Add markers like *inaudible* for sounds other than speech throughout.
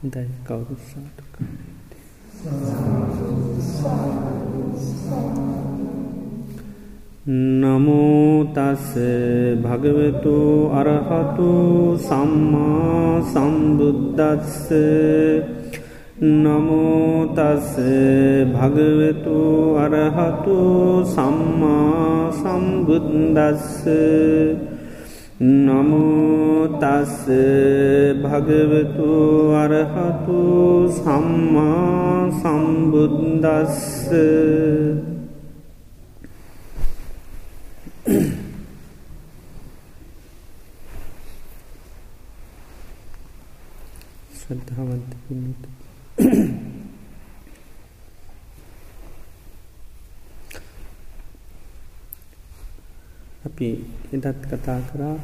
දයි කවුරුස්සාට නමෝතස්ස භගවතු අරහතු සම්මා සම්බුද්ධස්ස නමෝතස්ස භගවතු අරහතු සම්මා සම්බුද්දස්ස නමෝතස්ස භගවතු අරහතු සම්මා සම්බුද්දස්ස. ශ්‍රද්ධාවන්ත පින්නතු අපි එදත් කතා කරා.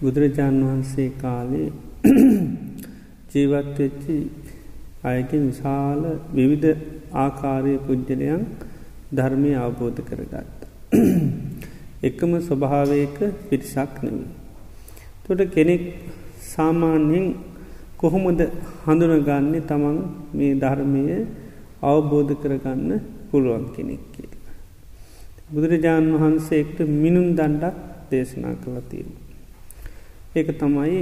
බුදුරජාණන් වහන්සේ කාලේ *clears throat* ජීවත්වෙච්චි අයගේ විශාල විවිධ ආකාරය පුද්ජලයන් ධර්මය අවබෝධ කරගත්ත. *clears throat* එකම ස්වභාවයක පිරිසක් නෙවී. තොට කෙනෙක් සාමාන්‍යයෙන් කොහොමද හඳුනගන්නේ තමන් මේ ධර්මය අවබෝධ කරගන්න පුළුවන් කෙනෙක් කිය. බුදුරජාණන් වහන්සේක්ට මිනුම් දණ්ඩක් දේශනා කළතිීම. ඒක තමයි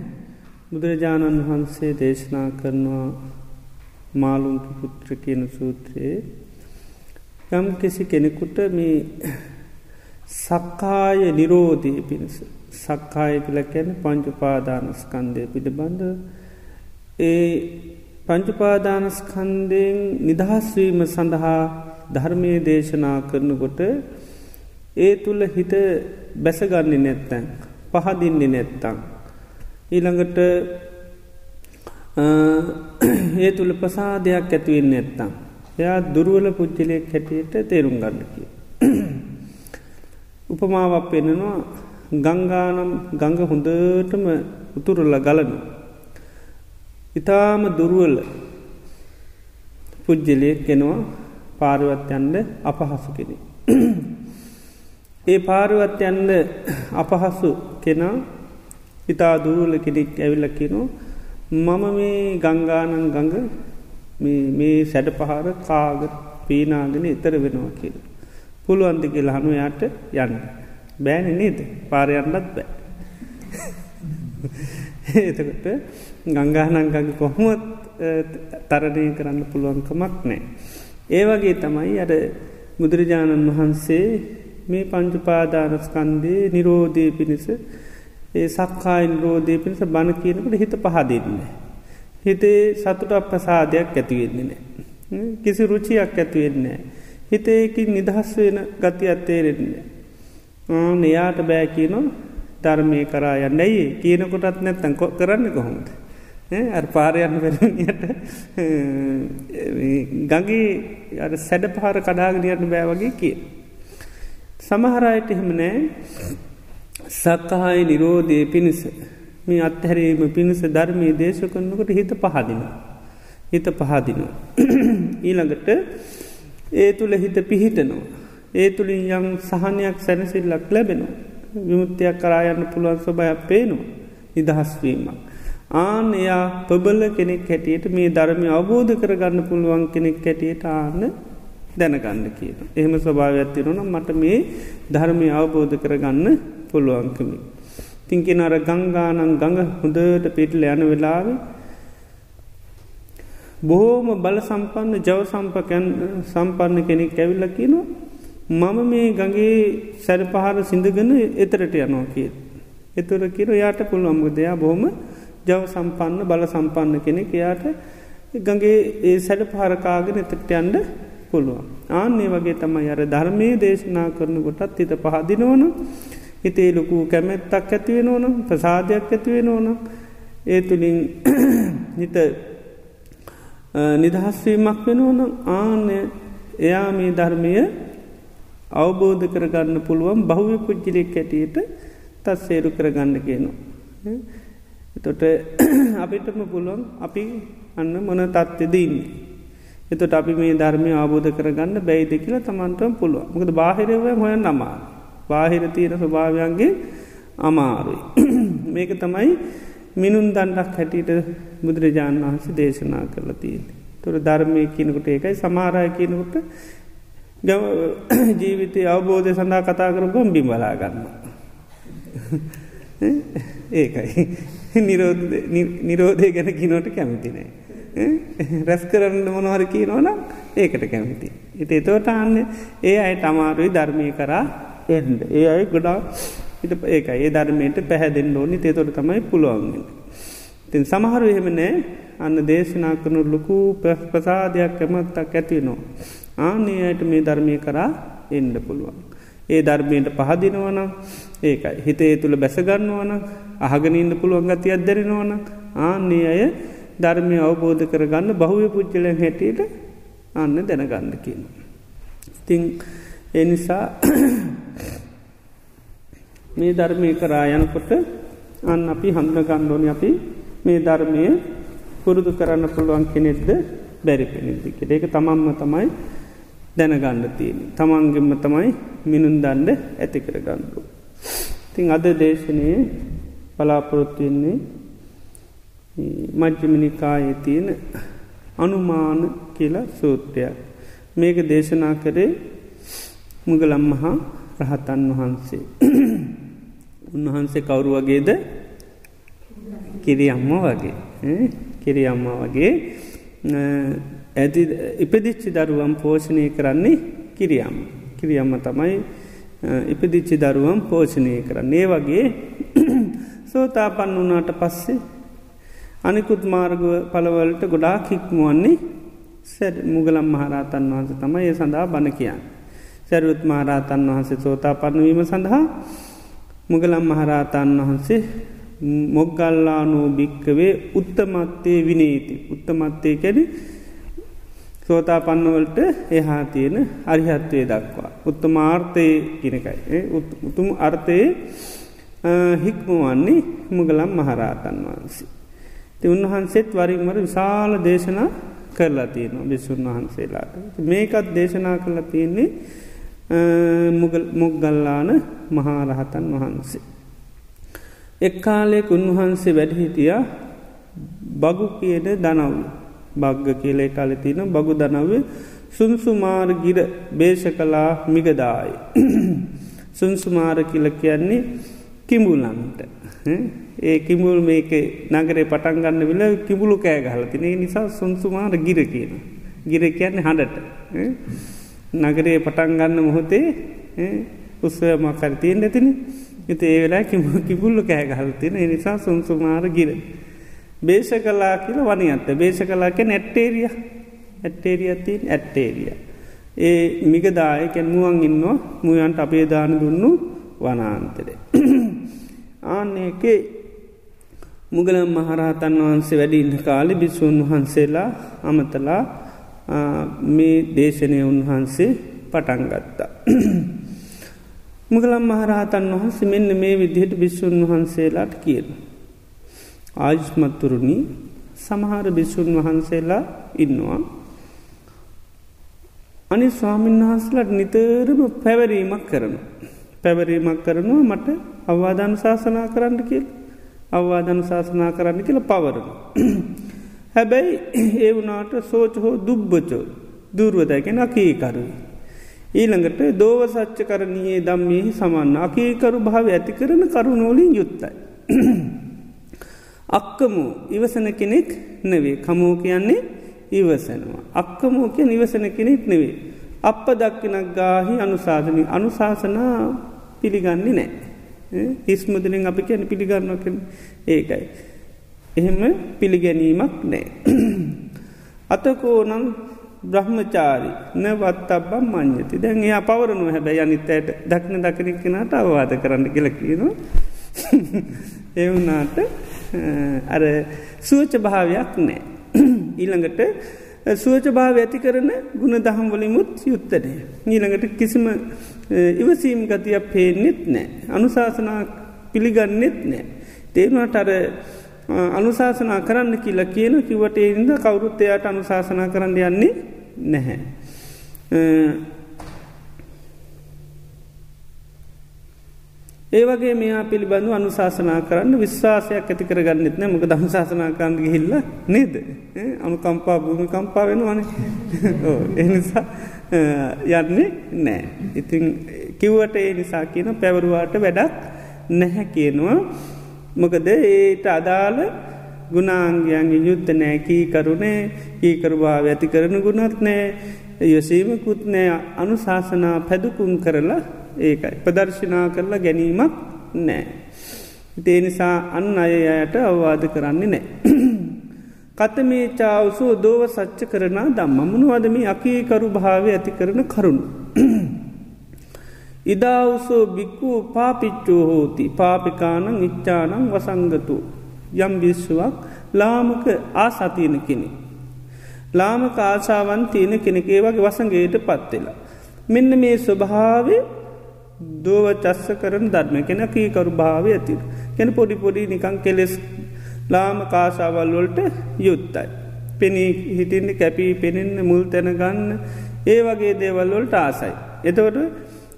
*clears throat* බුදුරජාණන් වහන්සේ දේශනා කරනවා මාලුන්කි පුත්‍ර කියන සූත්‍රයේ. යම් කිසි කෙනෙකුට මේ *clears throat* සක්කාය නිරෝධය පිණිස සක්කාය කළ කැන පංචුපාදානස්කන්දය පිළිබඳ. ඒ පංචුපාදානස්කන්දයෙන් නිදහස්වීම සඳහා ධර්මය දේශනා කරනකොට ඒ තුළ හිත බැසගන්නේ නැත්තැන් පහදින්නේ නැත්තං. ඊළඟට ඒ තුළ ප්‍රසාදයක් ඇතිවෙන්න නැත්තම්. එයා දුරුවල පුද්ජලයක් හැටියට තේරුම් ගන්නකි. උපමාවක් පෙනෙනවා ගංගානම් ගඟ හොඳටම උතුරල්ල ගලන. ඉතාම දුරුවල පුද්ජලයෙක් කෙනවා පාරවත්යන්ද අපහසු කෙනෙ. ඒ පාරවත්යන්ද අපහසු කෙනා ඉතා දුරුවල කෙනෙක් ඇවිල්ලකිනෝ මම මේ ගංගානන් ගඟ මේ සැඩ පහර කාග පීනාගෙන එතර වෙනවා කියල. පුළුවන්දි කියල හනු යාට යන්න. බෑන නේද පාරයන්නත් බෑ. *laughs* එතකට ගංගානංගඟ කොහොමත් තරණය කරන්න පුළුවන්කමක් නෑ. ඒ වගේ තමයි අර බුදුරජාණන් වහන්සේ මේ පංචුපාදානස්කන්දේ නිරෝධය පිණිස ඒ සක්කායින් රෝධය පිණිස බණ කියනකට හිත පහදන්න. හිතේ සතුට අප්‍රසාදයක් ඇතිවෙන්නේ නෑ. කිසි රුචියක් ඇතිවෙන්නේ. හිතේකින් නිදහස් වෙන ගති අත්තේරෙන්නේ. ආන එයාට බෑ කියනවා ධර්මය කරා යන්න ඇයි කියනකොටත් නැත්තන් කො කරන්න කොහොමද. අ පාරයන්න වැරනියට ගගේ සැඩ පහර කඩාගෙනයට බෑ වගේ කිය. සමහරයට එහෙම නෑ සක්කහායි නිරෝධය පිණිස මේ අත්හැරීම පිණිස ධර්මී දේශ කරනකට හිත පහදින. හිත පහදින. *clears throat* ඊළඟට ඒ තුළ හිත පිහිටනවා. ඒ තුළින් යම් සහනයක් සැනසිල්ලක් ලැබෙනවා. විමුත්තියක් කරායන්න පුළුවන් ස්වභයක් පේනවා. නිදහස්වීමක්. ආන එයා පබල කෙනෙක් හැටියට මේ ධර්මය අවබෝධ කරගන්න පුළුවන් කෙනෙක් හැටියට ආන්න දැනගන්න කියන. එහෙම ස්වභාව ඇත්තිරුණ මට මේ ධර්මය අවබෝධ කරගන්න පුළුවන්කමි. තිංකින අර ගංගානන් ගඟ හොඳට පිටල යන වෙලාව බොහෝම බල සම්පන්න ජව සම්පකැන් සම්පන්න කෙනෙක් ඇවිල්ල කියනවා මම මේ ගගේ සැර පහර සිින්දගන එතරට යනවා කිය. එතුර කිර යාට පුළුවන්ගදයා බොහොම ජව සම්පන්න බල සම්පන්න කෙනෙක් එයාට ගගේ ඒ සැඩ පහරකාගෙන එතට යන්ඩ පුළුවන්. ආන්නේ වගේ තමයි අර ධර්මය දේශනා කරන කොටත් හිත පහදිනවන හිතේ ලොකු කැමැත්තක් ඇතිවෙන ඕනම් ප්‍රසාධයක් ඇතිවෙන ඕනම් ඒ තුළින් *clears throat* හිත නිදහස්වීමක් වෙන ඕනම් ආනය එයා මේ ධර්මය අවබෝධ කරගන්න පුළුවන් බහුව පුද්ජිලෙක් ඇටියට තත් සේරු කරගන්න කියනවා. එතොට *clears throat* අපිටම පුළුවන් අපි අන්න මොන තත්ත්වෙදන්නේ. එතට අපි මේ ධර්මය ආබෝධ කරගන්න බැයිද කියලා තමන්ටම පුළුව මොකද බාහිරව හොය නමා බාහිර තියෙන ස්වභාවයන්ගේ අමාරුයි. *clears throat* මේක තමයි මිනුන් දණ්ඩක් හැටියට බුදුරජාණන් වහන්සේ දේශනා කරලා තියන්නේ. තුර ධර්මය කියනකොට ඒකයි සමාරය කියනකොට *clears throat* ජීවිතය අවබෝධය සඳහා කතා කර ගොම්බි බලාගන්න. *laughs* ඒකයි *laughs* නිරෝධය ගැන කිනෝට කැමතිනේ. රැස් කරන්න මොනවර කියනවනම් ඒකට කැමති. ඉති එතවට අන්න ඒ අයි තමාරුයි ධර්මය කරා එන්ඩ. ඒ අයි ගොඩා ඉට ඒක ඒ ධර්මයට පැහැදෙන් ඕනි තේතොට තමයි පුළුවන්ගෙන. තින් සමහරු එහෙමනෑ අන්න දේශනා කරනු ලොකු ප්‍රසාදයක් කැමත්තක් ඇතිනෝ. ආනේ අයට මේ ධර්මය කරා එන්ඩ පුළුවන්. ඒ ධර්මයට පහදිනවනම් ඒකයි හිතේ තුළ බැසගන්නවන අහගනඉන්න පුළුවන් ගති අදැරෙනවන ආන්නේ අය ධර්මය අවබෝධ කරගන්න බහුව පුද්ජලයන් හැටියට අන්න දැනගන්න කියන. ඉතිං එනිසා මේ ධර්මය කරා යනකොට අන්න අපි හඳන ගණ්ඩෝන අපි මේ ධර්මය පුරුදු කරන්න පුළුවන් කෙනෙක්ද බැරි පෙනෙදදික ඒක තමන්ම තමයි දැනගණ්ඩ තියෙන. තමන්ගෙම තමයි මිනුන් දණ්ඩ ඇති කර ගණ්ඩු. තිං අද දේශනය බලාපොරොත්තුවෙන්නේ මජ්්‍යමිනිකායේ තියෙන අනුමාන කියලා සූත්‍රයක්. මේක දේශනා කරේ මුගලම් මහා රහතන් වහන්සේ. උන්වහන්සේ කවුරු වගේද කිරි අම්ම වගේ කිරි අම්මා වගේ ඇති ඉපදිච්චි දරුවම් පෝෂණය කරන්නේ කිරියම් කිරියම්ම තමයි ඉපදිච්චි දරුවම් පෝෂණය කරන්නේ වගේ සෝතාපන්න වනාට පස්සේ අනිකුත් මාර්ග පලවලට ගොඩා හික්මුවන්නේ සැඩ මුගලම් මහරාතන් වහන්ස තමයි ඒ සඳහා බණ කියන්න. සැරුත් මහරාතන් වහන්සේ සෝතා පන්නවීම සඳහා මුගලම් මහරාතන් වහන්සේ මොග්ගල්ලානෝ භික්කවේ උත්තමත්තේ විනේති උත්තමත්තේ කැඩි සෝතා පන්නවලට එහා තියෙන අරිහත්වය දක්වා. උත්තමාර්ථය කියනකයි. උතුම් අර්ථයේ හික්මුවන්නේ මුගලම් මහරාතන් වහන්සේ. ති උන්වහන්සේත් වරින්මර විශාල දේශනා කරලා තියෙනවා බිස්සුන් වහන්සේලාට. මේකත් දේශනා කරලා තියෙන්නේ මුගල්ලාන මහාරහතන් වහන්සේ. එක්කාලෙක් උන්වහන්සේ වැඩහිටිය බගු කියන දනව් බග්ග කියලේ කාල තින බගු දනව සුන්සුමාර්ගිර බේෂ කලා මිගදායි. සුන්සුමාර *coughs* කියල කියන්නේ කිඹුලන්ට. ඒ කිමුල් මේක නගරේ පටන්ගන්න විල කිබුලු කෑ ගහල තිනේ නිසා සුන්සුමාර ගිර කියන. ගිර කියන්නේ හඬට. නගරේ පටන්ගන්න මොහොතේ උත්සවමකර තියෙන් ඇතින ඉති ඒ වෙලා කිබුල්ල කෑ ගහල තින නිසා සුන්සුමාර ගිර. බේෂ කලා කියල වනි අත්ත බේෂ කලාක නැට්ටේරිය ඇට්ටේරියතින් ඇට්ටේරිය. ඒ මිගදායකැන් මුවන් ඉන්නවා මුයන්ට අපේ දාන දුන්නු වනාන්තරේ. *clears throat* ආන්නේකේ මුගලම් මහරහතන් වහන්සේ වැඩින්න කාලි බිස්සූන් වහන්සේලා අමතලා මේ දේශනය උන්වහන්සේ පටන්ගත්තා. *clears throat* මුගලම් මහරහතන් වහන්සේ මෙන්න මේ විදිහට බිස්සුන් වහන්සේලාට කියන. ආජ්මත්තුරුණි සමහර බිස්සුන් වහන්සේලා ඉන්නවා. අනි ස්වාමීන් වහන්සලට නිතරම පැවරීමක් කරන. පැවරීමක් කරනවා මට අවවාධන ශාසනා කරන්න කියල් අවවාධන ශාසනා කරන්න කියල පවරන. හැබැයි ඒ වනාට සෝච හෝ දුබ්බචෝ දුර්වදැගෙන අකීකරුයි. ඊළඟට දෝව සච්ච කරණයේ දම්මෙහි සමන්න අකීකරු භාව ඇති කරන කරුණෝලින් යුත්තයි. අක්කමු ඉවසන කෙනෙක් නෙවේ කමෝ කියන්නේ ඉවසනවා. අක්කමෝ කිය නිවසන කෙනෙක් නෙවේ. අප දක්කිනක් ගාහි අනුසාධනී අනුශාසනා පිළිගන්නේ නෑ. හිස්මුදලින් අපි කියන පිළිගන්නක ඒකයි. එහෙම පිළිගැනීමක් නෑ. *clears throat* අතකෝනම් බ්‍රහ්මචාරි නවත් අබ්බම් මං්්‍යති දැන් එයා පවරනු හැබැයි අනිත්තයට දක්න දකිනික් කෙනට අවවාද කරන්න කියලකිනවා එවුනාට *laughs* අර සුවච භාවයක් නෑ. *clears throat* ඊළඟට සුවච භාව ඇති කරන ගුණ දහම් වලිමුත් යුත්තනය ඊළඟට කිසිම ඉවසීම් ගතියක් පේනෙත් නෑ. අනුශාසනා පිළිගන්නෙත් නෑ. තේරුණට අර අනුශාසනා කරන්න කියලා කියන කිවට එන්ද කවුරුත් එයාට අනුශාසනා කරන්න යන්නේ නැහැ. ඒවගේ මෙයා පිළිබඳු අනුශාසනා කරන්න විශ්වාසයක් ඇති කරගන්නෙත් නෑ. මොක දම්ශාසනා කරන්න හිල්ල නේද? අනු කම්පා භූමි කම්පා වෙනවාන එනිසා *laughs* යන්නේ නෑ. ඉතින් කිව්වට ඒ නිසා කියන පැවරුවාට වැඩක් නැහැ කියනවා. මොකද ඒට අදාළ ගුණාංගයන්ගේ යුද්ධ නෑ. කී කරුණේ කීකරුභාව ඇති කරන ගුණත් නෑ. යොසීමකුත් නෑ. අනුශාසනා පැදුකුම් කරලා ඒකයි. ප්‍රදර්ශනා කරලා ගැනීමක් නෑ. ඒ නිසා අන් අයයට අවවාද කරන්නේ නෑ. කතමේ චාවසෝ දෝව සච්ච කරනා දම්ම මනුවදම අකීකරු භාවය ඇති කරන කරුණු. *clears throat* ඉදාවසෝ බික්කු පාපිච්චෝ හෝති පාපිකානං ඉච්චානං වසංගතු යම් බිස්සුවක් ලාමක ආසතියන කෙනෙ. ලාමක ආසාවන් තියෙන කෙනෙකේ වගේ වසගේට පත්වෙලා. මෙන්න මේ ස්වභාවය දෝව චස්ස කරන ධර්ම කෙන කීකරු භාවය ඇති. කෙන පොඩි පොඩි නිකං කෙලෙස් ලාම කාසාවල් වොල්ට යුත්තයි. පෙනී හිටින්න කැපී පෙනෙන්න මුල් තැන ගන්න ඒ වගේ දේවල් වොල්ට ආසයි. එතවට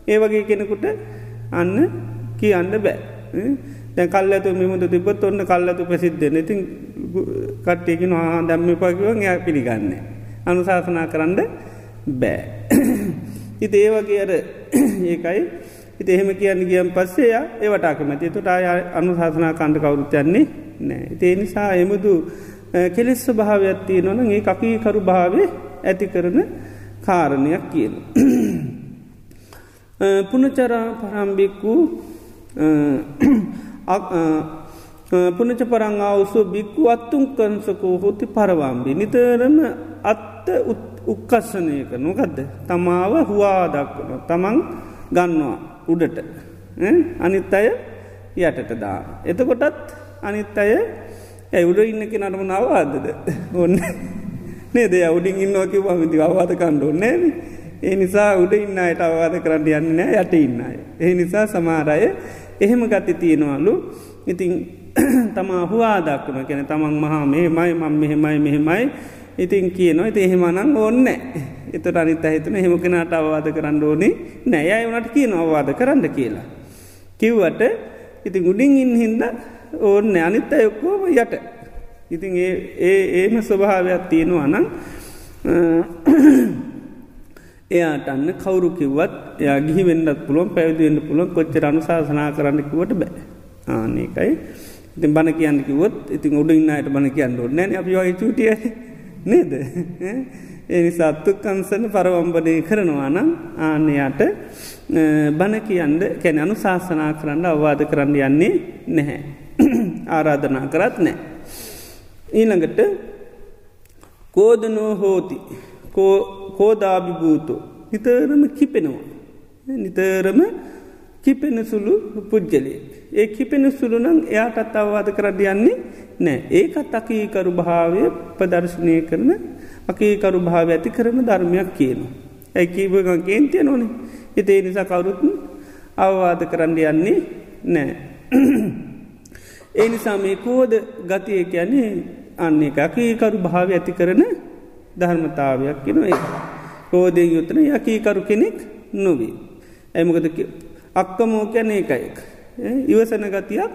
ඒ වගේ කෙනෙකුට අන්න කියන්න බෑ. දැ කල්ලතු මෙමුද තිබත් ඔන්න කල්ලතු ප්‍රසිද්ධ ඉතින් කට්ටයකින හා දැම්ම පකිවන් ය පිළිගන්න. අනුශාසනා කරන්න බෑ. *coughs* ඉති ඒ වගේ අර *coughs* ඒකයි ඉති එහෙම කියන්න ගියම් පස්සේ ඒවටාකමති තුට අය අනුශාසනා කණ්ඩ කවුරුත්තයන්නේ නෑ. ඒ නිසා එමුදු කෙලෙස්ස භාවයක්ත්තිය නොන ඒ කකීකරු භාවය ඇති කරන කාරණයක් කියන. පුනචරා පරම්බික්කු පුනච පරංආවසු බික්කු අත්තුන් කන්සකෝ හොති පරවාම්බි. නිතරම අත්ත උක්කස්සනය කරනොකදද. තමාව හුවා දක්වන. තමන් ගන්නවා උඩට. අනිත් අය යටට දා. එතකොටත් අනිත් අය ඇ උඩ ඉන්නක නටම නවාදද ඔන්න. නේද? උඩින් ඉන්නවකි පමිති අවවාද කණ්ඩුව නෑන. ඒ නිසා උඩ ඉන්න අයට අවවාද කරන්න යන්න නෑ යට ඉන්න අය. ඒ නිසා සමාරය එහෙම ගති තියෙනවලු. ඉතින් *clears throat* තමා හවාදක්වන කෙන තමන් මහා මෙහෙමයි මං මෙහෙමයි මෙහෙමයි. ඉතින් කියනවා ඇති එහෙමනං ඕන්න එතට අනිත හිතන හෙම කෙනට අවවාද කරන්න ඕනේ නෑ අය වනට කියන අවවාද කරන්න කියලා. කිව්වට ඉතින් උඩින් ඉන් හින්ද ඕන්න අනිත්ත යොක්කෝම යට. ඉතින් ඒ ඒම ස්වභාවයක් තියෙනවා නම් එයාට අන්න කවුරු කිව්වත් එයා ගිහි වෙන්නත් පුළුවන් පැවිදිවෙන්න පුළුවන් කොච්චර අනුශාසනා කරන්නකිවට බෑ. ආනකයි ඉතින් බණ කියන්න කිවොත් ඉතින් උඩ ඉන්නයට බණ කියන්න ඕන්නෑන අපි වගේ චුටිය නේද ඒ සත්තුකන්සන පරවම්බනය කරනවා නම් ආනයාට බණ කියන්න කැන අනු ශාසනා කරන්න අවවාද කරන්න යන්නේ නැහැ. *clears throat* ආරාධනා කරත් නෑ. ඊළඟට කෝදනෝ හෝති කෝදාභිභූතු නිතරම කිපෙනවා. නිතරම කිපෙන සුළු පුද්ගලේ. ඒ කිපෙන සුළුනම් එයාටත් අවවාද කරන්න යන්නේ නෑ ඒකත් අකීකරු භාවය ප්‍රදර්ශනය කරන අකීකරු භාව ඇති කරන ධර්මයක් කියන. ඇකීවගන් කේන්තිය නොනේ හිතේ නිසා කවුරුත් අවවාද කරන්න යන්නේ නෑ. ඒ නිසා මේ කෝද ගතිය කියන්නේ අන්න එක අකීකරු භාව ඇති කරන ධර්මතාවයක් කෙන ඒ. කෝදය යුත්තන යකීකරු කෙනෙක් නොවී. ඇමකද අක්කමෝ කැන එකයෙක්. ඉවසන ගතියක්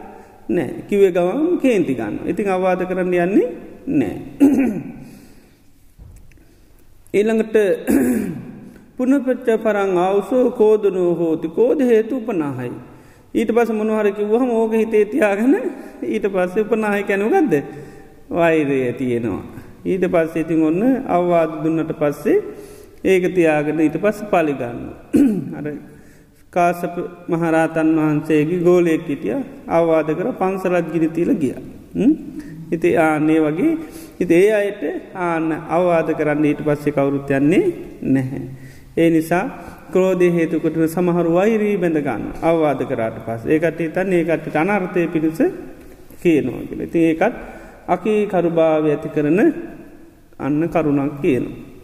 නෑ කිවේ ගවම් කේන්ති ගන්න. ඉතින් අවවාද කරන්න යන්නේ නෑ. *clears throat* ඊළඟට *clears throat* පුනපච්ච පරං අවසෝ කෝදනෝ හෝති කෝද හේතු උපනාහයි. ඊට පස මොනහරකි වහම ඕක හිතේ තියාගන *laughs* ඊට පස්සේ උපනාහය කැනුගත්ද වෛරය තියෙනවා. ඊට පස්සේ ඉතින් ඔන්න අවවාද දුන්නට පස්සේ ඒක තියාගෙන ඊට පස්ස පලිගන්න. *clears throat* අර කාසප මහරාතන් වහන්සේගේ ගෝලයෙක් හිටිය අවවාද කර පන්සලත් ගිරිතිීල ගිය. ඉති ආන්නේ වගේ හිත ඒ අයට ආන්න අවවාද කරන්න ඊට පස්සේ කවුරුත් යන්නේ නැහැ. ඒ නිසා ක්‍රෝධය හේතුකොටන සමහරු වෛරී බැඳගන්න අවවාද කරාට පස් ඒකට තන් ඒකට අනර්ථය පිණිස කියනවා කියල ති ඒකත් අකී කරුභාව ඇති කරන අන්න කරුණක් කියනවා.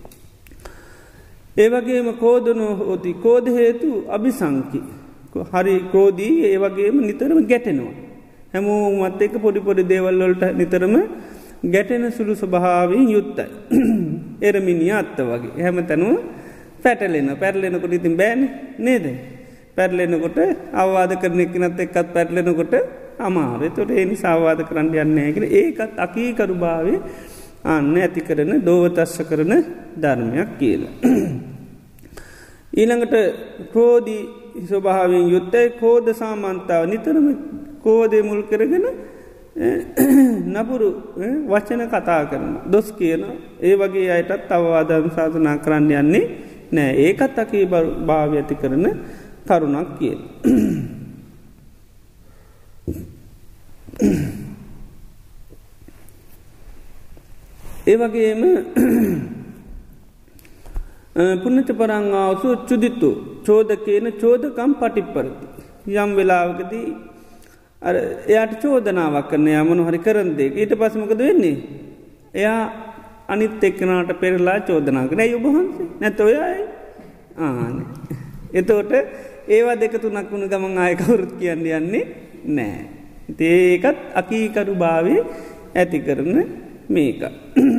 ඒවගේම කෝදනු හෝති. කෝද හේතු අභිසංකි හරි ක්‍රෝදී ඒවගේම නිතරම ගැටෙනවා. හැමෝ මත් එක පොඩි පොඩි දේවල්වලට නිතරම ගැටෙන සුළු ස්වභාවීන් යුත්තයි. *clears throat* එරමිනි අත්ත වගේ. හැම තැනුව පැටලෙන පැරලෙනකොට ඉතින් බෑන. නේද. පැටලෙනකොට අවවාද කරන එකනත් එක්කත් පැටලෙනකොට අමාර තොට එනි සාවාද කරන්න යන්නේගෙන ඒකත් අකීකරු භාවය අන්න ඇති කරන දෝවතස්ස කරන ධර්මයක් කියලා. ඊළඟට ක්‍රෝධී ස්වභාවෙන් යුත්තයි කෝද සාමන්තාව නිතරම කෝදය මුල් කරගෙන නපුරු වචන කතා කරන දොස් කියන ඒ වගේ අයටත් අවවාදම් සාධනා කරන්න යන්නේ නෑ ඒකත් අකී භාව ඇති කරන කරුණක් කිය. ඒ වගේම *clears throat* පුන්නච පරංආවසු චුදිත්තු චෝදකයන චෝදකම් පටිප්පරති. යම් වෙලාවකදී එයාට චෝදනාවක් කරන යමනු හරි කරන්දේ ඊට පසමකද වෙන්නේ. එයා අනිත් එක්කනාට පෙරලා චෝදනා කර යුබහන්සේ නැත ඔයයි ආන. එතෝට ඒවා දෙක තුනක් වුණු ගමන් ආයකවුරුත් කියන්න යන්නේ නෑ. ඒකත් අකීකරු භාවය ඇති කරන මේක.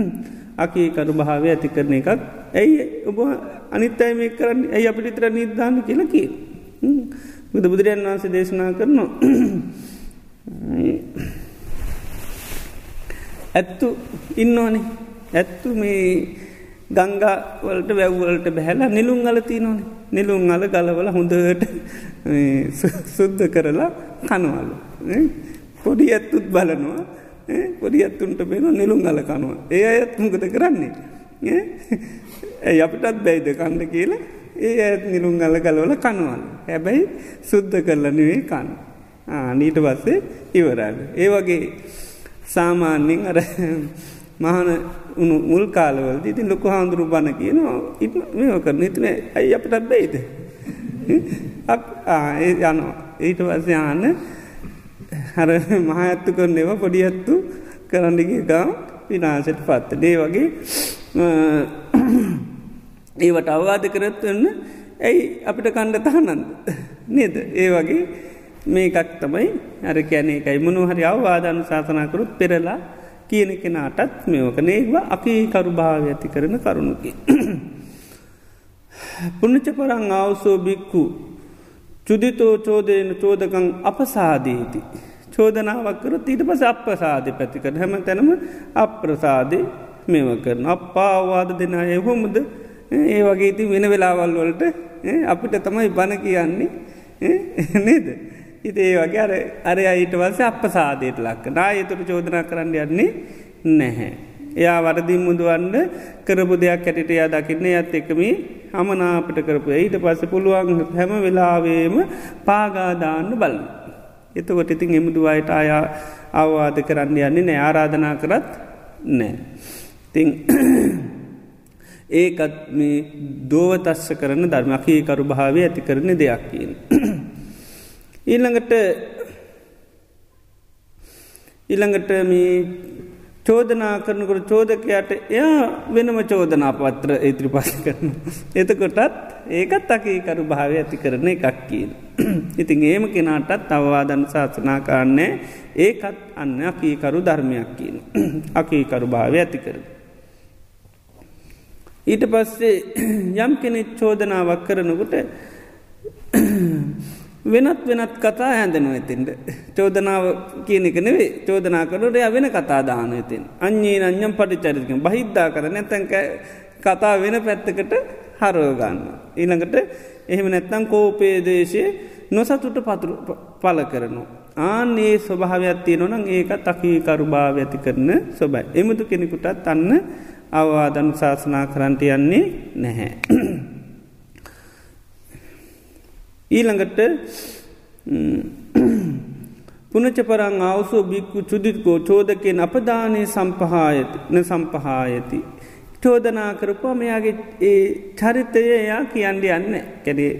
*clears throat* අකීකරු භාවය ඇති කරන එකක්. ඇයි ඔබ අනිත් අයි මේ කරන්න? ඇයි අපිට ඉතර නිර්ධාන කියලකි. බුදු බුදුරයන් වහන්සේ දේශනා කරනවා. *clears throat* ඇත්තු ඉන්නවනේ. ඇත්තු මේ ගංගාවලට වැැව්වලට බැහැලා නිලුම් අලති නොනේ නිලුම් අල ගලවල හොඳට සුද්ධ කරලා කනවලු. පොඩි ඇත්තුත් බලනවා. පොඩි ඇත්තුන්ට පෙන නිලුම් අල කනවා. ඒ අයත් මොකද කරන්නේ? ඇ අපිටත් බැයිද කණ්ඩ කියලා? ඒ ඇත් නිලුම් අල ගලවල කනවල් හැබැයි සුද්ධ කරලනවේ කන්න නීට පස්සේ ඉවරන්න ඒ වගේ සාමාන්‍යෙන් අර මහන උුණු මුල් කාලවල ඉතින් ලොකු හාමුදුරු බණ කියනවා ඉට මේ කරන ඉතින ඇයි අපටත් බයිද? ඒ යනවා. ඊට පස්ස යන්න හර මහඇත්තු කරන ඒවා පොඩි ඇත්තු කරන්නගේ ගම් විනාසට පත්ත දේ වගේ ඒවට අවවාද කරත්වන්න ඇයි අපිට කණ්ඩ තහනන්ද නේද? ඒ වගේ මේකක් තමයි අර කැනේ එකයි මොනු හරි අවවාධන ශාසනාකරුත් පෙරලා කියන කෙනාටත් මෙෝක නේවා අපි කරුභාව ඇති කරන කරුණුකි. පුුණච පරං අවසෝ බික්කු චුදිතෝ චෝදයන චෝදකං අපසාදීති. චෝදනාවක්කර ඊට පස අප්‍රසාධ පැතිකර හැම තැනම අප්‍රසාධය මෙව කරන අප්පාවාද දෙන එහොමුද ඒ වගේ ඉති වෙන වෙලාවල් වලට අපිට තමයි බණ කියන්නේ නේද. ඉතේ වගේ අර අර අයිට වස අප සාධයට ලක්ක නා යතුරු චෝදනා කරන්න යන්නේ නැහැ. එයා වරදිින් මුදුවන්න කරපු දෙයක් ඇටිට එයා දකින්න ඇත් එකම හමනාපට කරපු ඊට පස්ස පුළුවන් හැම වෙලාවේම පාගාදාන්න බලන්න. එතකොට ඉතින් එමුදු අයට අයා අවවාද කරන්න යන්නේ නෑ ආරාධනා කරත් නෑ. තිං *clears throat* ඒකත් මේ දෝවතස්ස කරන ධර්මකී කරු භාවය ඇති කරන දෙයක් කියන. *clears throat* ඊළඟට ඊළඟට මේ චෝදනා කරනකට චෝදකයට එයා වෙනම චෝදනා පත්‍ර ඉත්‍රි පස කරන. එතකොටත් ඒකත් අකීකරු භාවය ඇති කරන එකක් කියීන. ඉතින් ඒම කෙනාටත් අවවාදන් ශාසනා කාන්නේ ඒකත් අන්න අකීකරු ධර්මයක් කියන. අකීකරු භාවය ඇති කරන. ඊට පස්සේ යම් කෙනෙක් චෝදනාවක් කරනකොට වෙනත් වෙනත් කතා හැඳනුව ඇතින්ට චෝදනාව කියන එක නෙවේ චෝදනා කරට ය වෙන කතා දාන ඇතින් අන්නේ අඥම් පටිචරිකෙන් බහිද්දා කර නැතැක කතා වෙන පැත්තකට හරෝගන්න. ඊළඟට එහෙම නැත්තං කෝපේදේශය නොසතුට පතුරු පල කරනවා. ආනේ ස්වභාවයක් තියෙනවනම් ඒක තකී කරුභාව ඇති කරන ස්වබයි. එමුතු කෙනෙකුටත් අන්න අවවාදන් ශාසනා කරන්ට යන්නේ නැහැ. ඊළඟට පුනච පරං අවසෝ බික්කු චුදිත්කෝ චෝදකෙන් අපදානය සම්පහායන සම්පහායති. චෝදනා කරපුවා මෙයාගේ ඒ චරිතය එයා කියන්න යන්න කැඩේ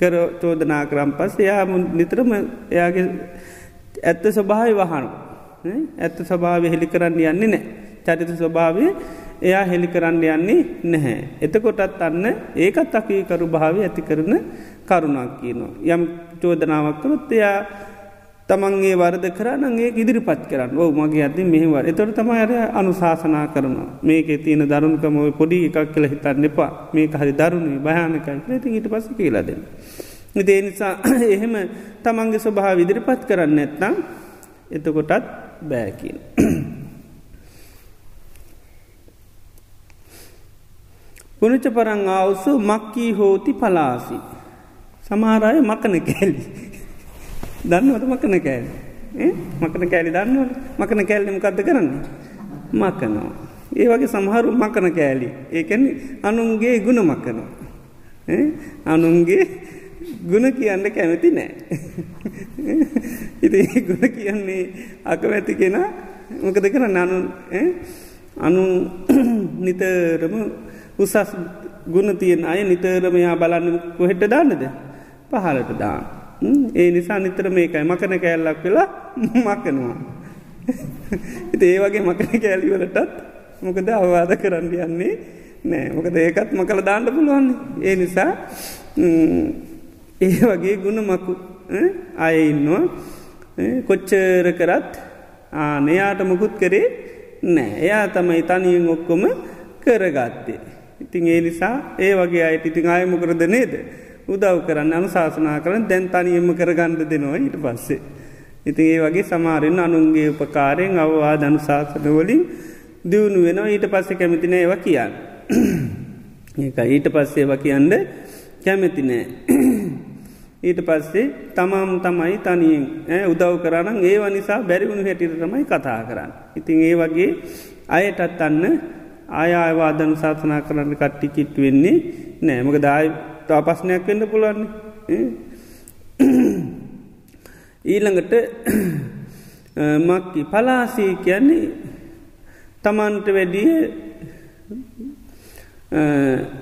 කර චෝදනා කරම් පස් එයා නිතරම එයාගේ ඇත්ත ස්වභාවය වහනු. ඇත්ත ස්වභාව හෙළි කරන්න යන්නේ නෑ චරිත ස්වභාවය එයා හෙළි කරන්න යන්නේ නැහැ. එතකොටත් අන්න ඒකත් අකීකරු භාව ඇති කරන කරුණක් කියනවා. යම් චෝදනාවක්කරොත් එයා තමන්ගේ වරද කරන්නගේ ඉදිරිපත් කරන්න ඕ මගේ අති මෙහිවර එතොට තමයිර අනුශාසනා කරනවා මේක තියෙන දරුණුකම පොඩි එකක් කළ හිතන්න එපා මේක හරි දරුණුයි භයානකයි ති ඊට පස කියලද. දේ නිසා *clears throat* එහෙම තමන්ගේ ස්වභා විදිරිපත් කරන්න ඇත්නම් එතකොටත් බෑකින්. පුනච පරං ආවුසු මක්කී හෝති පලාසි. සමහරය මකන කෑලි. දන්නවට මකන කෑලි. මකන කෑලි දන්නවට මකන කෑල්ලිම කද කරන්නේ. මකනවා. ඒ වගේ සමහරු මකන කෑලි. ඒකැන අනුන්ගේ ගුණ මකනවා. අනුන්ගේ ගුණ කියන්න කැමති නෑ. ඉති ගුණ කියන්නේ අකමැති කෙන මොකද කරන්න අනු අනු නිතරම උසස් ගුණ තියෙන් අය නිතරමයා බලන්න කොහෙට දාන්නද? පහලට දාන්න. ඒ නිසා නිතර මේකයි මකන කෑල්ලක් වෙලා *laughs* මකනවා. *laughs* ඒ වගේ මකන කෑලිවලටත් මොකද අවවාද කරන්න යන්නේ නෑ. මොකද ඒකත් මකළ දාන්න පුළුවන් ඒ නිසා ඒ වගේ ගුණ මකු අය ඉන්නවා. කොච්චර කරත් ආනයාට මුකුත් කරේ නෑ. එයා තමයි තනියෙන් ඔක්කොම කරගත්තේ. ඉතින් ඒ නිසා ඒ වගේ අයට ඉතින් ආයමකරද නේද. උදව් කරන්න අනු ශාසනා කරන දැන් තනියම කරගණ්ඩ දෙනවා ඊට පස්සේ. ඉතින් ඒ වගේ සමාරෙන් අනුන්ගේ උපකාරයෙන් අවවා දනු ශාසනවලින් දියුණු වෙනවා ඊට පස්සේ කැමතින ඒව කියන්න. *clears throat* ඒක ඊට පස්සේව කියන්ද කැමැතිනෑ. ඊට පස්සේ *clears throat* තමාම් තමයි තනියෙන් උදව් කරන්න ඒ නිසා බැරිවුණු හැටිට තමයි කතා කරන්න. ඉතින් ඒ වගේ අයටත් අන්න ආයවාදන ශාසනා කරන්න කට්ටි කිට් වෙන්නේ නෑ. මක දායි තාපස්නයක් වෙන්න පුළුවන්නේ ඊළඟට මක්කි. පලාසී කියන්නේ තමන්ට වැඩිය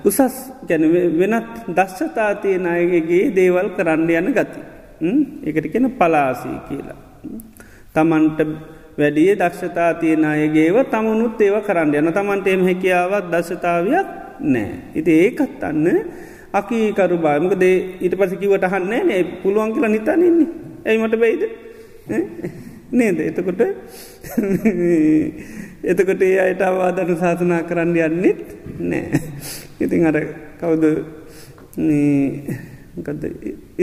උසස් ගැන වෙනත් දශ්ෂතාතියන අයගේ දේවල් කරන්න යන ගති. එකට කෙන පලාසී කියලා. තමන්ට වැඩිය දක්ෂතා තියෙන අයගේව තමනුත් ඒව කරන්න යන. තමන්ට එම හැකියාවත් දශතාවයක් නෑ. ඉති ඒකත් අන්න අකීකරු බාමක දේ ඊට පසිකිවට හන්නේ නේ පුළුවන් කියලා නිතානන්නේ ඇයිමට බයිද නේද? එතකොට *laughs* එතකොට ඒ අයට අවාදන ශාසනා කරන්න යන්නෙත් නෑ. ඉතින් අර කවුද?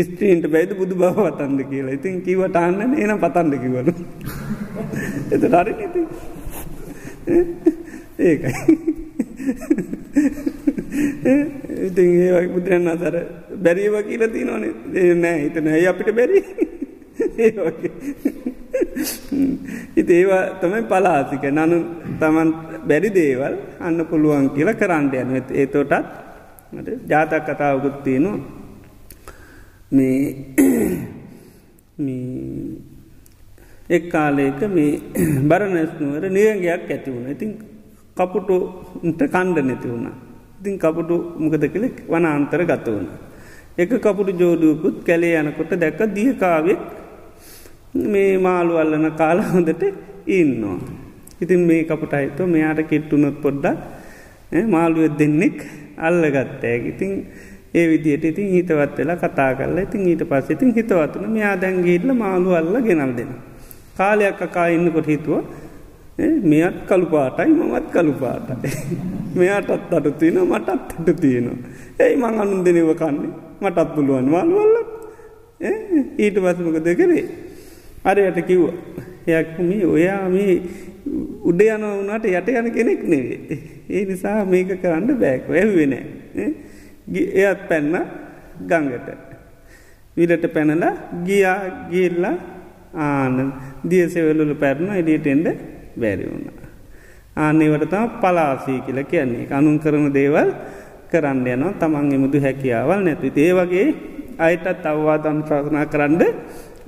ස්ත්‍රීන්ට බැයිද බුදු බව වතන්ද කියලා. ඉතින් කිවට අන්න ඒන පතන්ද කිවලු එත හරි නති ඒකයි. ඉතින් ඒ බුදුරන් අතර බැරිව කියල තිනවන නෑ හිතන ඇයි අපිට බැරි? ඒ ඉති ඒවා තමයි පලාතික නනු තමන් බැරි දේවල් අන්න පුළුවන් කියලා කරන්න යන ඒ තෝටත් ජාතක් කතාවකුත් තියෙනවා. මේ එක් කාලයක මේ බරණැස්නුවර නියගයක් ඇති වුණ. ඉතින් කපුටුන්ට කණ්ඩ නැති වුණ. ඉතින් කපුටු මොකද කළෙක් වන අන්තර ගත වුණ. එක කපුටු ජෝඩුවකුත් කැලේ යනකොට දැක්ක දියකාවෙක් මේ මාළු අල්ලන කාල හොඳට ඉන්නවා. ඉතින් මේ කපුට අයිතෝ මෙයාට කිට්ටුනොත් පොඩ්ඩක් මාළුව දෙන්නෙක් අල්ලගත්තෑ. ඉතින් ඒ විදියට ඉතින් හිතවත් වෙලා කතා කරලා ඉතින් ඊට පස්ස ඉතින් හිතවත්වන මෙයා දැන්ගේල්ල මාළු අල්ල ගෙනල් දෙෙන. කාලයක් කකා ඉන්නකොට හිතුව මෙයත් කළු පාටයි මමත් කළු පාටයි. *laughs* මෙයාටත් අඩු තියෙන මටත් අඩු තියෙනවා. ඇයි මං අනුන් දෙනව කන්නේ මටත් පුළුවන් මාළුවල්ල ඊට පසමක දෙකරේ. අරයට කිව්ව යක්ම ඔයා මේ උඩ යන වුණට යට යන කෙනෙක් නෙවේ. ඒ නිසා මේක කරන්න බෑක ඇහුවෙන. එයත් පැන්න ගංගට. විලට පැනල ගියා ගිල්ල ආන දියසෙවල්ලු පැරණ එඩියට එන්ඩ බැරි වුණ. ආන්නේවට තම පලාසී කියල කියන්නේ අනුන් කරන දේවල් කරන්න යනවා තමන් එමුදු හැකියාවල් නැති. ඒ වගේ අයටත් අවවාදන් ප්‍රාථනා කරන්න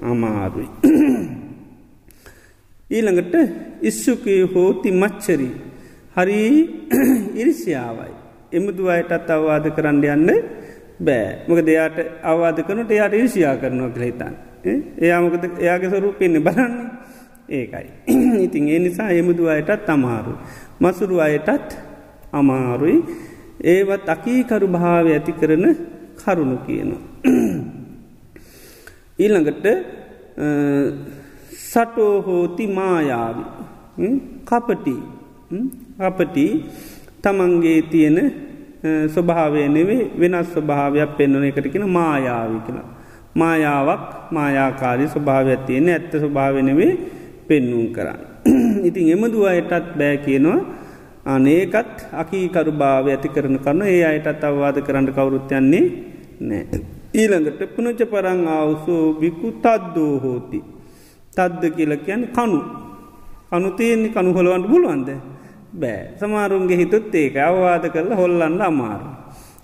අමාරුයි. *clears throat* ඊළඟට ඉස්සුකය හෝති මච්චරි හරි *clears throat* ඉරිසියාවයි. එමුදු අයටත් අවවාද කරන්න යන්න බෑ. මොක දෙයාට අවවාද කරනට එයාට ඉරිසියා කරනවා කළහිතන්. එයාමකද එයාගේ සරුපෙන්න්න බලන්න. ඒකයි. *clears throat* ඉතින් ඒ නිසා එමුදු අයටත් අමාරු. මසුරු අයටත් අමාරුයි. ඒවත් අකීකරු භාව ඇති කරන කරුණු කියනවා. *clears throat* ඊළඟට සටෝහෝති මායාවි. කපටි. අපටි තමන්ගේ තියෙන ස්වභාවය නෙවේ වෙනස් ස්වභාවයක් පෙන්වන එකටකෙන මායාවි කියලා. මායාවක් මායාකාරී ස්වභාවයක් තියෙන ඇත්ත ස්වභාවනවේ පෙන්නුම් කරන්න. *clears throat* ඉතින් එමදුව අයටත් බෑ කියනවා අනේකත් අකීකරු භාව ඇති කරන කරන ඒ අයටත් අවවාද කරන්න කවුරුත්තයන්නේ නෑ. ඊළඟට පුනච පරං අවසෝ බිකු තද්දෝ හෝති. තද්ද කියල කියන්න කනු අනුතයෙන්නේ කනු හොළුවන්ට පුළුවන්ද. බෑ සමාරුන්ගේ හිතුත් ඒක අවවාද කරලා හොල්ලන්න අමාරු.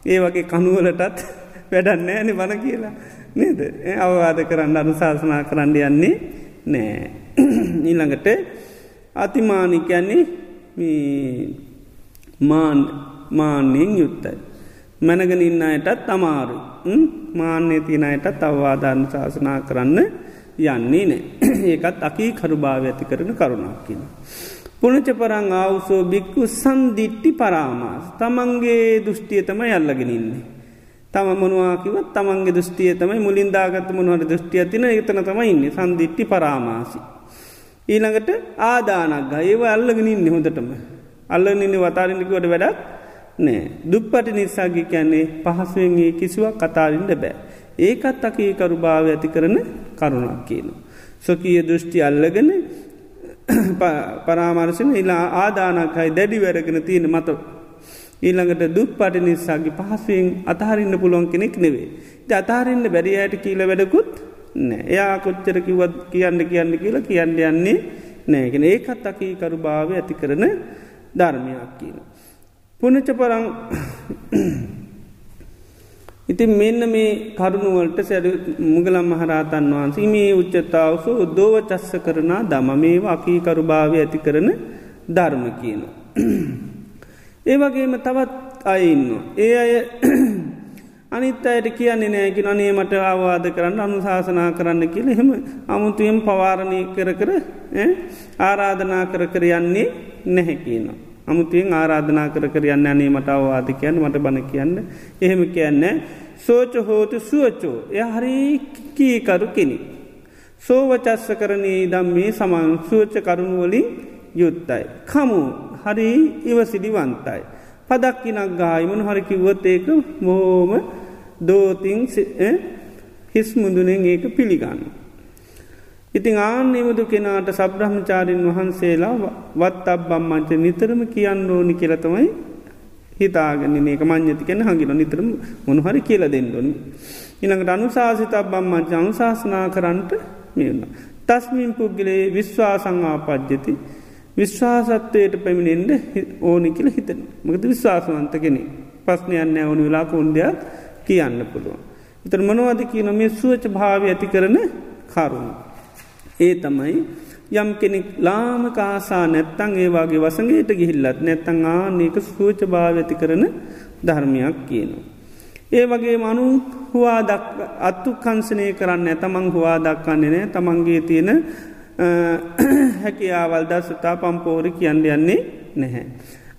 ඒ වගේ කනුවලටත් *laughs* වැඩන්න ඇනි බන කියලා නේද අවවාද කරන්න අනුශාසනා කරන්න යන්නේ නෑ. *clears throat* ඊළඟට අතිමානිකයන්නේ මාන්‍යයෙන් යුත්තයි. මැනගෙන ඉන්න අයටත් අමාරු මාන්‍ය තියන අයටත් අවවාධාන ශාසනා කරන්න යන්නේ නෑ. *clears throat* ඒකත් අකී කරුභාව ඇති කරන කරුණක් කියන. පුනච පරං අවසෝ බික්කු සන්දිිට්ටි පරාමාස් තමන්ගේ දෘෂ්ටිය තම යල්ලගෙනන්නේ. තම මොනවාකිවත් තමන්ගේ දෘෂ්ටිය තමයි මුලින්දාගත මොනවට දෘෂ්ටිය තින එතන තමයින්නේ සන්දිිට්ටි පරාමාසි. ඊළඟට ආදානක් ඒව අල්ලගෙනින් හොඳටම අල්ල නින්න වතාරනිකට වැඩක් නෑ දුප්පටි නිසාගි කියන්නේ පහසුවෙන්ගේ කිසිවක් කතාරින්ට බෑ. ඒකත් අකී කරු භාව ඇති කරන කරුණක් කියන. සොකීය දෘෂ්ටි අල්ලගෙන *coughs* පරාමර්ශන ඉලා ආදානකයි දැඩි වැරගෙන තියෙන මත ඊළඟට දුක් පටි නිසාගේ පහසුවෙන් අතහරින්න පුළුවන් කෙනෙක් නෙවේ. අතාරන්න බැරියට කියීල වැඩකුත් නෑ එයා කොච්චර කිවත් කියන්න කියන්න කියලා කියන්න යන්නේ නෑගෙන ඒකත් අකී කරු භාව ඇති කරන ධර්මයක් කියන. පුනච පරං *coughs* ඉතින් මෙන්න මේ කරුණුවලට සැඩ මුගලම් මහරාතන් වහන්සේ මේ උච්චතාවසු උද්දෝව චස්ස කරනා දම මේ අකී කරු භාව ඇති කරන ධර්ම කියන. ඒ වගේම තවත් අයින්න. ඒ අය *clears throat* අනිත් අයට කියන්නේ නෑකි අනේ මට අවවාද කරන්න අනුශාසනා කරන්න කියල හෙම අමුතුයෙන් පවාරණය කර කර ආරාධනා කර කර යන්නේ නැහැ කියනවා. අමුතුයෙන් ආරාධනා කර කර යන්න අනේ මට අවවාද කියන්න මට බණ කියන්න එහෙම කියන්න සෝච හෝතු සුවචෝ ය හරි කීකරු කෙනෙ. සෝවචස්ස කරනී දම් මේ සමන් සුවච්ච කරුණුවලින් යුත්තයි. කමු හරි ඉවසිඩිවන්තයි. පදක්කිනක් ගායිමන හරිකිවොත් ඒක මෝම දෝතිං හිස් මුදුනෙන් ඒක පිළිගන්න. ඉතිං ආනෙමුදු කෙනාට සබ්‍රහ්මචාරීන් වහන්සේලා වත් අබ්බම්මංච නිතරම කියන්න ඕනි කියලතමයි හිතාගෙන ඒක මං්‍යති කෙන හඟින නිතරම මොනහරි කියල දෙන්නඩොනි. ඉනඟට අනුශාසිත අබ්බම්මංච අනුශාසනා කරන්නට මෙන්න. තස්මින් පුද්ගලේ විශ්වාසංආපද්ජති විශ්වාසත්වයට පැමිණෙන්ට ඕනි කියල හිතන මකද විශ්වාසවන්ත කෙනෙ පස්්නයන්න ඕනි වෙලා කොන්දයක් කියන්න පුළුවන්. එතර මනවාද කියන මේ සුවච භාව ඇති කරන කරුණු. ඒ තමයි යම් කෙනෙක් ලාම කාසා නැත්තං ඒවාගේ වසගේට ගිහිල්ලත් නැත්තං ආනක සූච භාව ඇති කරන ධර්මයක් කියනවා. ඒ වගේ මනු හවා අත්තු කංසනය කරන්න තමන් හවා දක්කන්නේ නෑ තමන්ගේ තියෙන හැකියාවල් දස්සතා පම්පෝරි කියන්න යන්නේ නැහැ.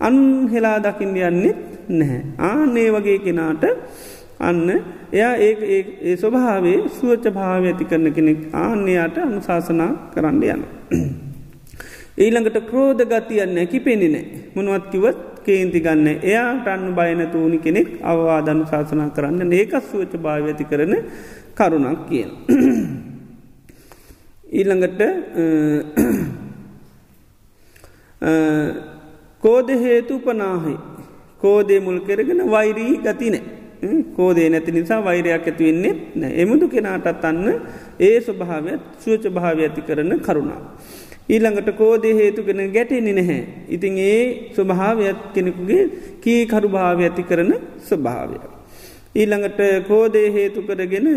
අන් හෙලා දකිින් යන්නේ නැහැ. ආනේ වගේ කෙනාට අන්න එයා ඒ ස්වභාවේ සුවච්ච භාව ඇති කරන කෙනෙක්. ආන්‍යයාට අනුශාසනා කරන්න යන. ඊළඟට ක්‍රෝධ ගතියන්න ඇකි පෙනෙනෑ මොනුවත් කිවත් කේන්ති ගන්න එයාට අන්න බයන තූනි කෙනෙක් අවවාදනු ශාසනා කරන්න ඒකත් සුවච්ච භාව ඇති කරන කරුණක් කියන. ඊළඟට කෝද හේතු පනාහි කෝදේ මුල් කරගෙන වෛරී ගතිනෑ කෝදේ නැති නිසා වෛරයක් ඇති වෙන්නේ නෑ එමුදු කෙනාටත් අන්න ඒ ස්වභාවයක් සුවච භාව ඇති කරන කරුණා. ඊළඟට කෝදේ හේතුගෙන ගැටෙන්නේ නැහැ. ඉතින් ඒ ස්වභාවයක් කෙනෙකුගේ කී කරු භාව ඇති කරන ස්වභාවය. ඊළඟට කෝදේ හේතු කරගෙන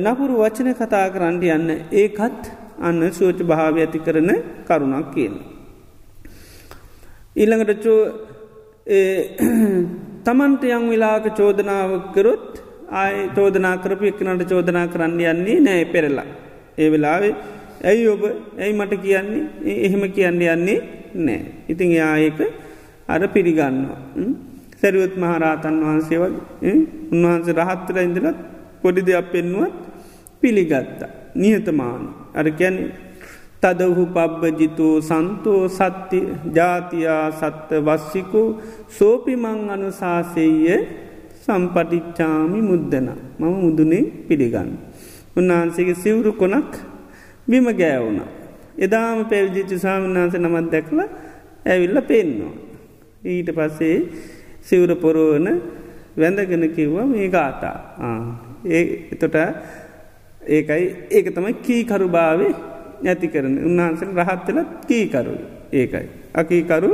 නපුරු වචන කතා කරන්න යන්න ඒකත් අන්න සුවච භාව ඇති කරන කරුණක් කියන. ඊළඟට චෝ තමන්ට යං වෙලාක චෝදනාවකරොත් ආය චෝදනා කරපු එක්නට චෝදනා කරන්න යන්නේ නෑ පෙරලා. ඒ වෙලාවේ ඇයි ඔබ ඇයි මට කියන්නේ එහෙම කියන්න යන්නේ නෑ. ඉතිං යායක අර පිළිගන්නවා. සැරුවත් මහරාතන් වහන්සේ වගේ උන්වහන්සේ රහත්තර ඉඳලත් පොඩි දෙයක් පෙන්නුවත් පිළිගත්තා. නිහතමාන. අර කියන්නේ තදහු පබ්බජිතෝ සන්තෝ සත්‍ය ජාතියා සත්ත වස්සිකු සෝපිමං අනුසාසෙය සම්පටිච්චාමි මුද්දන මම මුදුනේ පිළිගන්න. උන්වහන්සේගේ සිවුරු කොනක් බිම ගෑවුණ. එදාම පැවිදිච්චි සාමන්නාස නමත් දැකල ඇවිල්ල පෙන්නවා. ඊට පස්සේ සිවුර පොරෝවන වැඳගෙන කිව්වා මේ ගාතා ඒ එතොට ඒකයි ඒක තමයි කීකරුභාවේ නැති කරන උන්වහන්සේ රහත්තලත් කීකරු ඒකයි. අකීකරු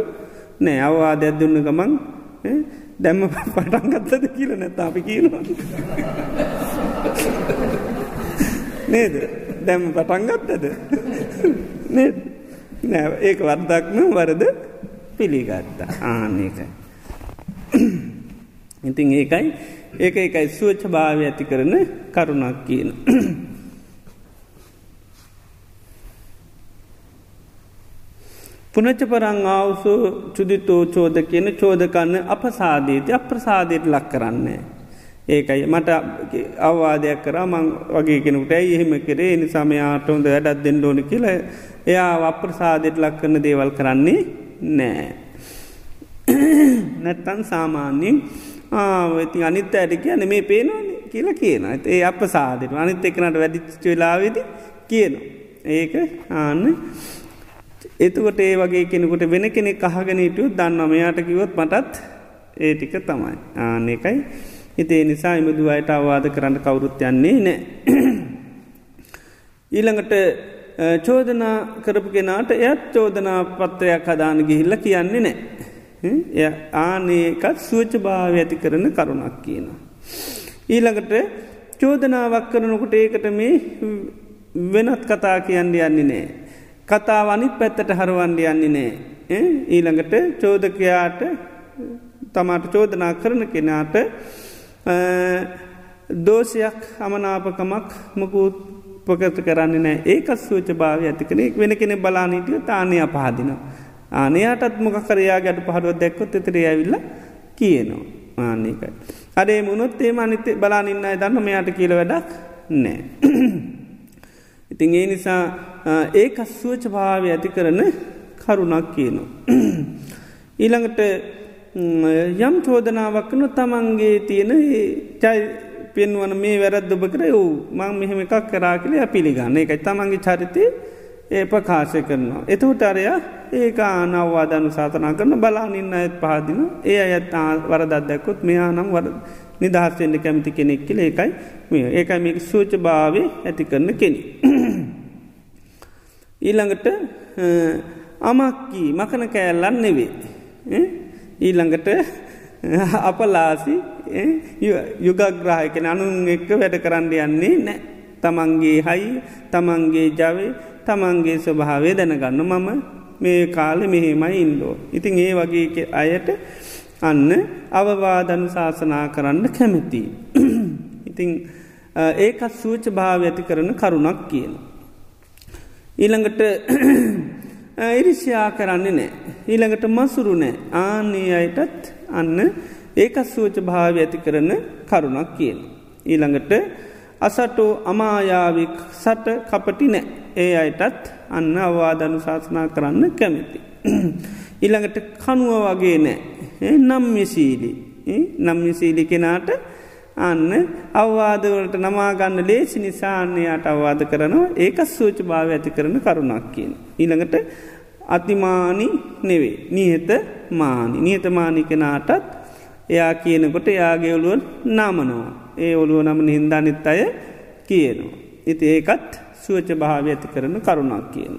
නෑ අවවාදයක් දුන්න ගමන් දැම්ම පටන් ගත්තද කියල නැත අපි කියනවා. නේද දැම්ම පටන් ගත්තද නෑ ඒක වර්දක්න වරද පිළිගත්තා ආනකයි. ඉතින් ඒකයි ඒක එකයි සුවච්ච භාවය ඇති කරන කරුණක් කියන. පුනච්ච පරං ආවසු චුදිතෝ චෝද කියන චෝදකන්න අප සාධීති අප්‍රසාධයට ලක් කරන්නේ. ඒකයි මට අවවාදයක් කරා මං වගේ කෙනෙකුට ඇයි එහෙම කරේ නිසාමයාට හොඳ වැඩත් දෙන්න ඕන කියල එයා අප්‍රසාධයට ලක් කරන දේවල් කරන්නේ නෑ. නැත්තන් සාමාන්‍යෙන් ආවති අනිත් ඇයට කියන මේ පේනවාන කියලා කියන ඒ අප සාධයට අනිත් එකනට වැඩිච්ච වෙලාවෙදි කියනවා. ඒක ආන්න එතුකොට ඒ වගේ කෙනෙකුට වෙන කෙනෙක් අහගෙනටු දන්න මෙයාට කිවොත් මටත් ඒ ටික තමයි ආන එකයි හිතේ නිසා එමදු අයට අවවාද කරන්න කවුරුත් යන්නේ නෑ. *clears throat* ඊළඟට චෝදනා කරපු කෙනාට එයත් චෝදනා පත්‍රයක් හදාන ගිහිල්ල කියන්නේ නෑ. එය ආනයකත් සුවච භාව ඇති කරන කරුණක් කියනවා. ඊළඟට චෝදනාවක් කරනකොට ඒකට මේ වෙනත් කතා කියන්න යන්නේ නෑ. කතාව අනිත් පැත්තට හරුවන්ඩ යන්නේ නෑ ඊළඟට චෝදකයාට තමාට චෝදනා කරන කෙනාට දෝෂයක් අමනාපකමක් මකුත් පොකත කරන්නේ නෑ ඒකත් සූච භාව ඇතිකනෙ වෙන කෙනෙ බලානීටිය තානය පහදින. ආනයාටත් මොක කරයා ගැට පහරුව දැක්කොත් එතර ඇවිල්ල කියනවා ආනකයි. අඩේ මුණොත් ඒම අනිත බලානින්න දන්න මෙයාට කියල වැඩක් නෑ. ඉතින් ඒ නිසා ඒක සුවච භාවය ඇති කරන කරුණක් කියනු. *clears throat* ඊළඟට යම් චෝදනාවක්කනු තමන්ගේ තියෙන චයි පෙන්වන මේ වැරත් ඔබ කර වූ මං මෙහෙම එකක් කරා කලේ පිළිගන්න එකයි තමන්ගේ චරිතය ඒ ප්‍රකාශය කරනවා. එතවට අරයා ඒක ආනවවාදනු සාතනා කරන බලානින්න ඇත් පහදින ඒ අයත් වරදත් දැක්කොත් මෙයා නම් වර නිදහස්වෙන්ට කැමති කෙනෙක් කියල ඒකයි මේ ඒකයි මේක සූච භාවය ඇති කරන කෙනෙ. ඊළඟට අමක්කී මකන කෑල්ලන් නෙවේ. ඊළඟට *laughs* අපලාසි යුගග්‍රාහකන අනුන් එක්ක වැඩ කරන්න යන්නේ නෑ. තමන්ගේ හයි තමන්ගේ ජවේ තමන්ගේ ස්වභාවේ දැනගන්න මම මේ කාලෙ මෙහෙමයි ඉන්දෝ. ඉතින් ඒ වගේ අයට අන්න අවවාදන් ශාසනා කරන්න කැමැති. *clears throat* ඉතිං ඒකත් සූච භාව ඇති කරන කරුණක් කියන. ඊළඟට *clears throat* ඉරිශ්‍යා කරන්නේ නෑ. ඊළඟට මසුරු නෑ ආනී අයටත් අන්න ඒකත් සූච භාව ඇති කරන කරුණක් කියන. ඊළඟට අසටෝ අමායාවික් සට කපටි නෑ ඒ අයටත් අන්න අවවාදනු ශාසනා කරන්න කැමැති. ඉළඟට *clears throat* කනුව වගේ නෑ නම් මිසීලි නම් මිසීලි කෙනාට අන්න අවවාදවලට නමාගන්න ලේසි නිසාන්නයාට අවවාද කරනවා ඒක සූච භාව ඇති කරන කරුණක් කියන. ඊළඟට අතිමානි නෙවේ නිහත මානි නියතමානි කෙනාටත් එයා කියනකොට යාගේ ඔළුවන් නාමනවා ඒ ඔළුව නම හින්දානිත් අය කියනවා. ඉති ඒකත් සුවච භාව ඇති කරන කරුණක් කියන.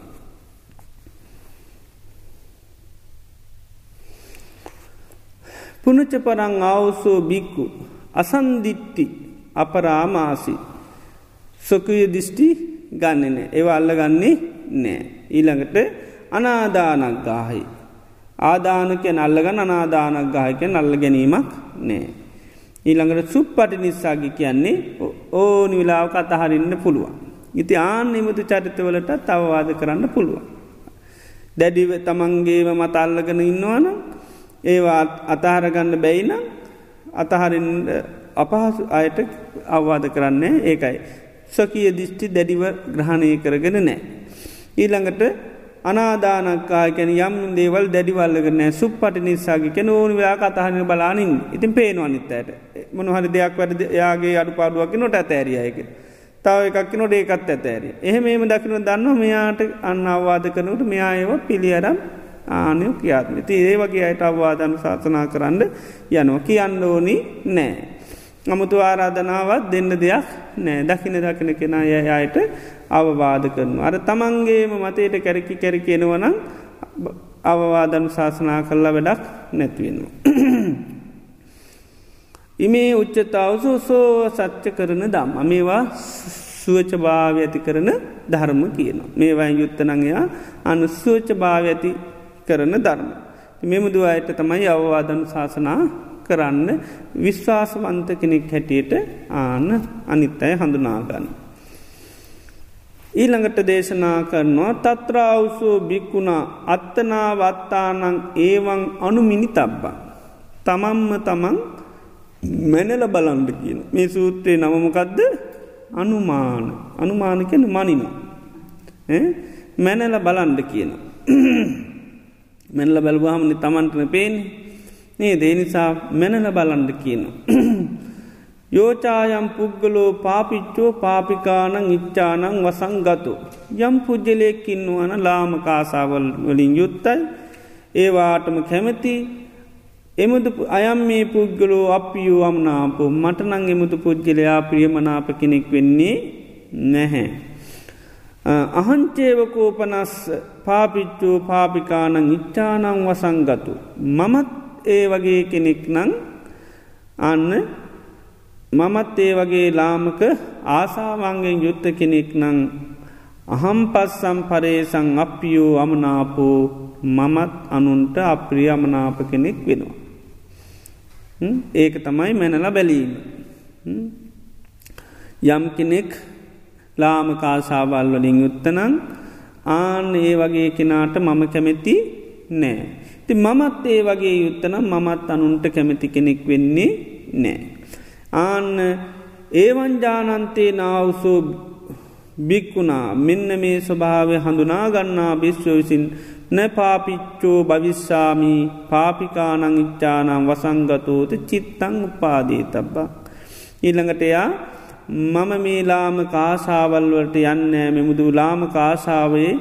පුනච පරං අවසෝ බික්කු අසන්දිට්ටි අපරාමාසි සොකය දිිෂ්ටි ගන්නන ඒවා අල්ල ගන්නේ නෑ. ඊළඟට අනාදානක් ගාහයි. ආදානක නල්ලග අනාදානක් ගාහික නල්ල ගැනීමක් නෑ. ඊළඟට සුප්පටි නිසාගි කියන්නේ ඕනි වෙලාව කතහරින්න පුළුවන්. ඉති ආන නිමුතු චරිතවලට තවවාද කරන්න පුළුවන්. දැඩිව තමන්ගේම මතල්ලගෙන ඉන්නවාන ඒවා අතහරගන්න බැයිනම් අතහරින් අපහසු අයට අවවාද කරන්නේ ඒකයි. ස්වකීය දිිෂ්ටි දැඩිව ග්‍රහණය කරගෙන නෑ. ඊළඟට අනාදානක්කායකැන යම් දේවල් දැඩිවල්ලගනෑ සුප්පට නිසාගේ කැන ඕන වයා කතහන බලානින් ඉතින් පේනවා නිත්තයට මොනහරි දෙයක් වැඩ යාගේ අඩු පාඩුවක් නොට ඇතෑරියයක තව එකක් නොට ඒකත් ඇතෑරිය. එහෙම එම දකින දන්න මෙයාට අන්න අවවාද කරනට මෙයා ඒව පිළියරම් ආනය කියාත්ම ති ඒ වගේ අයට අවවාදන ශාසනා කරන්න යනවා කියන්න ඕනි නෑ. අමුතු ආරාධනාවත් දෙන්න දෙයක් නෑ දකින දකින කෙනා යයට අවවාද කරනු. අර තමන්ගේම මතයට කැරකි කැරකිෙනවනම් අවවාදන ශාසනා කරලා වැඩක් නැතිවෙනවා. *clears throat* ඉමේ උච්චතාවසෝ සෝ සච්ච කරන දම් මේවා සුවච භාව ඇති කරන ධර්ම කියනවා. මේවයි යුත්තනංයා අනු සුවච භාව ඇති කරන ධර්ම. මෙමුදු අයට තමයි අවවාදන ශාසනා කරන්න විශ්වාසවන්ත කෙනෙක් හැටියට ආන අනිත් අය හඳුනාගන්න. ඊළඟට දේශනා කරනවා තත්‍රාවසෝ බික්කුණා අත්තනාවත්තානං ඒවන් අනුමිනි තබ්බා. තමන්ම තමන් මැනල බලන්ඩ කියන. මේ සූත්‍රයේ නමමකක්ද අනුමාන අනුමානකෙන මනින. මැනල බලන්ඩ කියන. මැනල බැලවාහමනි තමන්ටන පේන්නේ නේ දේනිසා මැනල බලන්ඩ කියන. *clears throat* යෝචායම් පුද්ගලෝ පාපිච්චෝ පාපිකානං ඉච්චානං වසං ගතු. යම් පුද්ජලයක්කින්නවන ලාම කාසාවල් වලින් යුත්තයි ඒවාටම කැමති එමුද අයම් මේ පුද්ගලෝ අපියෝ අම්නාපු මටනං එමුතු පුද්ගලයා ප්‍රියමනාප කෙනෙක් වෙන්නේ නැහැ. අහංචේවකෝපනස් පාපිච්චෝ පාපිකානං ඉච්චානං වසංගතු. මමත් ඒ වගේ කෙනෙක් නං අන්න මමත් ඒ වගේ ලාමක ආසාවන්ගෙන් යුත්ත කෙනෙක් නං අහම් පස්සම් පරේසං අපියෝ අමනාපෝ මමත් අනුන්ට අප්‍රිය අමනාප කෙනෙක් වෙනවා. ඒක තමයි මැනල බැලීම. යම් කෙනෙක් ලාමකාශාවල් වලින් යුත්තනං ආන ඒ වගේ කෙනාට මම කැමැති නෑ. ති මමත් ඒ වගේ යුත්තනම් මමත් අනුන්ට කැමැති කෙනෙක් වෙන්නේ නෑ. ආන්න ඒවන්ජානන්තේ නාවසෝ බික්කුණා මෙන්න මේ ස්වභාවය හඳුනා ගන්නා භිශ්ව විසින් න පාපිච්චෝ භවිස්සාමී පාපිකානං ඉච්චානම් වසංගතෝත චිත්තං උපාදී තබ්බක්. ඊළඟටයා මම මේ ලාම කාසාවල්වලට යන්න මෙමුදු ලාම කාසාවේ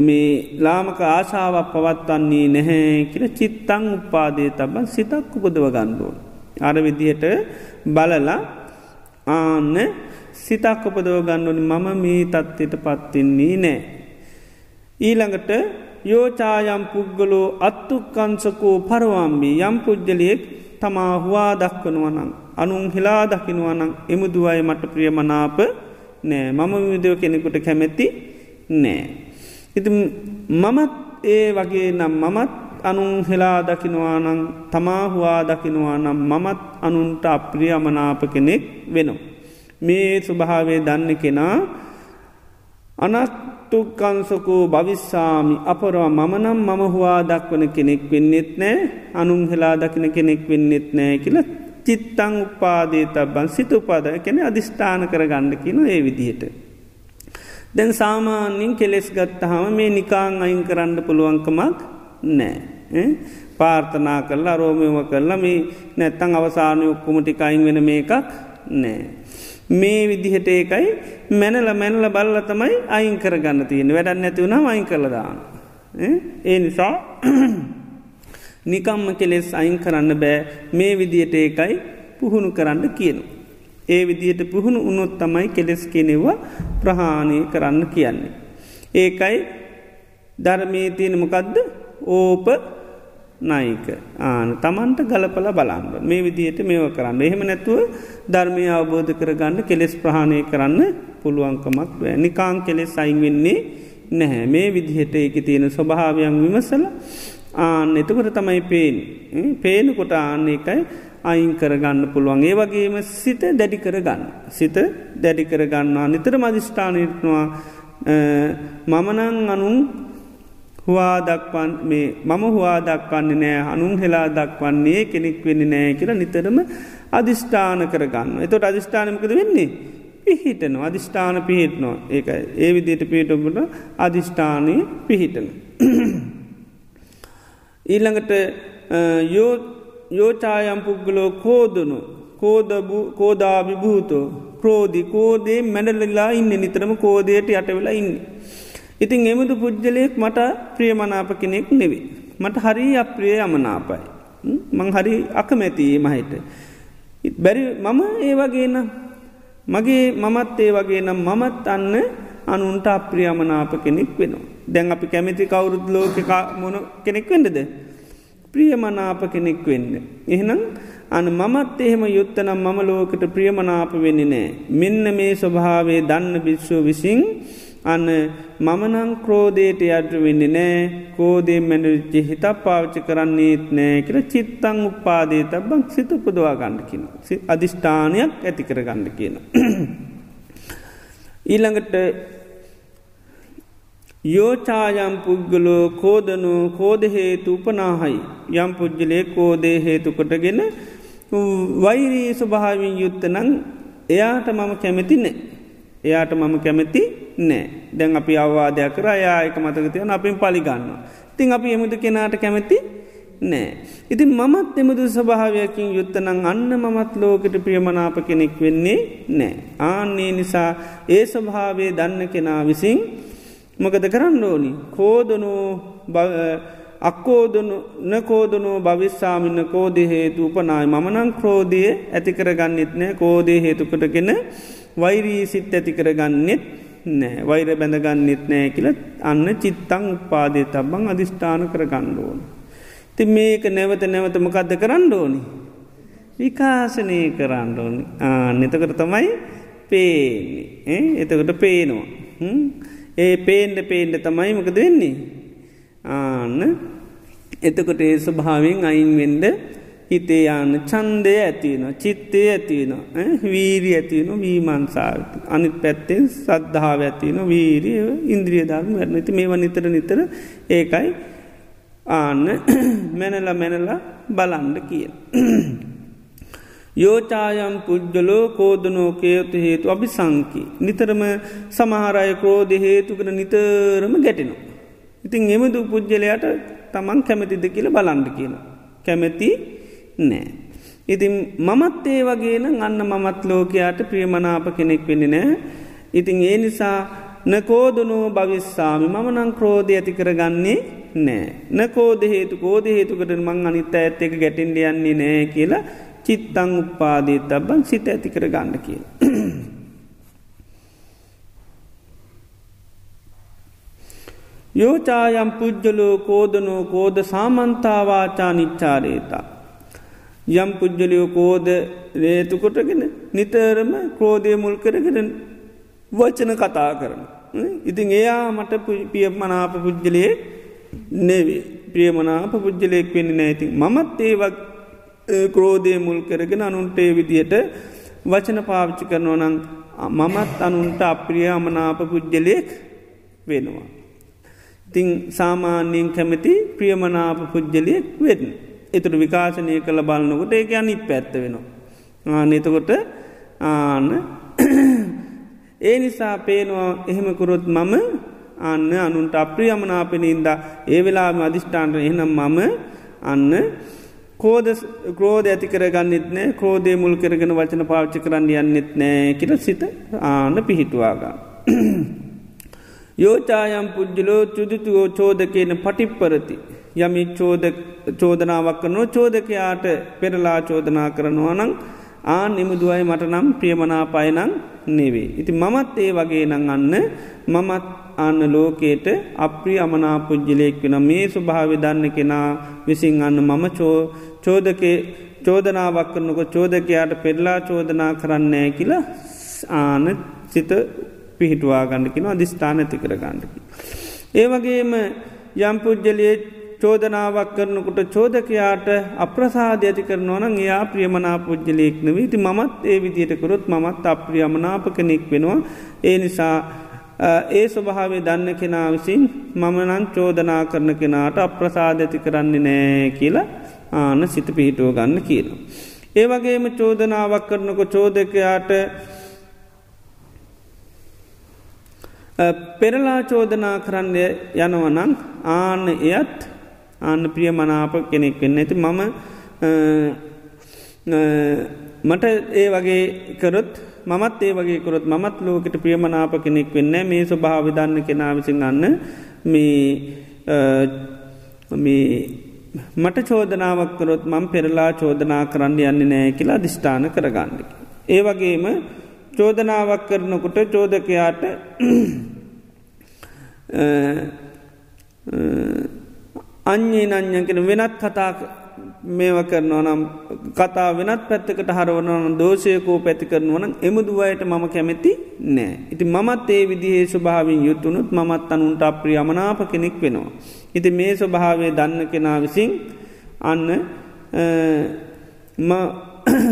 මේ ලාමක ආශාවක් පවත්වන්නේ නැහැ කියල චිත්තං උපාදේ තබන් සිතක් උපදව ගණ්ඩුවන්. අර විදිහට බලලා ආන්න සිතක් උපදව ගණ්ඩුවනි මම මේ තත්ත්වයට පත්තින්නේ නෑ. ඊළඟට යෝචායම් පුද්ගලෝ අත්තුක්කංසකෝ පරවාම්බී යම් පුද්ගලයෙක් තමා හවා දක්වනුවනං අනුන් හිලා දකිනුවනං එමුදුවයි මට ප්‍රියමනාප නෑ මම විදව කෙනෙකුට කැමැති නෑ. ඉති මමත් ඒ වගේ නම් මමත් අනුන් හෙලා දකිනවානං තමාහවා දකිනවානම් මමත් අනුන්ට අප්‍රිය අමනාප කෙනෙක් වෙනවා. මේ ස්වභාවේ දන්න කෙනා අනත්තුකන්සකෝ භවිස්සාමි අපරවා මමනම් මම හවා දක්වන කෙනෙක් වෙන්නෙත් නෑ අනුන් හෙලා දකින කෙනෙක් වෙන්නෙත් නෑ කියල චිත්තං උපාදේ තබන් සිත උපාද කෙන අධිෂ්ඨාන කර ගණ්ඩ කියන ඒ විදිහට. දැන් සාමාන්‍යින් කෙලෙස් ගත්තහම මේ නිකාං අයින් කරන්න පුළුවන්කමක් නෑ. පාර්ථනා කරලා රෝමයම කරලා මේ නැත්තං අවසානය ඔක්කුමටික අයින් වෙන මේකක් නෑ. මේ විදිහට ඒකයි මැනල මැනල බල්ල තමයි අයින් කරගන්න තියෙන වැඩක් නැතිවුණ අයින් කළදාන්න. ඒ නිසා නිකම්ම කෙලෙස් අයින් කරන්න බෑ. මේ විදිහට ඒකයි පුහුණු කරන්න කියනු. ඒ විදිහට පුහුණු උනොත් තමයි කෙලෙස් කෙනෙවා ප්‍රහාණය කරන්න කියන්නේ. ඒකයි ධර්මී තියෙන මොකදද? ඕප නයික. ආන තමන්ට ගලපල බලන්න. මේ විදියට මේව කරන්න. එහෙම නැතුව ධර්මය අවබෝධ කරගන්න කෙලෙස් ප්‍රහණය කරන්න පුළුවන්කමක් නිකාං කෙලෙස් අයින් වෙන්නේ නැහැ. මේ විදිහට ඒක තියෙන ස්වභාවයන් විමසල ආන්න එතකට තමයි පේෙන් පේනකොට ආන්න එකයි අයින් කරගන්න පුළුවන්. ඒ වගේම සිත දැඩි කරගන්න. සිත දැඩි කරගන්නවා. නිතර මධිෂ්ඨානයටනවා මමනං අනුන් හවා දක්වන් මේ මම හවා දක්වන්නේ නෑ. අනුන් හෙලා දක්වන්නේ කෙනෙක් වෙන්න නෑ කියර නිතරම අධිෂ්ඨාන කරගන්න එතොට අධිෂ්ඨානමකද වෙන්නේ? පිහිටන අධිෂ්ඨාන පිහිටනවා. ඒක ඒ විදියට පිහිටපුට අධිෂ්ඨානය පිහිටන. ඊළඟට යෝචායම් පුද්ගලෝ කෝදනු කෝදාභිභූතෝ ක්‍රෝධි කෝදේ මැඩලලා ඉන්න නිතරම කෝදයට යට වෙලා ඉන්න. ඉතින් එමුදු පුද්ගලයෙක් මට ප්‍රියමනාප කෙනෙක් නෙවේ. මට හරි අප්‍රිය යමනාපයි. මං හරි අකමැතියේ මහිට. බැරි මම ඒ වගේ නම් මගේ මමත් ඒ වගේ නම් මමත් අන්න අනුන්ට අප්‍රියමනාප කෙනෙක් වෙනවා. දැන් අපි කැමති කවුරුත් ලෝක මොන කෙනෙක් වෙන්නද. ප්‍රියමනාප කෙනෙක් වෙන්න. එහෙනම් අන මමත් එහෙම යුත්තනම් මම ලෝකට ප්‍රියමනාප වෙන්නේ නෑ. මෙන්න මේ ස්වභාවේ දන්න භික්ෂුව විසින් අන්න මමනං ක්‍රෝධයට යට වෙන්න නෑ කෝදේ මැනවිච්චි හිතක් පාවිච්චි කරන්නේත් නෑ කර චිත්තං උපාදේ තබක් සිත උපදවා ගණඩ කියන. අධිෂ්ඨානයක් ඇති කර ගණඩ කියන. ඊළඟට යෝචායම් පුද්ගලෝ කෝදනු කෝදහේතු උපනාහයි යම් පුද්ජලේ කෝදේ හේතුකොටගෙන වෛරී ස්වභාවින් යුත්තනං එයාට මම කැමතිනේ. එයාට මම කැමති නෑ දැන් අපි අවවාදයක් කර යායක මතකතියන අපින් පලිගන්න. තිං අපි එමුද කෙනාට කැමති නෑ. ඉතින් මමත් එමුදු ස්වභාවයකින් යුත්තනං අන්න මමත් ලෝකට ප්‍රියමනාප කෙනෙක් වෙන්නේ නෑ. ආන්නේ නිසා ඒ ස්වභාවේ දන්න කෙනා විසින් මොකද කරන්න ඕනි. කෝදනෝ අක්කෝදනු නකෝදනෝ භවිස්සාමින්න කෝද හේතු උපනායි මනං ක්‍රෝධය ඇතිකර ගන්නෙත් නෑ කෝදය හේතුකටගෙන වෛරී සිත් ඇතිකර ගන්නෙත් නෑ වෛර බැඳගන්නෙත් නෑ කියල අන්න චිත්තං උපාදය තබං අධිෂ්ඨාන කර ගණ්ඩෝන. ති මේක නැවත නැවතමකක්ද කරන්න ඕනි. විකාශනය කරන්න ඕනි ආනෙතකට තමයි පේන්නේ එතකට පේනවා. ඒ පේන්ඩ පේන්ඩ තමයි මකද වෙන්නේ. ආන්න එතකොට ඒ ස්වභාවෙන් අයින්වෙන්ඩ හිතේ යාන්න චන්දය ඇතිවන චිත්තය ඇතිවන වීරී ඇතිවන වීමන්සාාවට අනිත් පැත්තෙන් සද්ධාව ඇතිවන වීරිය ඉන්ද්‍රිය ධර්ම වැරනති මේවා නිතර නිතර ඒකයි ආන්න මැනල මැනල බලන්ඩ කිය. යෝචායම් පුද්ගලෝ කෝදනෝ කයොතු හේතු අභි සංකි. නිතරම සමහරය ක්‍රෝධ හේතුකන නිතරම ගැටෙනවා. ඉතින් එමදු පුද්ගලයට තමන් කැමැතිද කියල බලන්ඩ කියන. කැමැති නෑ. ඉතින් මමත් ඒ වගේන අන්න මමත් ලෝකයාට ප්‍රියමනාප කෙනෙක් වෙන්න නෑ. ඉතින් ඒ නිසා නකෝදනෝ භවිස්සාමි මම නං ක්‍රෝධ ඇති කරගන්නේ නෑ. නකෝද හේතු කෝද හේතුකට මං අනිත්ත ඇත්ත එක ගැටින්ඩ යන්නේ නෑ කියලා චිත්තං උපාදී තබන් සිත ඇති කර ගන්න කිය. *clears throat* යෝචායම් පුද්ජලෝ කෝදනෝ කෝද සාමන්තාවාචා නිච්චාරේතා. යම් පුද්ජලියෝ කෝද රේතුකොටගෙන නිතරම ක්‍රෝධය මුල් කරගෙන වචන කතා කරන. ඉතින් එයා මට පියමනාප පුද්ජලයේ නෙවේ ප්‍රියමනාප පුද්ජලයෙක් වෙන්න නෑති මමත් ඒවක් ක්‍රෝධය මුල් කරගෙන අනුන්ටේ විදියට වචන පාවිච්චි කරනවා නං මමත් අනුන්ට අප්‍රිය අමනාප පුද්ජලයෙක් වෙනවා. තිං සාමාන්‍යයෙන් කැමති ප්‍රියමනාප පුද්ජලයෙක් වෙන්න. එතුට විකාශනය කළ බලන්නකොට ඒක අනි පැත්ත වෙනවා. ආනතකොට ආන්න ඒ නිසා පේනවා එහෙමකුරොත් මම අන්න අනුන්ට අප්‍රිය අමනාපෙනින්ද ඒ වෙලාම අධිෂ්ඨාන්ට එහනම් මම අන්න කෝද ක්‍රෝධ ඇති කරගන්නෙත් නෑ ක්‍රෝධය මුල් කරගෙන වචන පාච්චි කරන්න යන්නෙත් නෑ කියල සිත ආන්න පිහිටවාගා. *clears throat* යෝචායම් පුද්ජලෝ චුදුතුවෝ චෝදකයන පටිප්පරති. යමි චෝදනාවක් කරනෝ චෝදකයාට පෙරලා චෝදනා කරනවා නං ආ නිමුදුවයි මට නම් ප්‍රියමනාපායනං නෙවේ. ඉති මමත් ඒ වගේ නං අන්න මමත් අන්න ලෝකේට අප්‍රී අමනා පුද්ජලයෙක් වෙන මේ ස්වභාවි දන්න කෙනා විසින් අන්න මම චෝ චෝදකේ චෝදනාවක් කරනක චෝදකයාට පෙරලා චෝදනා කරන්නේ කියලා ආන සිත පිහිටවා ගණඩකින අධිස්ථාන ඇති කර ගණ්ඩකි. ඒ වගේම යම්පුද්ජලයේ චෝදනාවක් කරනකොට චෝදකයාට අප්‍රසාධ ඇති කරනවන එයා ප්‍රියමනා පුද්ජලයෙක්නව ති මත් ඒ විදියටකරොත් මමත් අප්‍රියමනාප කෙනෙක් වෙනවා ඒ නිසා ඒ ස්වභාවේ දන්න කෙනා විසින් මමනං චෝදනා කරන කෙනාට අප්‍රසාධ ඇති කරන්නේ නෑ කියලා ආන සිත පිහිටුව ගන්න කියනවා. ඒ වගේම චෝදනාවක් කරනක චෝදකයාට පෙරලා චෝදනා කරන්න යනවනං ආන්න එයත් ආන්න ප්‍රිය මනාප කෙනෙක් වෙන්න ඇති මම මට ඒ වගේ කරොත් මමත් ඒ වගේ කරොත් මත් ලෝකට ප්‍රියමනාප කෙනෙක් වෙන්න මේ ස්වභාවිධන්න කෙනා විසින් ගන්න මේ මට චෝදනාවක් කරොත් මං පෙරලා චෝදනා කරන්න යන්නේ නෑ කියලා දිෂ්ඨාන කරගන්නකි. ඒ වගේම චෝදනාවක් කරනකොට චෝදකයාට අන්්‍යී නං්ඥ කෙන වෙනත් කතා මේව කරනවා නම් කතා වෙනත් පැත්තකට හරවනන දෝෂයකෝ පැති කරනවන එමුදුවයට මම කැමැති නෑ. ඉති මමත් ඒ විදිහේ ස්වභාවින් යුත්තුනුත් මමත් අනුන්ට අප්‍රිය අමනාප කෙනෙක් වෙනවා. ඉති මේ ස්වභාවය දන්න කෙනා විසින් අන්න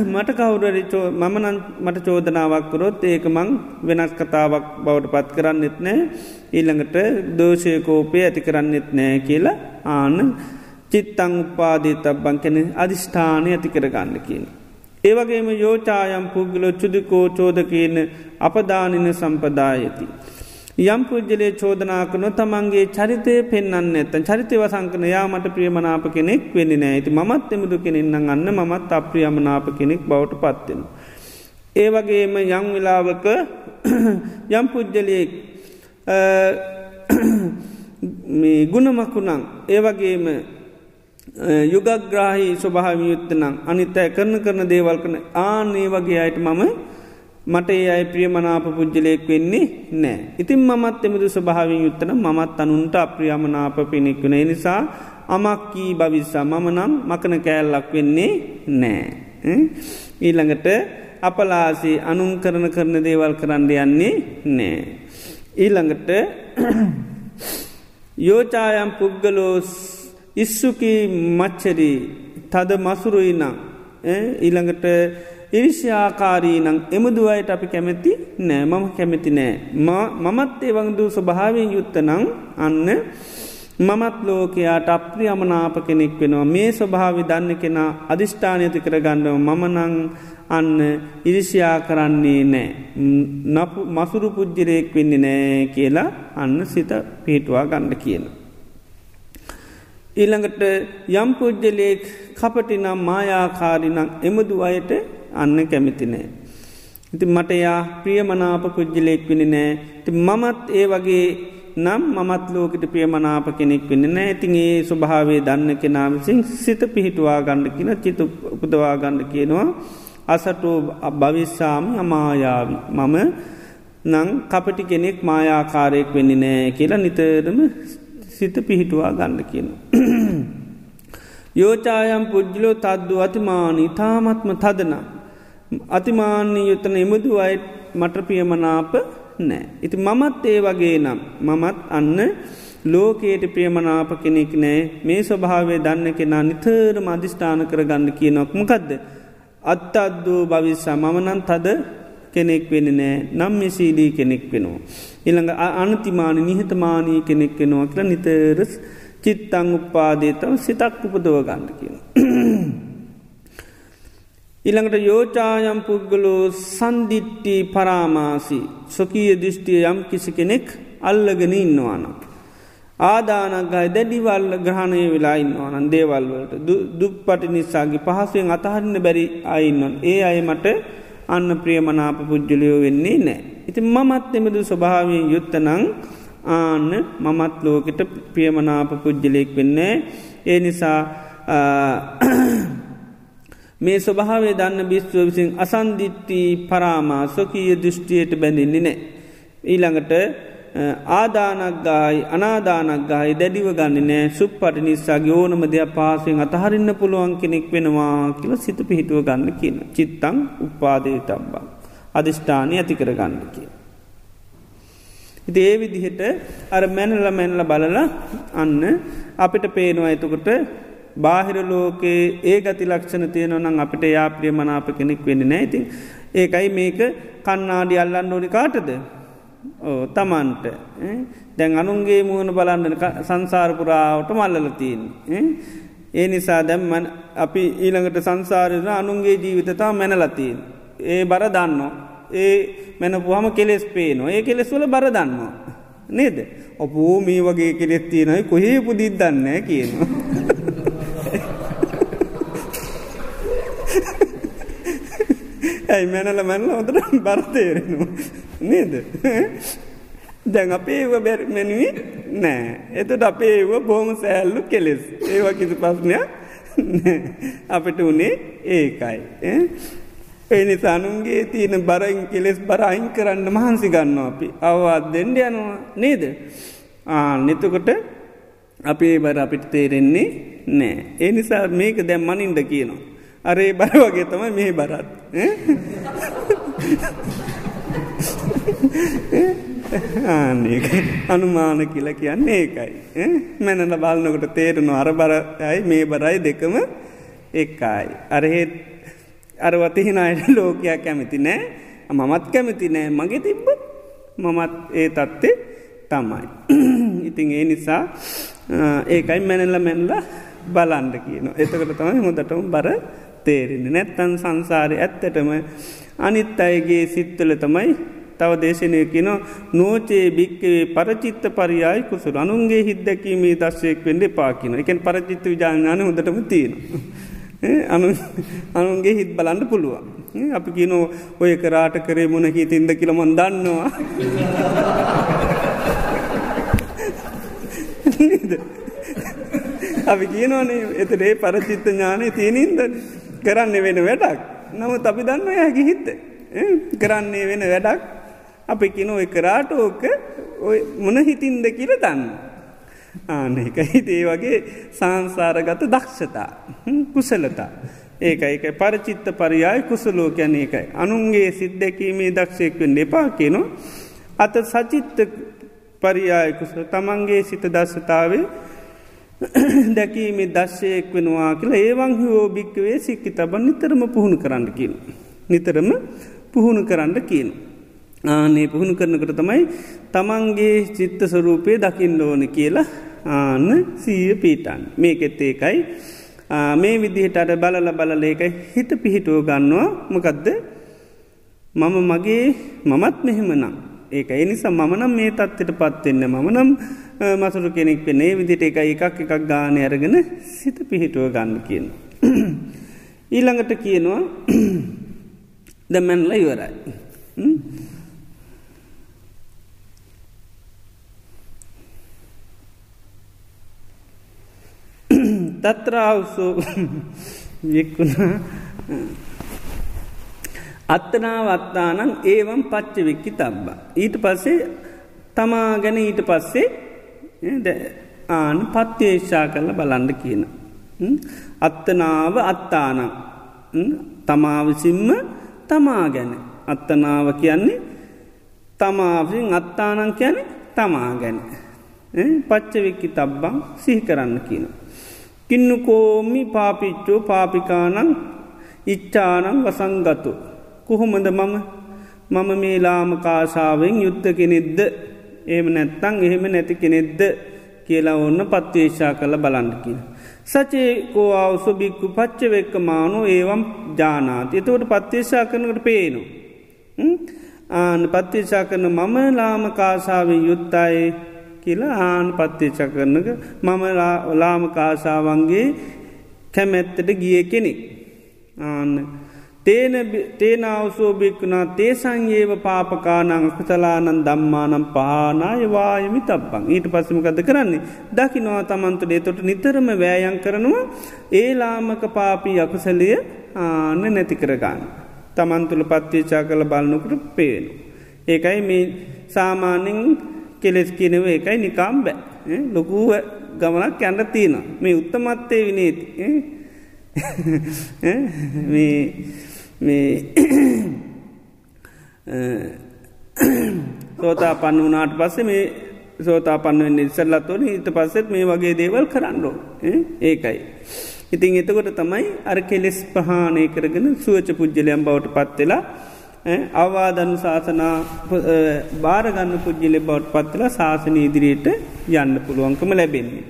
මට කවුරරි මම මට චෝදනාවක්කරොත් ඒක මං වෙනස් කතාවක් බවට පත් කරන්නෙත් නෑ ඊළඟට දෝෂයකෝපය ඇති කරන්නෙත් නෑ කියලා ආන්න චිත්තං උපාදී තබ්බං කෙන අධිෂ්ඨානය ඇති කරගන්න කියන. ඒවගේම යෝචායම් පුද්ගලො චුදිකෝ චෝදකයන අපදානින සම්පදායති. යම් පුද්ජලේ චෝදනාකන තමන්ගේ චරිතය පෙන්න්න ඇත චරිතය වසංකන යාමට ප්‍රියමනාප කෙනෙක් වෙන්න නෑ ඇති මත් එමුදු කෙනෙන්න ගන්න මත් අප්‍රියමනාප කෙනෙක් බවට පත්වෙන. ඒවගේම යං වෙලාවක *clears throat* යම් පුද්ජලයෙක් *clears throat* ගුණමකුණං ඒවගේම යුගග්‍රාහි ස්වභාවියුත්තනම් අනිත්තෑ කරන කරන දේවල් කන ආනේ වගේ අයට මම මට ඒ අයි ප්‍රියමනාප පුද්ජලයෙක් වෙන්නේ නෑ. ඉතින් මත් එමුදු ස්වභාවින් යුත්තන මත් අනුන්ට අප්‍රියමනාප පිණික්වන නිසා අමක්කී භවිස්සා මම නම් මකන කෑල්ලක් වෙන්නේ නෑ. ඊළඟට අපලාසේ අනුන් කරන කරන දේවල් කරන්න යන්නේ නෑ. ඊළඟට යෝචායම් පුද්ගලෝස් ඉස්සුකී මච්චරී තද මසුරුයි නං ඊළඟට ඉරිශ්‍යාකාරී නං එමුදු අයට අපි කැමැති නෑ. මම කැමැති නෑ. මමත් ඒ වංදු ස්වභාවෙන් යුත්ත නං අන්න මමත් ලෝකයාට අප්‍රි අමනාප කෙනෙක් වෙනවා. මේ ස්වභාවි දන්න කෙනා අධිෂ්ඨානයති කරගන්නව. මමනං අන්න ඉරිසියා කරන්නේ නෑ. නපු මසුරු පුද්ජරයෙක් වෙන්නේ නෑ කියලා අන්න සිත පිහිටවා ගන්න කියලා. ඊළඟට යම් පුද්ජලයෙක් කපටිනම් මායාකාරිනම් එමුදු අයට අන්න කැමිතිනෑ. ඉති මට යා ප්‍රියමනාප පුද්ජලයෙක් වෙන නෑ. ති මමත් ඒ වගේ නම් මත් ලෝකට ප්‍රියමනාප කෙනෙක් වෙන්න නෑ. ඉතින් ඒ ස්වභාවේ දන්න කෙනාමසින් සිත පිහිටවා ගණ්ඩ කියන චිත උපදවා ගණ්ඩ කියනවා. අසටෝ භවිස්සාම අමායාවි. මම නං කපටි කෙනෙක් මායාකාරයෙක් වෙන්න නෑ කියලා නිතරම සිත පිහිටුවා ගන්න කියන. *clears throat* යෝචායම් පුද්ජලෝ තද්දු අතිමානී තාමත්ම තදන. අතිමානී යුත්තන එමුදු අයි මට පියමනාප නෑ. ඉති මමත් ඒ වගේ නම් මමත් අන්න ලෝකයට ප්‍රියමනාප කෙනෙක් නෑ මේ ස්වභාවේ දන්න කෙනා නිතර මධිෂ්ඨාන කර ගන්න කියනොක් මොකක්ද. අත්ත අද්දූ භවිස්සා මමනන් තද කෙනෙක් වෙන නෑ නම් මෙසීලී කෙනෙක් වෙනවා. ඉළඟ අනතිමාන නිහතමානී කෙනෙක් වෙනවා කියල නිතරස් චිත්තං උපාදේතව සිතක් උපදව ගන්න කියන. ඉළඟට *clears throat* යෝචායම් පුද්ගලෝ සන්දිිට්ටි පරාමාසි සොකීය දෘෂ්ටිය යම් කිසි කෙනෙක් අල්ලගෙන ඉන්නවානම්. ආදානගයි දැඩිවල්ල ග්‍රහණය වෙලා ඉන්නවානන් දේවල්වලට දුප්පටි නිසාගේ පහසුවෙන් අතහරන්න බැරි අයින්නොන් ඒ අය මට අන්න ප්‍රියමනාප පුද්ජලයෝ වෙන්නේ නෑ. ඉතින් මමත් එමදු ස්වභාවයෙන් යුත්තනං ආන්න මමත් ලෝකට ප්‍රියමනාප පුද්ජලයෙක් වෙන්නේ. ඒ නිසා මේ ස්වභාවේ දන්න බිස්තුව විසින් අසන්දිිට්ටි පරාමා සොකීය දෘෂ්ටියට බැඳින්නේ නෑ. ඊළඟට ආදානක්ගායි අනාදානක්ගායි දැඩිව ගන්න නෑ සුප්පට නිසාගේ ඕනම දෙයක් පාසෙන් අතහරින්න පුළුවන් කෙනෙක් වෙනවා කියල සිත පිහිටුව ගන්න කියන චිත්තං උපාදේ තබ්බා. අධිෂ්ඨානය ඇති කර ගන්න කිය. ඉති ඒ විදිහට අර මැනල මැනල බලල අන්න අපිට පේනවා එතකොට බාහිර ලෝකයේ ඒ ගති ලක්ෂණ තියෙනවනම් අපිට යාප්‍රිය මනාප කෙනෙක් වෙන්න නෑති ඒකයි මේක කන්නාඩි අල්ලන්න ඕනි කාටද තමන්ට දැන් අනුන්ගේ මුවන බලන්න සංසාරපුරාවට මල්ලලතින්. ඒ නිසා දැම්මන් අපි ඊළඟට සංසාරන අනුන්ගේ ජීවිතතා මැනලතින්. ඒ බර දන්න. ඒ මැනපුහම කෙලෙස් පේනවා ඒ කෙලෙස්වල බර දන්නවා. නේද ඔපෝ මේ වගේ කෙනෙත් තියෙනයි කොහේ පුදිත් දන්න කියනවා. ඇයි මැනල මැනල හොදට බර්තේරෙනවා නේද? දැන් අපේ ඒව බැරිමැනවී නෑ. එතට අපේ ඒව බොහොම සෑල්ලු කෙලෙස්. ඒවා කිසි පස්්නයක් අපට උනේ ඒකයි. එනි සනුන්ගේ තියෙන බරයින් කෙලෙස් බරයින් කරන්න මහන්සි ගන්න අපි. අවවාත් දෙෙන්ඩ යනවා. නේද? ආ නතකොට අපේ බර අපිට තේරෙන්නේ නෑ. ඒ නිසා මේක දැම් මනින්ද කියනවා. අරේ බර වගේ තම මේ බරත්. ආනක අනුමාන කියල කියන්නේ ඒකයි. මැනල බලන්නකොට තේරෙනු අර බරයි මේ බරයි දෙකම එකයි. අරහෙත් අරවතිහිනයට ලෝකයක් කැමති නෑ. මමත් කැමති නෑ. මගේ තිබ්බ මමත් ඒ තත්ත්ේ තමයි. ඉතින් ඒ නිසා ඒකයි මැනල්ල මැන්ල බලන්ඩ කියන එතකට තමයි හොදටම බර තේරෙන නැත්තන් සංසාරය ඇත්තටම අනිත් අයගේ සිත්තල තමයි තව දේශනය කියන නෝචේ භික්කවේ පරචිත්ත පරියායි කුසුර අනුන්ගේ හිද්දැකීමේ දර්ශයක් වෙන්ඩ පාකින එකෙන් පරචිත්ත විජාඥාන හොදටම තියෙන. *laughs* අනුන්ගේ හිත් බලන්න පුළුවන්. අපි කියනෝ ඔය කරාට කරේ මුණ හිතින්ද කියලමොන් දන්නවා. *laughs* අපි කියනවනේ එතරේ පරචිත්ත ඥානය තියනින්ද කරන්න වෙන වැඩක් නමුත් අපි දන්න යහකි හිත්ත කරන්නේ වෙන වැඩක් අපි කින ඔය කරාට ඕක මොන හිතින්ද කියල දන්න. ආන එක හිතේ වගේ සංසාරගත දක්ෂතා කුසලතා. ඒක එක පරචිත්ත පරියාය කුසලෝ කැන එකයි. අනුන්ගේ සිද්ධැකීමේ දක්ෂයෙක්වෙන් එපා කියනවා. අත සචිත්ත පරියාය කුසල තමන්ගේ සිත දස්සතාවේ *coughs* දැකීමේ දශ්‍යයෙක් වෙනවා කියලා ඒවන් හෝ භික්කවේ සික්කි තබන් නිතරම පුහුණු කරන්න කියන. නිතරම පුහුණු කරන්න කියන. ආනේ පුහුණු කරනකට තමයි තමන්ගේ චිත්ත ස්වරූපය දකිින් ඕන කියලා ආන්න සීය පීටන් මේකෙත් ඒකයි. මේ විදිහට අට බලල බලලේකයි හිත පිහිටුව ගන්නවා. මකදද? මම මගේ මමත් මෙහෙමනම්. ඒක එනිසා මමනම් මේ තත්වට පත්වෙන්න මමනම් මසුරු කෙනෙක් පෙනේ විදිට එක එකක් එකක් ගානය අරගෙන සිත පිහිටුව ගන්න කියන. *clears throat* ඊළඟට කියනවා *clears throat* දැමැන්ල ඉවරයි. තත්‍රාවසෝ වික්කුණ අත්තනාවත්තානන් ඒවම් පච්ච වෙක්කි තබ්බ. ඊට පස්සේ තමා ගැන ඊට පස්සේ ආන පත්්‍යේශා කරල බලන්ඩ කියන. අත්තනාව අත්තානං තමාවිසිම්ම තමා ගැන. අත්තනාව කියන්නේ තමාවිසින් අත්තානං කියන තමා ගැන. පච්චවෙක්කි තබ්බං සිහි කරන්න කියන. කින්නුකෝමි පාපිච්චෝ පාපිකානං ඉච්චානං වසංගතු. කොහොමද මම මම මේ ලාමකාශාවෙන් යුද්ධ කෙනෙද්ද ඒම නැත්තං එහෙම නැති කෙනෙද්ද කියලා ඔන්න පත්වේශා කළ බලන්ඩකින. සචේ කෝ අවසුබික්කු පච්චවෙක්ක මානු ඒවම් ජානාති එතවට පත්වේශා කරනකට පේනු. ආන පත්වේශා කරන මම ලාමකාශාවෙන් යුත්තයි කියලා ආන පත්්‍යේච කරනක මම ලාමකාශාවන්ගේ කැමැත්තට ගිය කෙනෙක් ආන්න තේන තේනාවසෝභික්ුණා තේසංයේව පාපකානං කුසලානන් දම්මානම් පානායවායමි තබ්බං ඊට පස්සමකද කරන්නේ? දකිනවා තමන්තුඩේ තොට නිතරම වෑයන් කරනවා. ඒ ලාමක පාපී අකුසලිය ආන්න නැති කරගන්න. තමන්තුළ පත්්‍යේචා කළ බලන්නකට පේනු. ඒකයි මේ සාමාන්‍යෙන් කෙලෙස් කියනව එකයි නිකාම් බෑ. ලොකුව ගමනක් යන්න තියෙන මේ උත්තමත්තේ විනේති *laughs* මේ මේ *coughs* *coughs* සෝතා පන්න වනාට පස්සේ මේ සෝතා පන්නුවෙන් ඉස්සල්ලත්වන ඊට පස්සෙත් මේ වගේ දේවල් කරන්නෝ ඒකයි. ඉතින් එතකොට තමයි අර කෙලෙස් පහානය කරගෙන සුවච පුද්ජලයම් බවට පත්වෙලා අවවාදනු ශාසනා බාරගන්න පුද්ජිලෙ බවට පත්වලා ශාසන ඉදිරියට යන්න පුළුවන්කම ලැබෙන්නේ.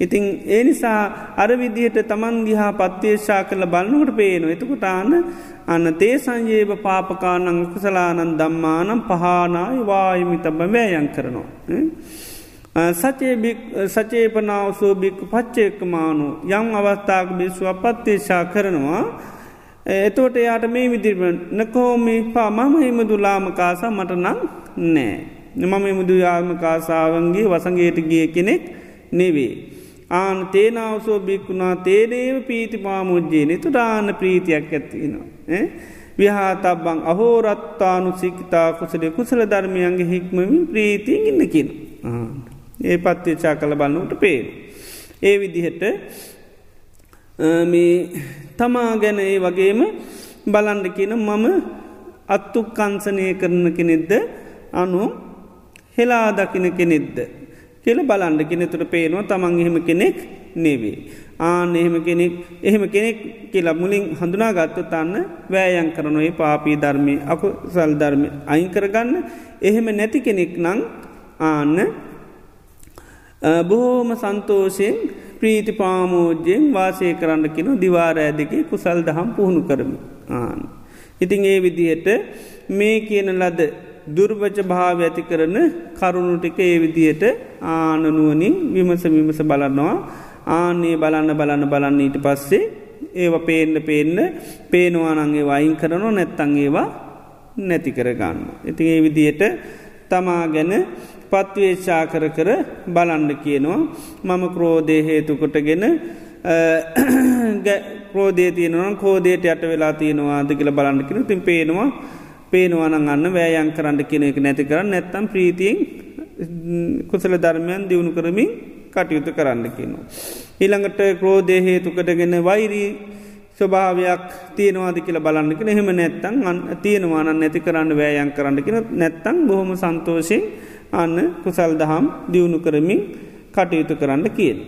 ඉතිං ඒ නිසා අර විදිහට තමන් දිහා පත්වේශා කළ බලන්නකට පේනු එතකුටාන අන්න තේ සංජේව පාපකානං කුසලානන් දම්මානම් පහනායි වායමි තබ වෑයන් කරනවා. සචේපනාවසෝ බික්ක පච්චේකමානු යම් අවස්ථාක බිස්ව පත්තේශා කරනවා එතෝට යාට මේ විදිරම නකෝමි පා මම හිමදුලාමකාසා මට නං නෑ. මම මුදු යාමකාසාවන්ගේ වසගේට ගිය කෙනෙක් නෙවේ. ආන තේනාවසෝ බික්කුණා තේරේව පීති පාමුද්ජයේ නිතුරාන්න ප්‍රීතියක් ඇත්තිනවා. විහාතබ්බං අහෝරත්තානු සික්තා කුසලේ කුසල ධර්මයන්ගේ හික්මමින් ප්‍රීතියෙන් ඉන්නකින්. ඒ පත්්‍යචා කළ බලන්නට පේ. ඒ විදිහට මේ තමා ගැන ඒ වගේම බලන්ඩ කියන මම අත්තු කංසනය කරන කෙනෙද්ද අනු හෙලා දකින කෙනෙද්ද. කියල බලන්ඩ කෙනෙතුට පේනවා තමන් එහෙම කෙනෙක් නෙවේ. ආන එහෙම කෙනෙක් එහෙම කෙනෙක් කියලා මුලින් හඳුනා ගත්තු තන්න වෑයන් කරනුවේ පාපී ධර්මය අකු සල් ධර්ම අයින් කරගන්න එහෙම නැති කෙනෙක් නං ආන්න බොහෝම සන්තෝෂයෙන් ප්‍රීති පාමෝජ්‍යයෙන් වාසය කරන්න කෙනු දිවාරෑ දෙකේ කුසල් දහම් පුහුණු කරමි ආන. ඉතිං ඒ විදිහට මේ කියන ලද දුර්වච භාව ඇති කරන කරුණු ටික ඒ විදියට ආනනුවනින් විමස විමස බලන්නවා ආනේ බලන්න බලන්න බලන්න ඊට පස්සේ ඒව පේන්න පේන්න පේනවානන්ගේ වයින් කරනො නැත්තං ඒවා නැති කරගන්න. ඉතින් ඒ විදියට තමා ගැන පත්වේශා කර කර බලන්ඩ කියනවා. මම ක්‍රෝධය හේතුකොටගෙන ක්‍රෝධේ තියනවන කෝදේට යට වෙලා තියෙනවාද කියල බලන්නකින තින් පේනවා පේනවන අන්න වෑයන් කරන්න කෙනෙක නැති කරන්න නැත්තම් ප්‍රීතියෙන් කුසල ධර්මයන් දියුණු කරමින් කටයුතු කරන්න කියනවා. ඊළඟට ක්‍රෝධය හේතුකටගෙන වෛරී ස්වභාවයක් තියෙනවාද කියලා බලන්නකෙන එහෙම නැත්තං අන් තියෙනවානන් නැති කරන්න වෑයන් කරන්නකෙන නැත්තං බොහොම සන්තෝෂයෙන් අන්න කුසල් දහම් දියුණු කරමින් කටයුතු කරන්න කියන.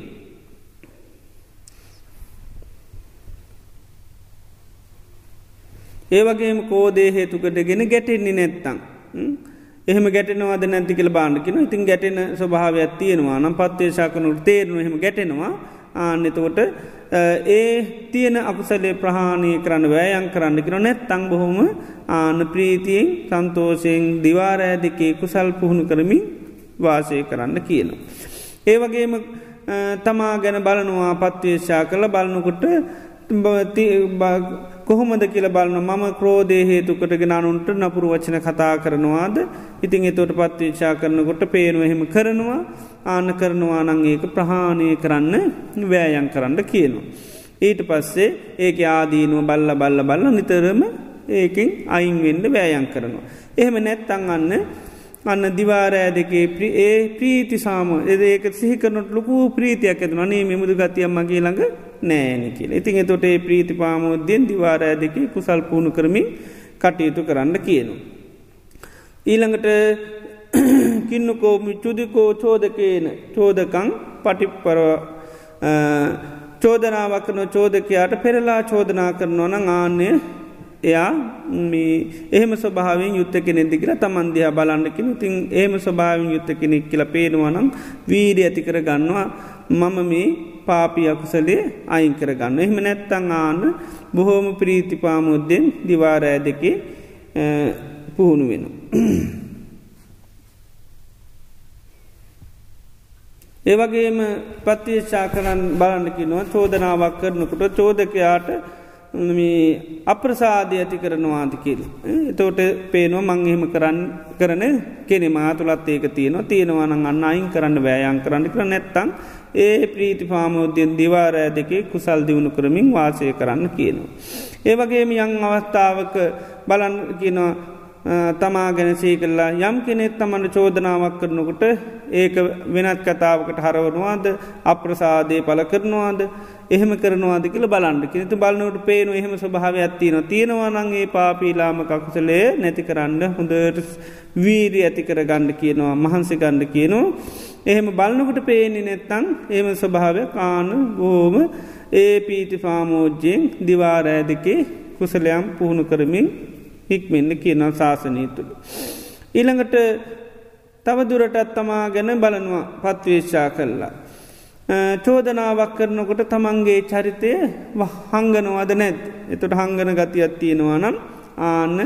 ඒවගේම කෝදේ හේතුකටගෙන ගැටෙන්නේ නැත්තං. එහෙම ගැටනවාද නැතිකල බාණ්ඩකින ඉතින් ගැටෙන ස්වභාවයක් තියෙනවා නම් පත්වේශාකනුට තේරනු එහෙම ගැටෙනවා ආන්‍යතකොට ඒ තියෙන අකුසලේ ප්‍රහාණය කරන්න වෑයන් කරන්න කිර නැත් තං බොහොම ආන ප්‍රීතියෙන් සන්තෝෂයෙන් දිවාරෑ දෙකේ කුසල් පුහුණු කරමින් වාසය කරන්න කියනවා. ඒ වගේම තමා ගැන බලනවා පත්වේශා කළ බලනකොට කොහොමද කියල බලන්න මම ක්‍රෝධය හේතුකටගෙන අනුන්ට නපුරු වචන කතා කරනවාද ඉතින් එතොට පත්වේශා කරනකොට පේනුවහෙම කරනවා ආන කරනවා නං ඒක ප්‍රහාණය කරන්න වෑයන් කරන්න කියනවා. ඊට පස්සේ ඒක ආදීනුව බල්ල බල්ල බල්ල නිතරම ඒකින් අයින්වෙන්ඩ වෑයන් කරනවා. එහෙම නැත්තං අන්න අන්න දිවාරෑ දෙකේ ඒ ප්‍රීති සාම එද ඒක සිහිකරනට ලොකු ප්‍රීතියක් ඇතු අනේ මෙමුදු ගතියම් මගේ ළඟ නෑන කියල ඉතින් එතොට ඒ ප්‍රීති පාමෝද්‍යෙන් දිවාරෑ දෙකේ කුසල් පුුණු කරමින් කටයුතු කරන්න කියනවා. ඊළඟට *clears throat* කින්නකෝ චුදිකෝ චෝදකේන චෝදකං පටිප්පරව චෝදනාවකන චෝදකයාට පෙරලා චෝදනා කරනවා නං ආන්‍ය එයා එහෙම ස්වභාවෙන් යුත්ත කෙනෙදි කියලා තමන්දියා බලන්නකින තින් ඒම ස්වභාවෙන් යුත්ත කෙනෙක් කියල පේනවනම් වීඩ ඇති කර ගන්නවා මම මේ පාපි අකුසලේ අයින් කර ගන්න එහෙම නැත්තං ආන්න බොහෝම ප්‍රීතිපාමුද්දෙන් දිවාරෑ දෙකේ පුහුණු වෙන. ඒවගේම පත්තිේශා කරන්න බලන්නකි නොව චෝදනාවක් කරනකොට චෝදකයාට මේ අප්‍රසාධය ඇති කරනවාද කියල. එතෝට පේනවා මං එහෙම කරන්න කරන කෙනෙ මාතුලත් ඒක තියනවා තියෙනවාන අන්න අයින් කරන්න වෑයන් කරන්න කර නැත්තං ඒ ප්‍රීති පාමෝද්‍යෙන් දිවාරෑ දෙකේ කුසල් දියුණු කරමින් වාසය කරන්න කියනවා. ඒවගේම යං අවස්ථාවක බලන් කියනවා තමා ගැන සී කල්ලා යම් කෙනෙත් තමන්ට චෝදනාවක් කරනකොට ඒක වෙනත් කතාවකට හරවනවාද අප්‍රසාදය පල කරනවාද එහෙම කරනවාද කියල බලන්ට කෙනතු බලන්නට පේනු එහෙම ස්වභාව ඇත්තින තියෙනවානන්ගේ පාපීලාම කකුසලේ නැති කරන්න හොඳට වීරී ඇති කර ගණ්ඩ කියනවා මහන්සි ගණ්ඩ කියනවා එහෙම බලන්නකට පේනෙ නැත්තං එම ස්වභාවය කාන බෝම ඒ පීති පාමෝජ්ජයෙන් දිවාරෑ දෙකේ කුසලයම් පුහුණු කරමින් හික්මෙන්න්න කියනවා ශාසනී තුළ. ඊළඟට තවදුරටත් තමා ගැන බලනවා පත්වේශා කල්ලා. චෝදනාවක් කරනකොට තමන්ගේ චරිතය හංගනවාද නැත් එතොට හංගන ගතියක් තියෙනවා නම් ආන්න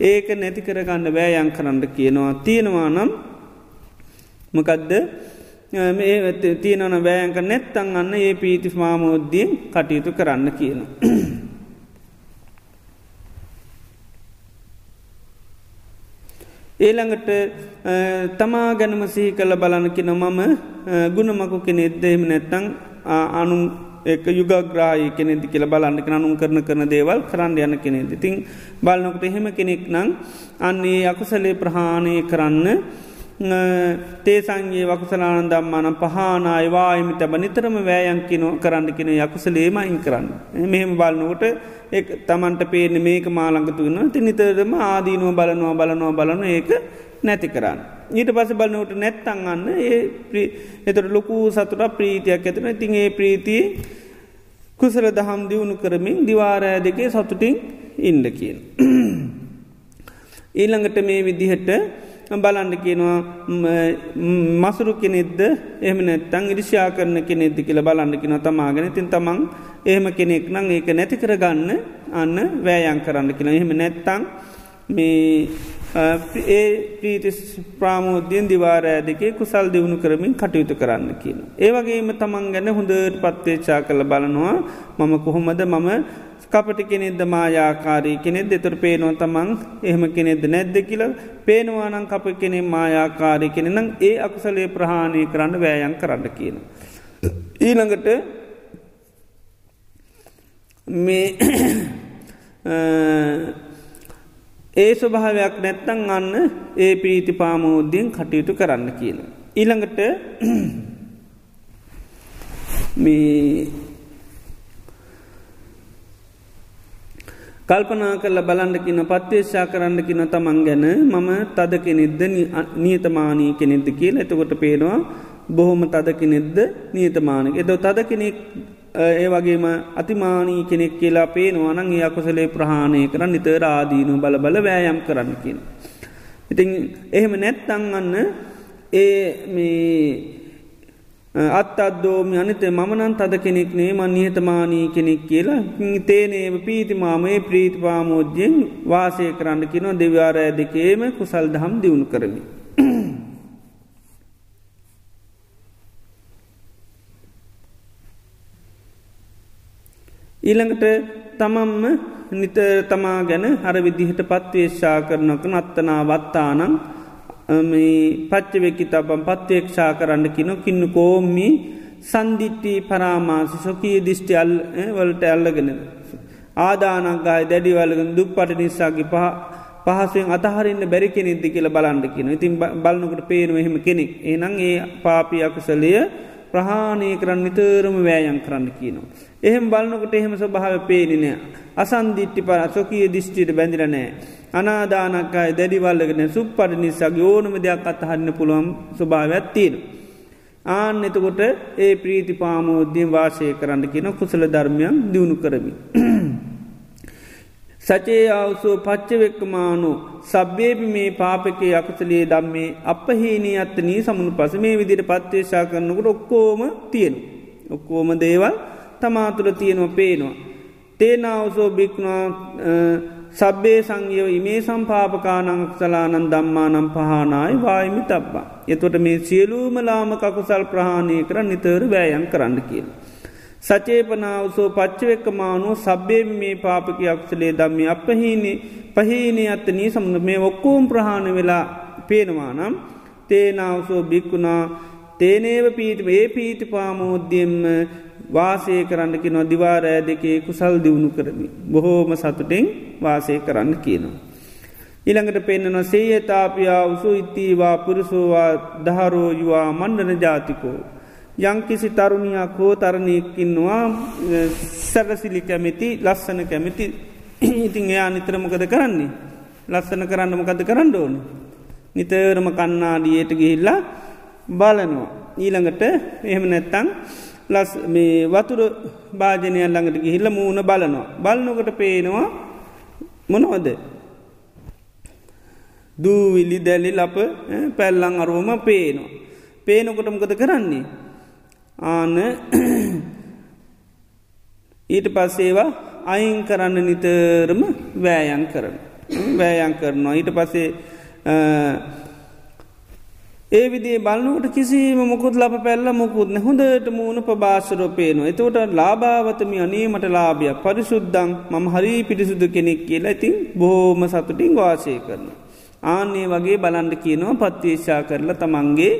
ඒක නැති කරගන්න බෑයන් කරන්න කියනවා. තියෙනවා නම් මකදද? මේ තියෙනවන බෑයන්ක නැත්තං අන්න ඒ පීති මාමෝද්දියෙන් කටයුතු කරන්න කියන. ඒළඟට තමා ගැනම සිහි කළ බලනකි නොමම ගුණමකු කෙනෙද්ද එම නැත්තං අනු ඒක යුගග්‍රාහි කෙනෙදි කියල බලන්න අනුම් කරන කරන දේවල් කරන්න යන කෙනෙද. ඉතිං බලනොකට එහෙම කෙනෙක් නං අන්නේ අකුසලේ ප්‍රහාණය කරන්න තේසන්ගේ වකුසලාන දම්මානම් පහනායවායමි තබ නිතරම වෑයන් කිනෝ කරන්න කියෙන යකුසලේම අයින් කරන්න. මෙහෙම බලනකොට ඒ තමන්ට පේන මේක මාළඟතු වන්න ති නිතරම ආදීනුව බලනවා බලනවා බලන ඒක නැති කරන්න. ඊට පස බලනවට නැත්තං අන්න ඒ එතට ලොකු සතුට ප්‍රීතියක් ඇතන ඉතින් ඒ ප්‍රීතිය කුසල දහම් දියුණු කරමින් දිවාරෑ දෙකේ සතුටින් ඉන්ඩ කියන. ඊළඟට මේ විදිහට බලන්න කියනවා මසුරු කෙනෙද්ද එහම නැත්තං ඉරිෂා කරන කෙනෙද්දි කියල බලන්න කින තමාගෙන. තින් තමන් එහෙම කෙනෙක් නං ඒක නැති කරගන්න අන්න වෑයන් කරන්න කියෙන එහෙම නැත්තං මේ ඒ ප්‍රීති ප්‍රාමෝද්‍යයෙන් දිවාරෑ දෙකේ කුසල් දියුණු කරමින් කටයුතු කරන්න කියන. ඒවගේම තමන් ගැන හොඳට පත්තේච්චා කළ බලනවා. මම කොහොමද? මම කපටි කෙනෙද මායාකාරී කෙනෙද දෙතුර පේනවා තමන් එහෙම කෙනෙද නැද්ද කියල පේනවානං කප කෙනෙ මායාකාරී කෙනෙනම් ඒ අකුසලේ ප්‍රහාණය කරන්න වෑයන් කරන්න කියන. ඊළඟට මේ ඒ ස්වභාවයක් නැත්තං අන්න ඒ පීති පාමෝද්‍යයෙන් කටයුතු කරන්න කියන. ඊළඟට මේ කල්පනා කරල බලන්නකින පත්්‍යේශා කරන්නකින තමන් ගැන මම තද කෙනෙද්ද නියතමානී කෙනෙද්ද කියල එතකොට පේනවා බොහොම තද කෙනෙද්ද නියතමානක එද තද කෙනෙක් ඒ වගේම අතිමානී කෙනෙක් කියලා පේනවා නං ඒ අකුසලේ ප්‍රහාණය කරන්න නිතර ආදීනු බල බල වෑයම් කරන්න කියන. ඉතින් එහෙම නැත්තං අන්න ඒ මේ අත් අදෝම අනිත මනන් තද කෙනෙක්නේ මන් නිහතමානී කෙනෙක් කියලා තේනේව පීතිමාමේ ප්‍රීතිපාමෝද්‍යයෙන් වාසය කරන්න කිනො දෙව්‍යාරෑ දෙකේම කුසල් දහම් දියුණු කරමි. ඊළඟට තමම්ම නිත තමා ගැන හර විදිහට පත්වේශා කරනක නත්තනා වත්තානං පච්චවෙකි තබම් පත්වේක්ෂා කරන්න කිනො කින්නු කෝම්මි සන්දිිට්ටි පරාමාසි සොකී දිිෂ්ටි අල් වලට ඇල්ලගෙන. ආදානක්ගාය දැඩිවල්ලගෙන දුක් පට නිසාගේ පහ පහසුවෙන් අතහරන්න බැරි කෙනෙද්දි කියල බලන්ඩ කියන ඉතින් බලන්නකට පේනුව එහෙම කෙනෙක් එනං ඒ පාපියකුසලය ප්‍රහාණය කරන්න නිතරම වෑයන් කරන්න කියනවා. එහෙම බලන්නකට එහෙම ස්වභාව පේනිනය. අසන්දිිට්ටි පර සොකිය දිිෂ්ටිට බැඳිරනෑ. අනාදානක්කායි දැඩිවල්ලගෙන සුප්පට නිසාගේ ඕනම දෙයක් අත්හරන්න පුළුවන් ස්වභාවයක් තියෙන. ආන්න එතකොට ඒ ප්‍රීති පාමෝද්‍යයෙන් වාසය කරන්න කියන කුසල ධර්මයන් දියුණු කරමි. *clears throat* සචේ අවසෝ පච්චවෙක්කමානු සබ්‍යේපි මේ පාපකේ අකුසලේ දම්මේ අපහහිනී අත්තනී සමුණු පස මේ විදිට පත්්‍යේශා කරනකට ඔක්කෝම තියෙනු. ඔක්කෝම දේවල් තමාතුළ තියෙනවා පේනවා. තේනාවසෝ බික්නා සබ්බේ සංයෝ ඉමේ සම්පාපකානං සලානන් දම්මානම් පහනායි වායිමි තබ්බා. එතොට මේ සියලූම ලාම කකුසල් ප්‍රහාණය කර නිතර වෑයන් කරන්න කියල. සචේපනාවසෝ පච්චවෙක්කමානුව සබ්බේ මේ පාපක අක්ෂලේ දම්මි අපහහිනේ පහහිනේ අත්තනී සමුද මේ ඔක්කෝම් ප්‍රහාණ වෙලා පේනවා නම් තේනාවසෝ බික්කුණා තේනේව පීට ඒ පීති පාමෝද්‍යයෙන්ම වාසය කරන්නකි නොදිවාරෑ දෙකේ කුසල් දියුණු කරමි. බොහෝම සතුටෙන් වාසය කරන්න කියනවා. ඉළඟට පෙන්න්නන සේයතාපියා උසු ඉත්තීවා පුරුසෝවා දහරෝයවා මණ්ඩන ජාතිකෝ. යංකිසි තරුණයක් හෝ තරණයකින්නවා සැරසිලි කැමිති ලස්සන කැමිති ඉතිං එයා නිතරමකද කරන්නේ. ලස්සන කරන්න මොකද කරන්න ඕන. නිතරම කන්නාඩියට ගිහිල්ලා බලනවා. ඊළඟට එහෙම නැත්තං ලස් මේ වතුර භාජනයන් ළඟට ගිහිල්ල මූුණ බලනවා. බලනොකට පේනවා මොනවද. දූවිලි දැලි ලප පැල්ලං අරුවම පේනවා. පේනකොට මොකද කරන්නේ. ආන *clears throat* ඊට පස්සේවා අයින් කරන්න නිතරම වෑයන් කරන. වෑයන් කරනවා ඊට පසේ ඒ විදේ බලනුවට කිසිම මුකුත් ලබ පැල්ල මුකුත්න හොඳට මූුණ ප්‍රභාශරෝපයනවා එතවට ලාභාවතමි අනීමට ලාභිය පරිශුද්ධං මම හරි පිරිසුදු කෙනෙක් කියලා ඉතින් බෝම සතුටින් වාසය කරන. ආන්නේ වගේ බලන්ඩ කියනවා පත්වේශා කරලා තමන්ගේ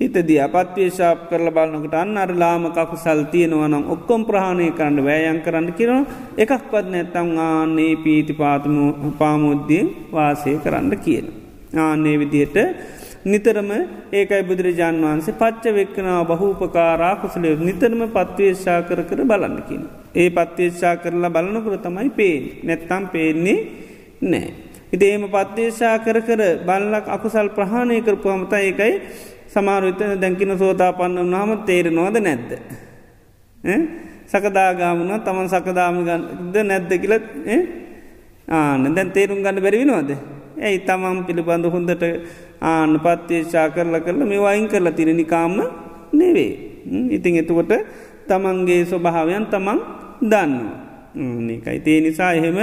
හිතදිය පත්වේශාප කරල බලන්නකට අන්න අර ලාම කකු සල් තියෙනවනම් ඔක්කොම් ප්‍රහණය කරන්න වෑයන් කරන්න කිරන එකක් පත් නැත්තං ආන්නේ පීති පාතම පාමුද්දියෙන් වාසය කරන්න කියන. ආන්නේ විදියට නිතරම ඒකයි බුදුරජාන් වහන්සේ පච්ච වෙක්කනාව බහූපකාරා කුසලය නිතරම පත්වේශා කර කර බලන්නකින්. ඒ පත්වේශා කරලා බලනකර තමයි පේෙන් නැත්තම් පේන්නේ නෑ. ඉතේම පත්දේශා කර කර බල්ලක් අකුසල් ප්‍රහණය කරපු හමතා ඒකයි සමාරුත දැකින සෝතා පන්න වනාම තේරෙනවාද නැද්ද. සකදාගාමන තමන් සකදාමගද නැද්ද කියලත් ආන දැන් තේරුම් ගන්න බැරිවිනවාද. ඇයි තමන් පිළිබඳ හොඳට ආන පත්්‍යේශා කරලා කරලා මේ වයින් කරලා තිරනිකාම්ම නෙවේ. ඉතිං එතුකොට තමන්ගේ ස්වභාවයන් තමන් දන්න. එකයි තේ නිසා එහෙම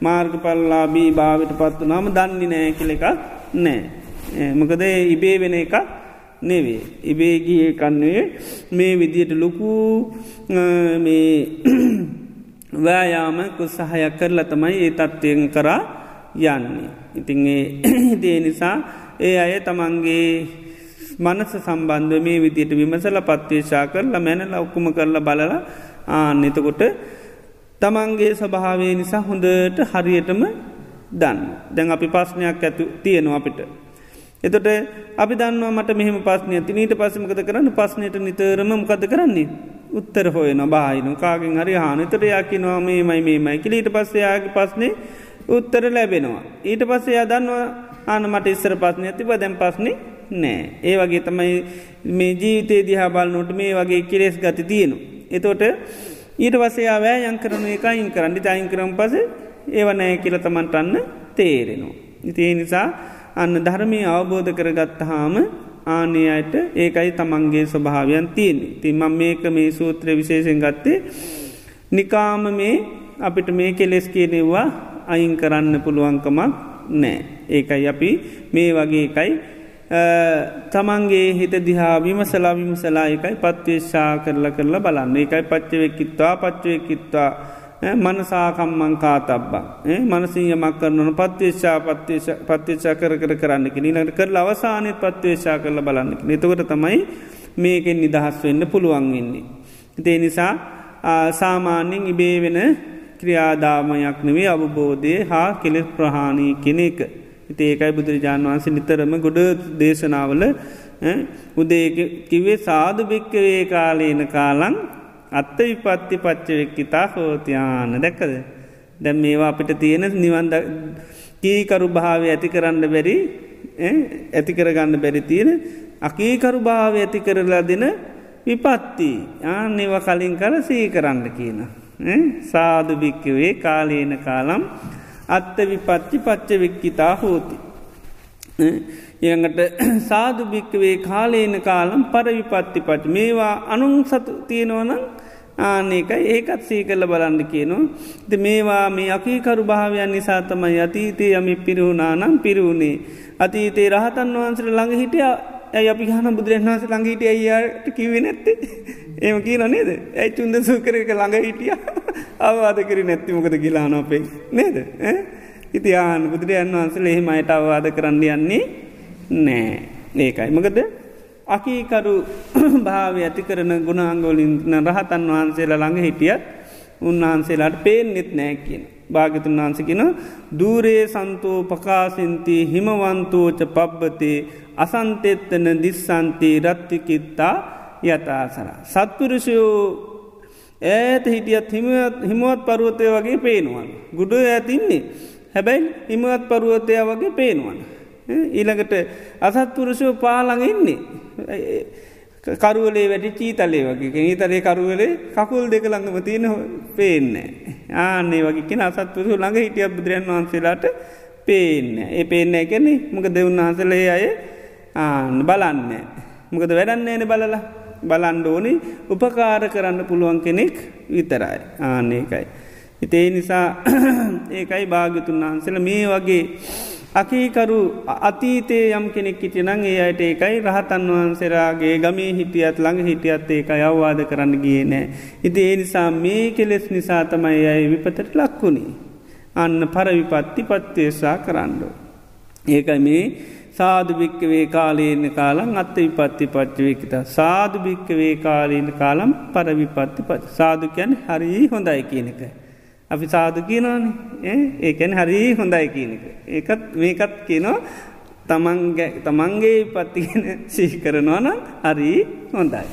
මාර්ග පල්ලාබී භාවිට පත්තු නම දන්නේ නෑ කෙල එකක් නෑ. මොකද ඉබේ වෙන එකක් නෙවේ. ඉබේගිය කන්නේ මේ විදියට ලොකු මේ *clears throat* වෑයාම කුස්සහයක් කරලා තමයි ඒ තත්ත්වයෙන් කරා යන්නේ. ඉතිං *clears throat* ඒ නිසා ඒ අය තමන්ගේ මනස සම්බන්ධ මේ විදියට විමසල පත්වේශා කරලා මැනල ඔක්කුම කරලා බලලා ආනෙතකොට තමන්ගේ ස්වභාවේ නිසා හොඳට හරියටම දන්න. දැන් අපි පස්්නයක් ඇතු තියෙනවා අපිට. එතොට අපි දන්නවා මට මෙහම පස්නය ති නීට පසමකද කරන්න පස්නයට නිතරම මොකද කරන්නේ. උත්තර හොයන බාහිනු කාගෙන් හරි හානතට යකිනවා මේ මයි මේ මයි කිලීට පස්සයාගේ පස්නේ උත්තර ලැබෙනවා. ඊට පස්සේ අදන්නවා ආන මට ඉස්සර පස්නය ඇතිබ දැම් පස්නේ නෑ. ඒ වගේ තමයි මේ ජීවිතේ දිහා බලනොට මේ වගේ කිරෙස් ගති තියෙනු. එතෝට ඊට පසේ ආවෑ යන් කරන එක අයින් කරන්නි අයින් කරම් පස ඒව නෑ කියල තමන්ටන්න තේරෙනවා. ඉතිේ නිසා අන්න ධර්මය අවබෝධ කරගත්තහාම ආනේ අයට ඒකයි තමන්ගේ ස්වභාවයන් තියෙන් තිමම් මේක මේ සූත්‍ර විශේෂෙන් ගත්තේ නිකාම මේ අපිට මේ කෙලෙස් කියනෙවා අයින් කරන්න පුළුවන්කමක් නෑ. ඒකයි අපි මේ වගේ එකයි. තමන්ගේ හිත දිහා විමසලා විමසලා එකයි පත්වේශා කරල කරලා බලන්න. එකයි පච්චවෙක්කිත්වා පච්චවයකිත්වා මනසාකම්මං කාතබ්බා. මනසියමක් කරනන පත්වේශා පත්වේශා කර කර කරන්නකි නිලට කරල අවසානත් පත්වේශා කරල බලන්නක නතකට තමයි මේකෙන් නිදහස් වෙන්න පුළුවන් වෙන්නේ. ඉතේ නිසා සාමාන්‍යෙන් ඉබේ වෙන ක්‍රියාදාමයක් නෙවේ අවබෝධය හා කෙලෙස් ප්‍රහාණී කෙනෙක. ඒකයි බුදුරජාණන් වහන්සේ නිතරම ගොඩ දේශනාවල උදේ කිවේ සාධ භික්කවේ කාලේන කාලං අත්ත විපත්ති පච්චවෙක්කිතා හෝතියාන දැක්කද දැම් මේවා අපිට තියෙන නිවන්ද කීකරු භාවය ඇති කරන්න බැරි ඇති කරගන්න බැරි තියෙන අකීකරු භාවය ඇති කරලා දෙන විපත්ති ආනෙව කලින් කල සී කරන්න කියන. සාධ භික්කවේ කාලේන කාලම් අත්ත විපත්ති පච්ච වෙක්කිතා හෝති. ඉළඟට *clears throat* සාධභික්කවේ කාලේන කාලම් පරවිපත්ති පච් මේවා අනුන් සතු තියෙනවනම් ආනකයි ඒකත් සී කල බලන්න කියනවා. ද මේවා මේ අකීකරු භාවයන් නිසා තමයි අතීතය යමි පිරුණානම් පිරුණේ. අතීතේ රහතන් වහන්සට ළඟ හිටිය ඇයි අපි හන බුදුරන් වහස ළඟහිට අයියාට කිවේ නැත්තේ? ඒම කියන නේද? ඇයි චුන්ද සූකර එක ළඟ හිටිය? අවවාද කර නැත්තිමකද කියලාන අපේ. නේද? ඉතිආන බුදුරයන් වහන්සල එහෙම අයට අවවාද කරන්න යන්නේ නෑ. ඒකයි. මකද අකීකරු *coughs* භාව ඇති කරන ගුණාංගෝලින් රහතන් වහන්සේලා ළඟ හිටියත් උන්වහන්සේලාට පේෙන්නෙත් නෑ කියන. භාගතුන් වහන්සකින දූරේ සන්තෝ පකාසින්ති හිමවන්තෝච පබ්බතේ අසන්තෙත්තන දිස්සන්තී රත්තිකිත්තා යතාසර. සත්පුරුෂයෝ ඇත හිටියත් හිමුවත් පරුවතය වගේ පේනුවන්. ගුඩු ඇතින්නේ හැබැයි හිමවත් පරුවතය වගේ පේනුවන්. ඊළඟට අසත්පුරුෂෝ පාළඟ ඉන්නේ. කරුවලේ වැඩි චීතලේ වගේ ඊතරේ කරුවලේ කකුල් දෙක ළඟම තියෙන පේන්න. ආනේ වගේ අසත්පුරුසු ළඟ හිටිය බුදුරන් වහන්සේලාට පේන්න. ඒ පේන්න එකනෙ මොක දෙවුන් වහන්සලේ අය ආන්න බලන්න. මොකද වැඩන්නේන බලලා බලන්ඩෝනි උපකාර කරන්න පුළුවන් කෙනෙක් විතරයි ආනකයි. හිතේ නිසා *clears throat* ඒකයි භාගතුන් වහන්සල මේ වගේ අකීකරු අතීතේ යම් කෙනෙක් හිටියනං ඒ අයට ඒකයි රහතන් වහන්සේරාගේ ගමේ හිටියත් ළඟ හිටියත් ඒක අවවාද කරන්න ගිය නෑ. ඉති ඒ නිසා මේ කෙලෙස් නිසා තමයි අය විපතට ලක්වුණේ. අන්න පරවිපත්ති පත්වේශා කරන්නඩෝ. ඒකයි මේ සාධභික්කවේ කාලයන කාලම් අත්ත විපත්ති පච්චවේකිත සාධභික්කවේ කාලීන කාලම් පරවිපත්ති පච් සාධකයන් හරි හොඳයි කියනකයි. අපි සාදු කියනවාන ඒකැන හරි හොඳයි කියනක. ඒකත් මේකත් කියනවා තමන්ගේ පත්තිගෙන සීකරනවා නම් හරි හොඳයි.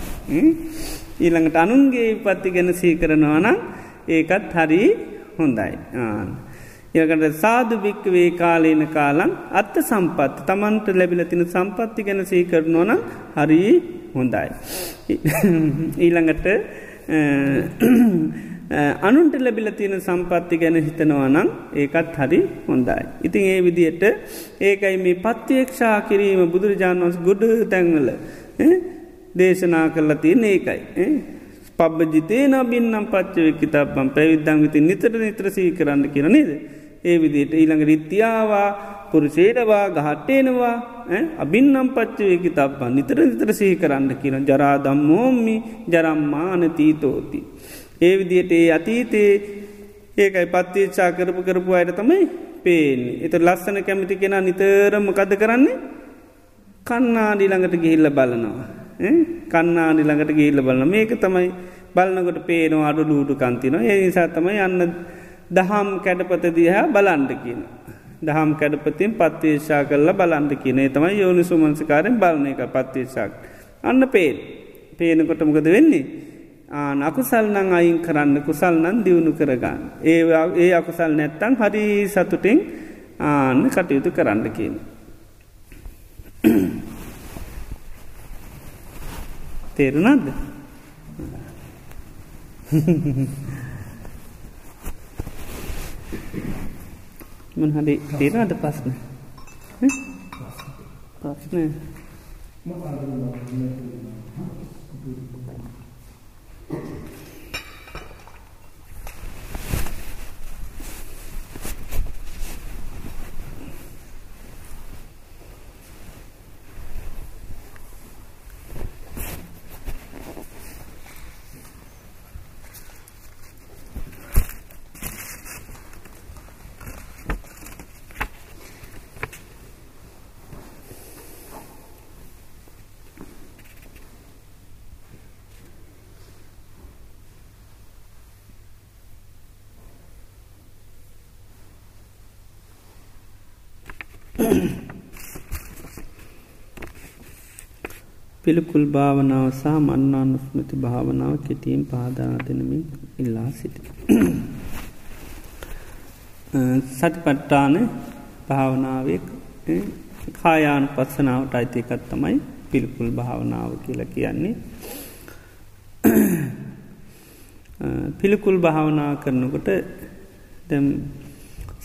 ඊළඟට අනුන්ගේ පත්ති ගැන සීකරනවා නම් ඒකත් හරි හොඳයි. යකට සාධ භික්කවේ කාලේන කාලන් අත්ත සම්පත් තමන්ට ලැබිල තින සම්පත්ති ගැන සීකරනවා නම් හරි හොඳයි. ඊළඟට අනුන්ට ලැබිල තියෙන සම්පත්ති ගැන හිතනවා නම් ඒකත් හරි හොඳයි. ඉතින් ඒ විදියට ඒකයි මේ පත්්‍යයක්ෂා කිරීම බුදුරජාණන් වන්ස ගොඩ තැන්වල දේශනා කරලා තියෙන ඒකයි. පබ්බ ජිතේ නබින්නම් පච්චවෙක්කි තබම් පැවිද්දං විති නිතර නිත්‍රසී කරන්න කියර නේද. ඒ විදියට ඊළඟ රිත්‍යාවා පුරුෂේරවා ගහට්ටේනවා අබින්නම් පච්චවේකි තබ්බන් නිතර නිතර සහි කරන්න කියන ජරා දම්මෝම්මි ජරම්මාන තීතෝති. ඒ විදියට ඒ අතීතයේ ඒකයි පත්තිේච්චා කරපු කරපු අයට තමයි පේන්නේ. එත ලස්සන කැමිති කෙන නිතරම කද කරන්නේ කන්නාඩි ළඟට ගිහිල්ල බලනවා. කන්නාඩි ළඟට ගිහිල්ල බලන මේක තමයි බලන්නකොට පේනවා අඩු ලූටු කන්තින ඒ නිසා තමයි යන්න දහම් කැඩපත දිහා බලන්ඩ කියන. දහම් කැඩපතින් පත්තිේශා කරලා බලන්ඩ කියනේ තමයි යෝනි සුමන්සිකාරෙන් බලන එක පත්තිේශාක්. අන්න පේල් පේනකොට මොකද වෙන්නේ. අකුසල් නං අයින් කරන්න කුසල් නන් දියුණු කරගන්න. ඒ ඒ අකුසල් නැත්තං හරි සතුටින් ආන්න කටයුතු කරන්න කියන. තේරුණද මන් හරි තේරාද පස්න පස්න පිළිකුල් භාවනාව සහ මන්නානුස්මති භාවනාව කෙටීම් පාදාදනමින් ඉල්ලා සිටි. *clears throat* සති පට්ටාන භාවනාවක් කායාන පත්සනාවට අයිතිකත් තමයි පිළිකුල් භාවනාව කියල කියන්නේ. *clears throat* පිළිකුල් භාවනා කරනකොට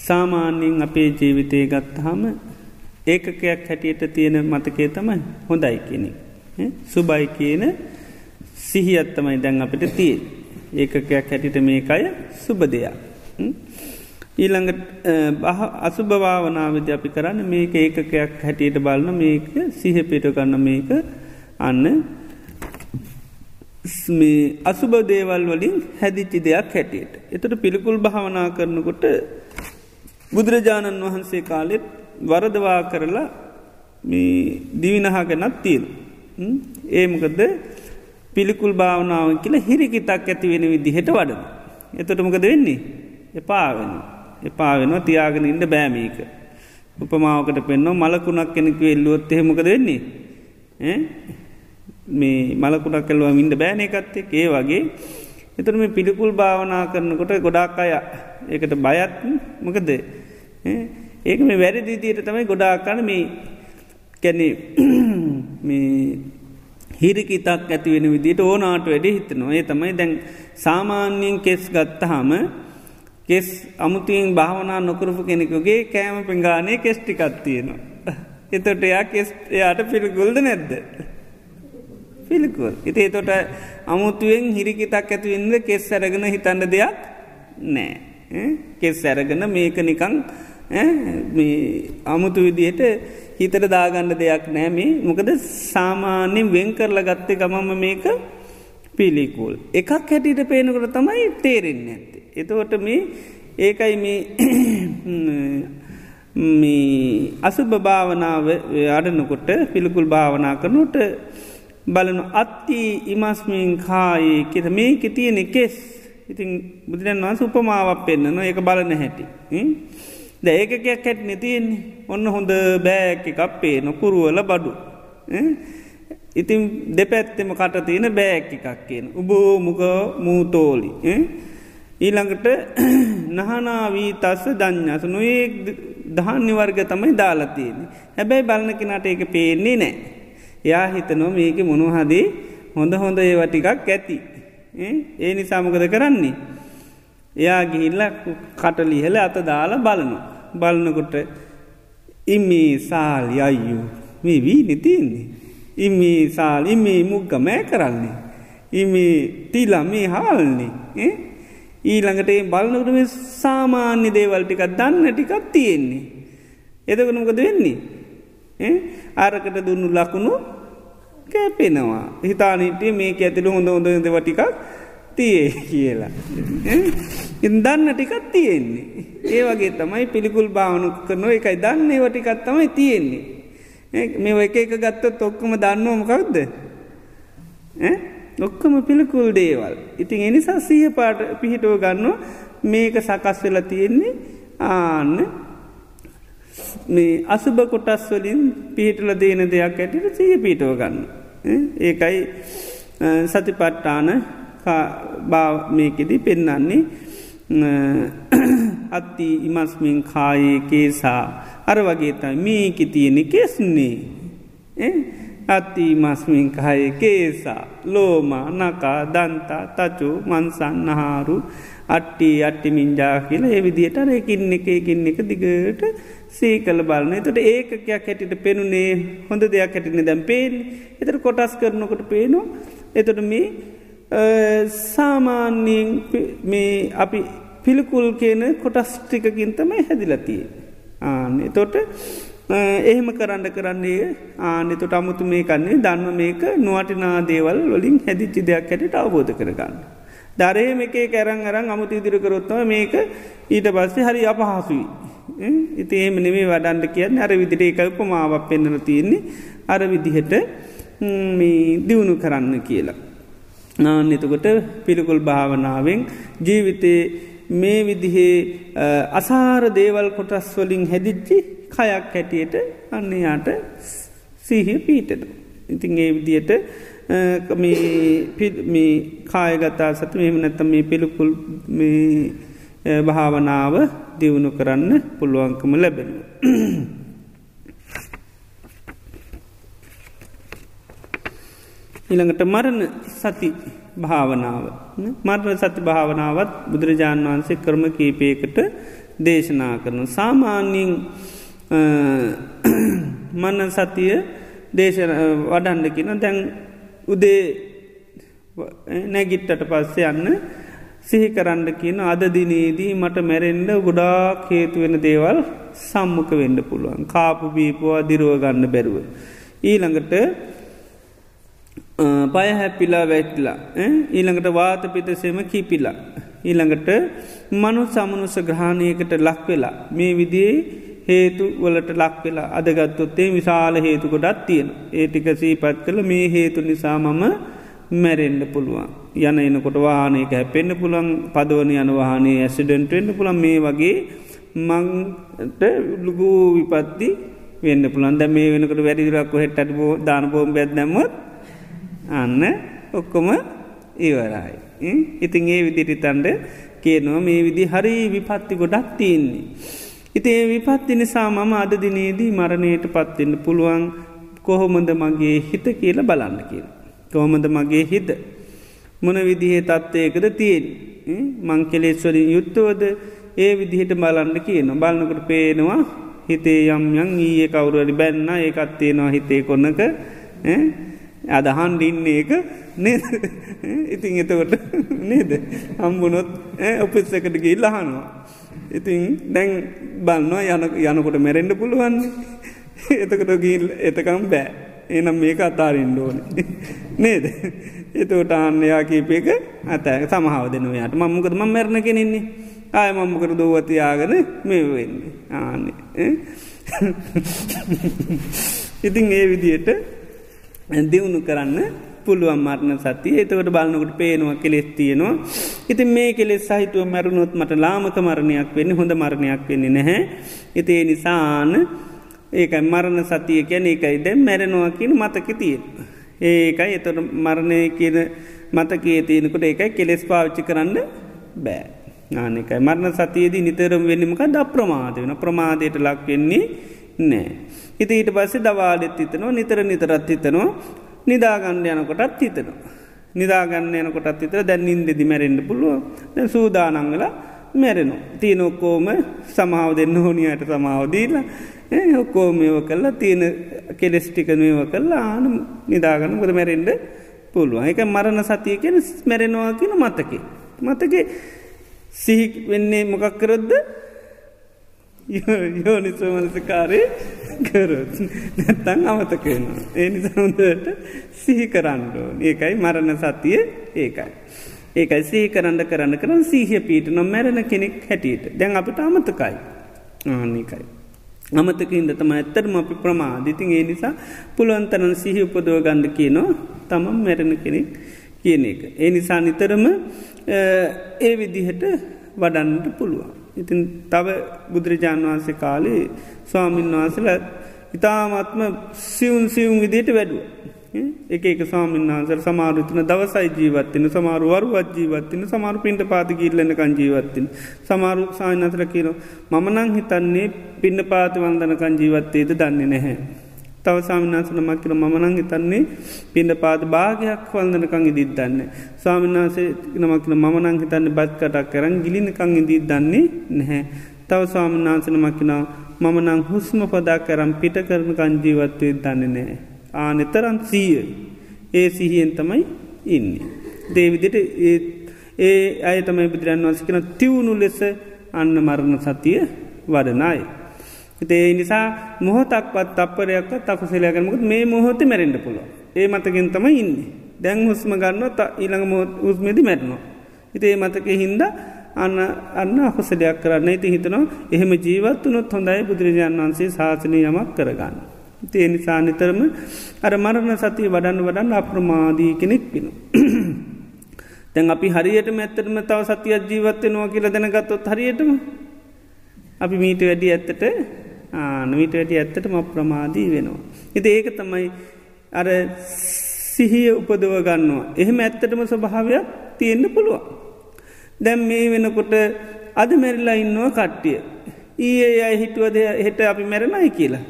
සාමාන්‍යයෙන් අපේ ජීවිතය ගත්තහම ඒකකයක් හැටියට තියෙන මතකේ තමයි හොඳයි කෙනෙක්. සුබයි කියන සිහියත්තමයි දැන් අපිට තිය ඒකකයක් හැටිට මේකය සුබ දෙයක්. ඊළඟට අසුභවාවනාවද අපි කරන්න මේක ඒකකයක් හැටියට බලන මේක සිහ පිට කරන්න මේක අන්න මේ අසුබ දේවල් වලින් හැදිච්චි දෙයක් හැටියට. එතට පිළිකුල් භාවනා කරනකොට බුදුරජාණන් වහන්සේ කාලෙත් වරදවා කරලා දිවිනහගෙනත් තියෙන. ඒමකද පිළිකුල් භාවනාව කියල හිරිකිතක් ඇති වෙන විදිහට වඩ. එතොට මොකද වෙන්නේ. එපාවෙන. එපාවෙනවා තියාගෙන ඉන්න බෑමීක. උපමාවකට පෙන්නවා මලකුණක් කෙනෙක එල්ලුවොත් එහෙමකද වෙන්නේ. මේ මලකුණක් කල්ලුව ඉන්න බෑන එකත්තේ ඒ වගේ එතුර මේ පිළිකුල් භාවනා කරනකොට ගොඩාක් අය ඒකට බයත් මොකද ඒක මේ වැරදිදියට තමයි ගොඩාක්කන මේ කැනෙ මේ හිරිකිතක් ඇතිවෙන විදිට ඕනාට වැඩි හිතනවා ඒ තමයි දැන් සාමාන්‍යයෙන් කෙස් ගත්තහම කෙස් අමුතුයෙන් භාවනා නොකරපු කෙනෙකුගේ කෑම පෙංගානය කෙස්ටිකත් තියෙනවා. එතොට එයා කෙස් එයාට පිළිගුල්ද නැද්ද. පිළිකුල්. ඉතිේ තොට අමුතුවෙන් හිරිකිතක් ඇතිවෙන්න කෙස් සැරගෙන හිතන්න දෙයක් නෑ. කෙස් සැරගෙන මේක නිකං අමුතු විදිහට හිතට දාගන්න දෙයක් නෑ මේ මොකද සාමාන්‍යෙන් වෙන් කරල ගත්තේ ගමම මේක පිළිකුල්. එකක් හැටියට පේනකොට තමයි තේරෙන්න ඇත්තේ. එතවට මේ ඒකයි මේ *coughs* අසුභ භාවනාව අඩනකොට පිළිකුල් භාවනා කරනුට බලනු අත්ති ඉමස්මින් කායේ කෙත මේක තියෙන කෙස් ඉතින් බුදුරන් වන්ස උපමාවක් පෙන්න්න නො ඒක බලන හැටි. ද ඒකකයක් හැට්න තියෙන්නේ ඔන්න හොඳ බෑක එකක් පේන කුරුවල බඩු. ඉතින් දෙපැත්තෙම කට තියෙන බෑක් එකක් කියන. උබෝ මුක මූතෝලි. ඊළඟට *clears throat* නහනාවී තස්ස දඥස නොඒ දහන්නි වර්ග තමයි දාලතියන්නේ. හැබැයි බලන කෙනට ඒක පේන්නේ නෑ. යා හිතනො මේක මොනුහදී හොඳ හොඳ ඒව ටිකක් ඇති. ඒ නිසාමකද කරන්නේ. එයා ගිහිල්ල කටලිහල අත දාලා බලනු. බලනකොට ඉම්මේ සාල් අයියු මේ වී නිතින්නේ. ඉම්මේ සාල් ඉම්මේ මුග්ග මෑ කරන්නේ. ඉමේ තිලා මේ හාල්න්නේ. ඊළඟට ඒ බලනකට මේ සාමාන්‍ය දේවල් ටිකක් දන්න ටිකක් තියෙන්නේ. එදකනමකද වෙන්නේ. ආරකට දුන්නු ලකුණු කැපෙනවා. හිතානිටේ මේ ඇතිලු හොඳ හොඳ දෙව ටිකක් තියේ කියලා. ඉදන්න ටිකක් තියෙන්නේ. ඒ වගේ තමයි පිළිකුල් භාවනු කරනො එකයි දන්න ඒව ටිකත් තමයි තියෙන්නේ. මේ එක එක ගත්තත් ඔක්කම දන්නවමකක්ද. ඔක්කම පිළිකුල් දේවල්. ඉතින් එනිසා සීහ පාට පිහිටුව ගන්න මේක සකස් වෙලා තියෙන්නේ ආන්න මේ අසුභ කොටස් වලින් පිහිටල දේන දෙයක් ඇටිට සීහ පිටුව ගන්න. ඒකයි සතිපට්ටාන මේකෙදී පෙන්නන්නේ අත්ති ඉමස්මින් කායේ කේසා අර වගේ තයි මේකි තියෙනෙ කෙස්න්නේ. අත්ති මස්මින් කහය කේසා ලෝම නකා දන්තා තචු මන්සන්නහාරු අට්ටි අට්ටි මින්ජා කියලා එවිදියට රැකින්න එකකින්න එක දිගට සීකල බලන. එතට ඒකයක් හැටිට පෙනුනේ හොඳ දෙයක් හැටින දැම් පේෙන් එතට කොටස් කරනකොට පේනවා. එතට මේ සාමාන්‍යයෙන් මේ අපි පිළිකුල් කියන කොටස් ටිකකින් තමයි හැදිලතිය ආන තොට එහෙම කරන්න කරන්නේ ආනෙතුට අමුතු මේ කන්නේ දන්න මේක නුවටිනා දේවල් වලින් හැදිච්චි දෙයක් ඇයට අවබෝධ කරගන්න. දරේ මේකේ කැරන් අරන් අමුතු ඉදිරි කරොත්තව මේක ඊට පස්සේ හරි අපහසුයි. ඉති ඒම නෙවේ වඩන්ඩ කියන්න අර විදිට එකල්ප මාවක් පෙන්න්නන තියෙන්නේ අර විදිහට දියුණු කරන්න කියලා. නාන්න එතකොට පිළිකුල් භාවනාවෙන් ජීවිතේ මේ විදිහේ අසාර දේවල් කොටස් වලින් හැදිච්චි කයක් හැටියට අන්නයාට සීහිය පීටට. ඉතින් ඒ විදියට මේ කායගතා සත මෙම නැත්තම මේ පිළිකුල් භාවනාව දියුණු කරන්න පුළුවන්කම ලැබෙන. ඉළඟට මරණ සති භාවනාව. මරණ සති භාවනාවත් බුදුරජාණන් වහන්සේ කරම කීපයකට දේශනා කරන සාමාන්‍යයෙන් මන්න සතිය දේශන වඩන්ඩකින දැන් උදේ නැගිට්ටට පස්සේ යන්න සිහි කරන්න කියන අද දිනේදී මට මැරෙන්ඩ ගොඩා හේතුවෙන දේවල් සම්මුක වෙන්න පුළුවන්. කාපු බීපවා දිරුව ගන්න බැරුව. ඊළඟට පය හැපිලා වැටලා ඊළඟට වාත පිතසෙම කිපිලා. ඊළඟට මනු සමනුස ග්‍රහණයකට ලක් වෙලා මේ විදිේ හේතු වලට ලක් වෙලා අදගත්තොත්තේ විශාල හේතු ගොඩත් තියෙන. ඒටික සීපත් කළ මේ හේතු නිසා මම මැරෙන්ඩ පුළුවන්. යන එනකොට වානයක හැපෙන්න්න පුළන් පදවන යන වානේ ඇසිඩෙන්ටෙන්න්න පුළන් මේ වගේ මංට ලුගූ විපත්ති වෙන්න පුළන් දැ මේ වෙනකට වැඩිදුරක් හෙට බෝ දාන බෝම් බැත් නැමත් අන්න ඔක්කොම ඉවරයි. ඉතින් ඒ විදිරිතන්ඩ කියනවා මේ විදි හරි විපත්ති ගොඩක් තියන්නේ. ඉතිේ විපත්ති නිසා මම අද දිනේදී මරණයට පත්වෙන්න පුළුවන් කොහොමද මගේ හිත කියල බලන්න කියල. කොහොමද මගේ හිත. මොන විදිහේ තත්ත්වයකද තියෙන් මංකෙලෙස්වලින් යුත්තවද ඒ විදිහට බලන්න කියන බලන්නකට පේනවා හිතේ යම් යන් ඊය කවුරුවරි බැන්න ඒකත් තියෙනවා හිතේ කොන්නක අදහන් ඉන්න එක නේද? ඉතින් එතකොට නේද? හම්බුනොත් ඔපිස්සකට ගිල් අහනවා. ඉතින් දැන් බන්නවා යන යනකොට මැරෙන්ඩ පුළුවන්නේ එතකට ගිල් එතකම් බෑ. එනම් මේක අතාරින්ඩ ඕන. නේද? එතවට ආන්නයා කීපයක අතෑක සමහාව දෙනවයාට මම්මකද ම මැරණ කෙනෙන්නේ ආය මම්මකර දෝවතියාගෙන මේ වෙන්නේ. ආන්නේ ඉතින් ඒ විදියට දියුණු කරන්න පුළුවන් මරණ සතිය. එතවට බලන්නකට පේනවා කෙලෙස් තියෙනවා. ඉතින් මේ කෙලෙස් සහිතුව මැරුණොත් මට ලාමක මරණයක් වෙන්න හොඳ මරණයක් වෙන්නේ නැහැ. ඉතිේ නිසාන ඒකයි මරණ සතිය කියන එකයි දැ මැරෙනවා කියන මතක තියෙන ඒකයි. එතොට මරණය කියන මතකයේ තියෙනකොට ඒකයි කෙලෙස් පාවිච්චි කරන්න බෑ. ආනකයි මරණ සතියේදී නිතරම් වෙන්නමක ද ප්‍රමාද වෙන ප්‍රමාදයට ලක් වෙන්නේ නෑ. ඉති ඊට පස්සේ දවාලෙත් හිතනවා නිතර නිතරත් හිතනවා නිදාගන්න යනකොටත් හිතනවා. නිදාගන්න යනකොටත් හිතර දැන් ඉන්දෙදි මැරෙන්ඩ පුළුව දැ සූදානංගල මැරෙනවා. තියන ඔක්කෝම සමාව දෙන්න හෝනියට සමාවදීලා ඔක්කෝමයව කල්ලා තියෙන කෙලෙස්ටිකනයව කල්ලා ආන නිදාගන්න ගොද මැරෙන්ඩ පුළුවන් එක මරණ සතිය කියෙන මැරෙනවා කියන මතක. මතක සිහි වෙන්නේ මොකක් කරොද්ද *laughs* යෝනිසෝමනසකාරය කරොත් නැත්තං අමතකෙන. ඒ නිසාහොඳට සිහි කරන්නඩෝ. ඒකයි මරණ සතිය ඒකයි. ඒකයි සී කරන්න කරන්න කරන සීහ පීට නො මැරණ කෙනෙක් හැටියට දැන් අපිට අමතකයි ආනිකයි. අමතකින්ද තම ඇත්තරම අපි ප්‍රමාධිතින් ඒ නිසා පුළුවන්තරන් සිහි උපදව ගණ්ඩ කියනවා තමම් මැරණ කෙනෙක් කියන එක. ඒ නිසා නිතරම ඒ විදිහට වඩන්නට පුළුවන්. ඉතින් තව බුදුරජාණන් වහන්සේ කාලේ ස්වාමීන් වහන්සල ඉතාමත්ම සිවුන් සිවුම් විදියට වැඩුව. එක එක ස්වාමීන් වහන්සර සමාරුතන දවසයි ජීවත්තින සමාරු වරුවත් ජීවත්තින සමාරු පින්ට පාති ගිල්ලනකං ජීවත්තින. සමාරු සායනතර කියර මමනං හිතන්නේ පින්න පාති වන්දනකං ජීවත්තේද දන්නේ නැහැ. තව සාමිනාසන මක්කර මනං හිතන්නේ පින්ඩ පාද භාගයක් වල්දනකං ඉදිත් දන්න. ස්වාමිනාසේ නමක්න මනං හිතන්න බත් කටක් කරන් ගිලිනකං ඉදිත් දන්නේ නැහැ. තව ස්වාමනාසන මකිනාව මම නං හුස්ම පදා කරම් පිට කරන කංජීවත්වය දන්නේ නෑ. ආනෙතරන් සීය ඒ සිහියෙන් තමයි ඉන්න. දේවිදිට ඒ අය තමයි බුදුරන් වන්සිකන තිවුණු ලෙස අන්න මරණ සතිය වඩනයි. ඒ නිසා මොහොතක්වත් අපරයක් තකුසලයකරමකුත් මේ මොහොත මැරෙන්ට පුළුව ඒ මතකින් තම ඉන්න දැන් හුස්ම ගන්න ඊළඟ මොහොත් උස්මදි මැරනවා. හිතේ මතක හින්ද අන්න අන්න අහුසලයක් කරන්න ඉති හිතනවා එහෙම ජීවත්වනොත් හොඳයි බුදුරජාණන් වන්සේ ශාසනය යමක් කරගන්න. ඒ නිසා නිතරම අර මරණ සතිය වඩන්න වඩන්න අප්‍රමාදී කෙනෙක් පිනු. තැන් *coughs* අපි හරියට මැත්තරම තව සතියක් ජීවත්වෙනවා කියලා දැනගත්තොත් හරියටම අපි මීට වැඩි ඇත්තට ආනවිට වැඩි ඇත්තටම අප්‍රමාදී වෙනවා. හිත ඒක තමයි අර සිහිය උපදව ගන්නවා. එහෙම ඇත්තටම ස්වභාවයක් තියෙන්න්න පුළුවන්. දැම් මේ වෙනකොට අද මැරිලා ඉන්නවා කට්ටිය. ඊයේ අය හිටුවද හෙට අපි මැරණයි කියලා.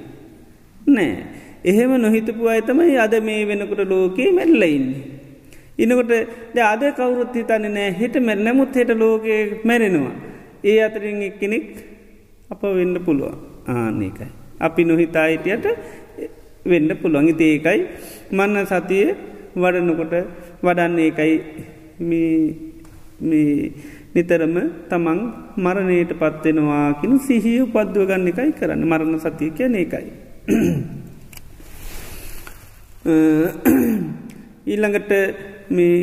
නෑ. එහෙම නොහිතපු අයතමයි අද මේ වෙනකොට ලෝකයේ මැල්ලඉන්නේ. ඉනකොට ද අද කවුරුත් හිතන්න නෑ හෙට මැර නැමුත් හෙට ලෝකයේ මැරෙනවා. ඒ අතරින් එක්කෙනෙක් අප වෙන්න පුළුවන්. ආනකයි. අපි නොහිතා හිටියට වෙන්න පුළුවන් ඉති ඒකයි මන්න සතිය වඩනකොට වඩන්නේ එකයි නිතරම තමන් මරණයට පත්වෙනවා කිනු සිහිය උපද්දුව ගන්න එකයි කරන්න මරණ සතිය කියන එකයි. *clears throat* ඊල්ළඟට මේ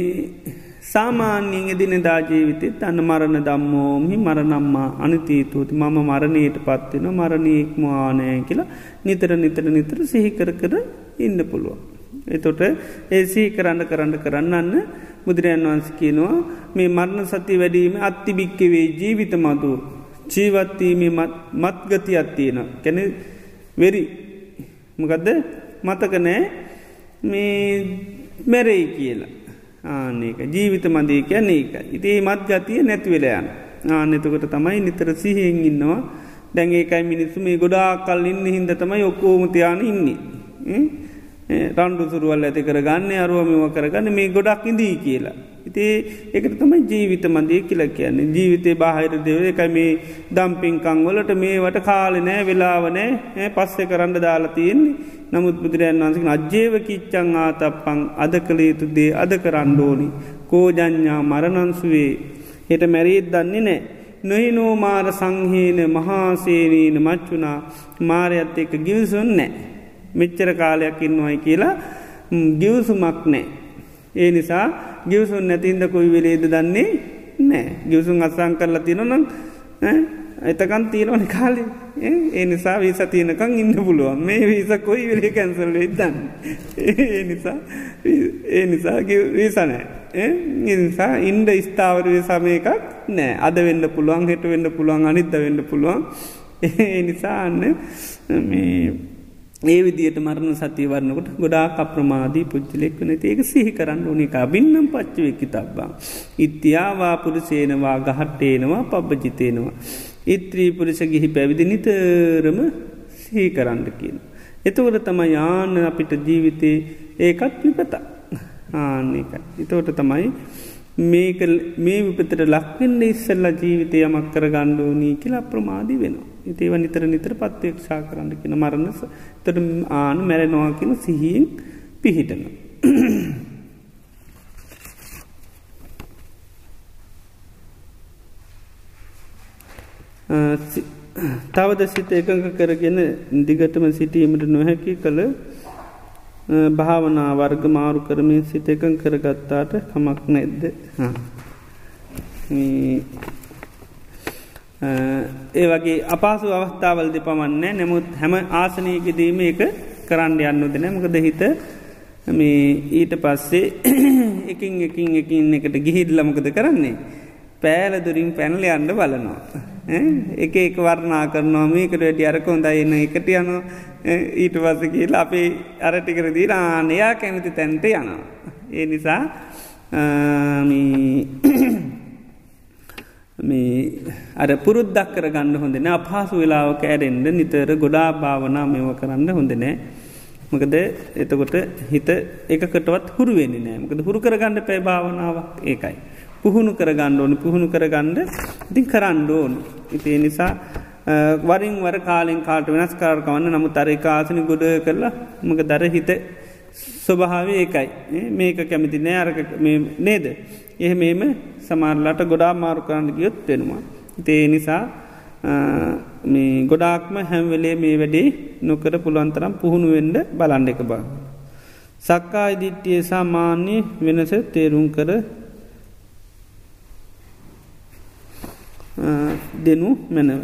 සාමාන්‍යයෙන් එදින දාජීවිතෙත් අන්න මරණ දම්මෝමි මරනම්මා අනතීතුූති. මම මරණයට පත්වෙන මරණයෙක්මවානය කියලා නිතර නිතර නිතර සිහිකර කර ඉන්න පුළුවන්. එතොට ඒ සිහි කරන්න කරන්න කරන්නන්න බුදුරජන් වන්ස කියනවා මේ මරණ සති වැඩීම අත්තිබික්කවේ ජීවිත මතු ජීවත්වීමේ මත්ගති අත්තියෙන කැන වෙරි. මොකදද? මතකනෑ මේ මැරෙයි කියලා. ආනක ජීවිත මදී කියන්නේ ඒක ඉතිේ මත් ගතිය නැතිවෙලයන් ආනෙතකොට තමයි නිතර සිහෙන් ඉන්නවා. දැන් ඒකයි මිනිස්සු මේ ගොඩා කල් ඉන්න හින්ද තමයි ඔක්කෝමතියාන ඉන්නේ. රණ්ඩු සුරුවල් ඇති කරගන්න අරුවමව කරගන්න මේ ගොඩක් ඉදී කියලා. ඉතිේ එකට තමයි ජීවිත මන්දී කියලා කියන්නේ. ජීවිතය බාහිර දෙව එකයි මේ දම්පින්කංවලට මේවට කාලනෑ වෙලාවනෑ පස්සෙ කරන්න දාලා තියෙන්නේ. නමුත් බුදුරයන් වන්සක අජ්‍යේව කිච්චං ආතප්පං අද කළ යුතු දේ අද කරණ්ඩෝනි කෝජඥා මරණන්සුවේ හෙට මැරීත් දන්නේ නෑ. නොහිනෝ මාර සංහීන මහාසේනීන මච්චුනා මාරයත් එක ගිවිසුන් නෑ. මෙච්චර කාලයක් ඉන්නවයි කියලා ගිවසුමක් නෑ. ඒ නිසා ගිවසුන් නැතින්ද කොයි වෙලේද දන්නේ නෑ ගිවසුන් අත්සං කරලා තිනොනම් එතකන් තියෙනවන කාලේ. ඒ නිසා වී සතියනකං ඉන්න පුළුවන්. මේ වීස කොයි වෙලි කැන්සල් වෙදන්න ඒ නිසා ඒ නිසා වීසනෑ නිසා ඉන්ඩ ස්ථාවරය සමයකක් නෑ. අද වෙන්න පුළුවන් හෙට වෙන්න පුළුවන් අනිත්ද වෙන්න පුළුවන්. ඒ නිසා අන්න මේ ඒ විදියට මරණ සතිවරන්නකොට ගොඩා අප්‍රමාදී පුච්චලෙක් වන ඒක සිහි කරන්න ඕනික බින්නම් පච්චවෙකි තබ්බා. ඉත්‍යාවා පුරුසේනවා ගහට්ටේනවා පබ්බජිතේනවා. ඉත්‍රී පුරුෂ ගිහි පැවිදි නිතරම සිහි කරන්න කියන. එතවට තම යාන අපිට ජීවිතේ ඒකත් විපතා. ආන්නේකයි. එතවට තමයි මේක මේ විපතට ලක්වෙන්න ඉස්සල්ල ජීවිතය යමක් කර ගණ්ඩෝනී කියලා අප්‍රමාදී වෙනවා. ඒව නිතර නිතර පත්වේක්ෂා කරන්න කියෙන මරණස තොට ආන මැරෙනවා කියෙන සිහියෙන් පිහිටන. තවද සිත එකඟ කරගෙන දිගටම සිටීමට නොහැකි කළ භාවනා වර්ග මාරු කරමින් සිත එකන් කරගත්තාට කමක් නැද්ද? ඒ වගේ අපසු අවස්ථාවල්ද පමන්නේ නැමුත් හැම ආසනයකදීම එක කරන්න යන්නු දෙන මකද හිත මේ ඊට පස්සේ *clears throat* එකින් එකින් එකින් එකට ගිහිල්ලමකද කරන්නේ? පෑලදුරින් පැනල අන්න බලනවා. එක එක වර්ණා කරනවා. මේකට වැඩි අරකොන්දයින්න එකට යනවා. ඊට පස්ස කියල අපේ අරටිකර දී ආනයා කැමති තැන්ට යනවා. ඒ නිසා *coughs* මේ අර පුරුද්දක් කර ගන්න හොඳන අපහසු වෙලාවක ඇරෙන්ඩ නිතර ගොඩා භාවනා මෙව කරන්න හොඳනෑ. මකද එතකොට හිත එකකටවත් හුරුවෙන්නේ නෑ. මකද හුරු කරගන්න පැ භාවනාවක්. ඒකයි. පුහුණු කරගන්න ඕනි පුහුණු කරගන්න ඉතින් කරන්න ඕනි. ඉතිේ නිසා වරින් වර කාලෙන් කාට වෙනස් කාරකවන්න නමු තරේ ආසනි ගොඩ කරලා මක දර හිත ස්වභාව ඒකයි මේක කැමති නෑ අරක නේද. එහ මේම සමාරලට ගොඩා මාරු කරන්න ගියොත් වෙනවා. ඉතේ නිසා මේ ගොඩාක්ම හැම්වෙලේ මේ වැඩේ නොකර පුළුවන්තරම් පුහුණු වෙන්ඩ බලන්ඩ එක බා. සක්කා ඉදිට්ටිය සාමාන්‍ය වෙනස තේරුම් කර දෙනු මැනව.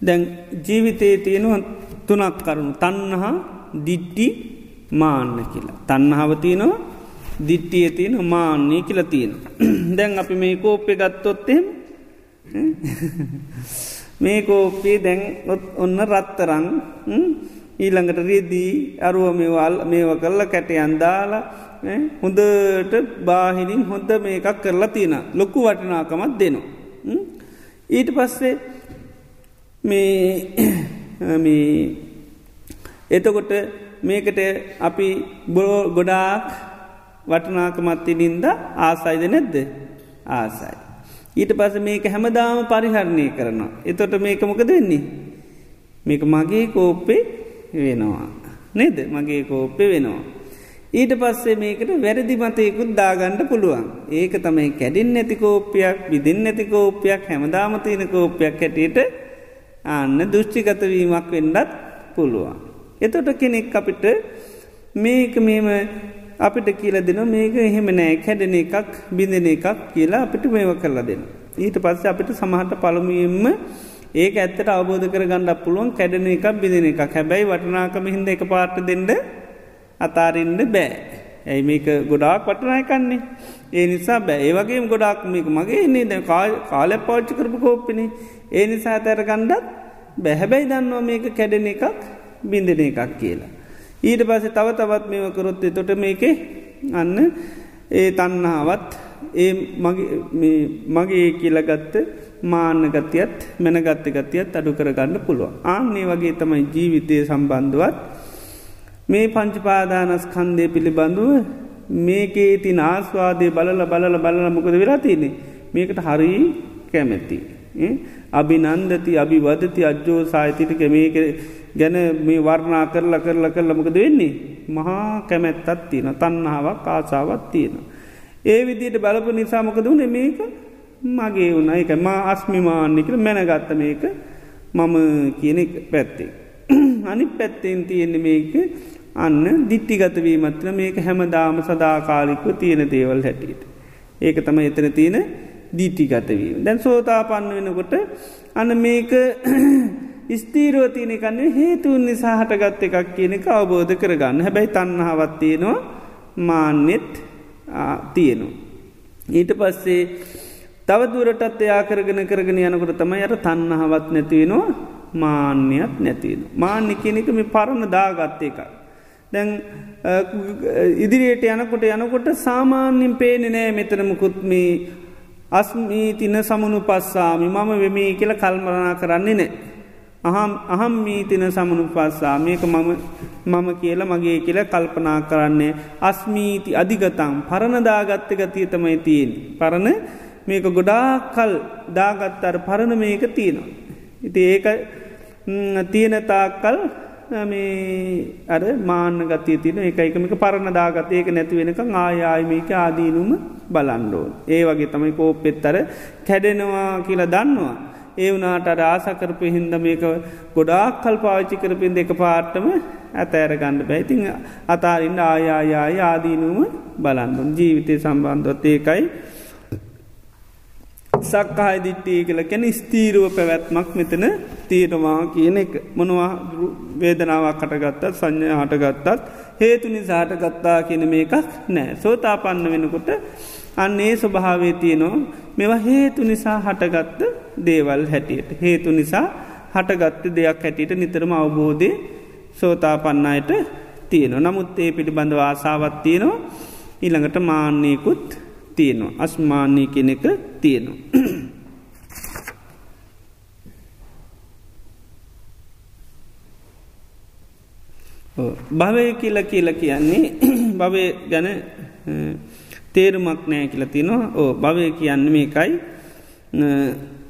දැන් ජීවිතයේ තියෙනවා තුනක් කරුණු තන්නහා දිට්ටි මාන්න කියලා. තන්නහාව තියෙනවා දිට්ටිය තියෙන මාන්නේ කියල තියෙන. *clears throat* දැන් අපි මේ කෝප්පය ගත්තොත්තෙම *laughs* මේ කෝප්පේ දැන් ඔන්න රත්තරං ඊළඟට රෙදී අරුව මේවල් මේව කරලා කැට අන්දාලා හොඳට බාහිනින් හොඳ මේකක් කරලා තියෙන ලොකු වටිනාකමත් දෙනවා. ඊට පස්සේ මේ එතකොට මේකට අපි බොරෝ ගොඩාක් වටනාකමත්තිනින්ද ආසයිද නැද්ද ආසයි. ඊට පස මේක හැමදාම පරිහරණය කරනවා. එතොට මේක මොකද වෙන්නේ. මේක මගේ කෝප්පේ වෙනවා. නේද මගේ කෝප්පෙ වෙනවා. ඊට පස්සේ මේකට වැරදි මතයකුත් දාගණ්ඩ පුළුවන්. ඒක තමයි කැඩින් නැති කෝප්පයක් විදින් නැති කෝප්පයක් හැමදාමතියන කෝප්පයක් හැටියට අන්න දෘෂ්ටිගතවීමක් වෙන්නත් පුළුවන්. එතොට කෙනෙක් අපිට මේක මේම අපිට කියල දෙන මේක එහෙම නෑ කැඩෙන එකක් බිඳෙන එකක් කියලා අපිට මේව කරලා දෙන්න. ඊට පස්ස අපිට සමහට පළමුයෙන්ම ඒක ඇත්තට අවබෝධ කර ගණඩ පුළුවන් කැඩෙන එකක් බිඳෙන එකක් හැබැයි වටනාකම හිද එක පාට දෙන්න අතාරන්න බෑ. ඇයි මේක ගොඩාක් වටනායකන්නේ. ඒ නිසා බෑ ඒවගේ ගොඩක් මේක මගේ එන්නේ දැ කාල පාච්චි කරපු කෝප්පිනි ඒ නිසා තැර ගණ්ඩත් බැහැබැයි දන්නවා මේක කැඩෙන එකක් බිඳෙන එකක් කියලා. ඊට පස්සේ තව තවත් මේව කරොත්තේ තොට මේක අන්න ඒ තන්නාවත් ඒ මගේ කියලගත්ත මාන්න ගතියත් මැනගත්ත ගතියත් අඩු කරගන්න පුළුව. ආන්නේ වගේ තමයි ජීවිතය සම්බන්ධුවත් මේ පංචපාදානස් කන්දය පිළිබඳුව මේකේ තින් ආස්වාදය බලල බලල බලල මොකද වෙලා තියනෙ මේකට හරි කැමැති. අපි නන්දති අභි වදති අජ්‍යෝ සාහිතිටික මේක ගැන මේ වර්ණා කරලා කරලා කරලමකද වෙන්නේ. මහා කැමැත්තත් තියෙන තන්නහාවක් ආසාවත් තියෙන. ඒ විදියට බලපු නිසාමකද වුණ මේක මගේ වුණ එක මා අස්මිමාන්නිකට මැනගත්ත මේක මම කියන පැත්තේ. *clears throat* අනි පැත්තෙන් තියෙන්නේ මේක අන්න දිට්ටිගතවීමත්‍ර මේක හැමදාම සදාකාලික්ව තියෙන දේවල් හැටියට. ඒක තම එතන තියෙන දිට්ටිගතවීම. දැන් සෝතා පන්න වෙනකොට අන්න මේක ස්තීරෝ තියනෙ කන්නේ හේතුන් නිසා හටගත්ත එකක් කියන එක අවබෝධ කරගන්න හැබැයි තන්නහාවත්තියනවා මාන්නෙත් තියෙනවා. ඊට පස්සේ තවදුරටත් එයා කරගෙන කරගෙන යනකොට තමයි අර තන්නහවත් නැතිවෙනවා මාන්‍යත් නැතිවෙන. මාන්‍ය කෙනෙක මේ පරණ දාගත්ත එකක්. දැන් ඉදිරියට යනකොට යනකොට සාමාන්‍යින් පේනෙ නෑ මෙතනමකුත්මී අස්මී තින සමුණු පස්සාමි මම වෙමී කියල කල්මරනා කරන්නේ නෑ. අහම් අහම් මීතින සමනු පස්සා මේක මම මම කියල මගේ කියල කල්පනා කරන්නේ අස්මීති අධිගතම් පරණදාගත්ත ගතිය තමයි තියෙන්. පරණ මේක ගොඩා කල් දාගත්තර පරණ මේක තියෙනවා. ඉති ඒක තියෙනතාකල් මේ අර මාන්න ගතය තින එක එකමික පරණ දාගත ඒක නැතිවෙනක ආයායමක ආදීනුම බලන්ඩෝ. ඒ වගේ තමයි කෝපෙත්තර කැඩෙනවා කියලා දන්නවා. ඒ වනාට ආසකරපය හින්ද මේක ගොඩාක් කල් පාවිච්චි කරපින් දෙක පාට්ටම ඇතෑර ගණඩ බැයිතිං අතාරින්න ආයායාය ආදීනුම බලන්දුන් ජීවිතය සම්බන්ධොත් ඒකයි සක්කාය දිට්ටිය කියල කැන ස්තීරුව පැවැත්මක් මෙතන තීරවා කියන එක. මොනවා වේදනාවක් කටගත්තත් සංඥ හටගත්තත් හේතු නිසාට ගත්තා කියන මේකක් නෑ. සෝතාපන්න වෙනකොට අන්නේ ස්වභාවේ තියනවා. මෙවා හේතු නිසා හටගත්ත දේවල් හැටියට. හේතු නිසා හටගත්ත දෙයක් හැටියට නිතරම අවබෝධය සෝතාපන්නයට තියෙන නමුත් ඒ පිළිබඳව ආසාවත් තියෙනවා. ඊළඟට මාන්‍යයකුත් තියෙනවා. අස්මාන්‍ය කෙනෙක තියෙනවා. භවය කියල කියල කියන්නේ *clears throat* භවය ගැන තේරුමක් නෑ කියල තිනවා ඕ භවය කියන්න මේකයි.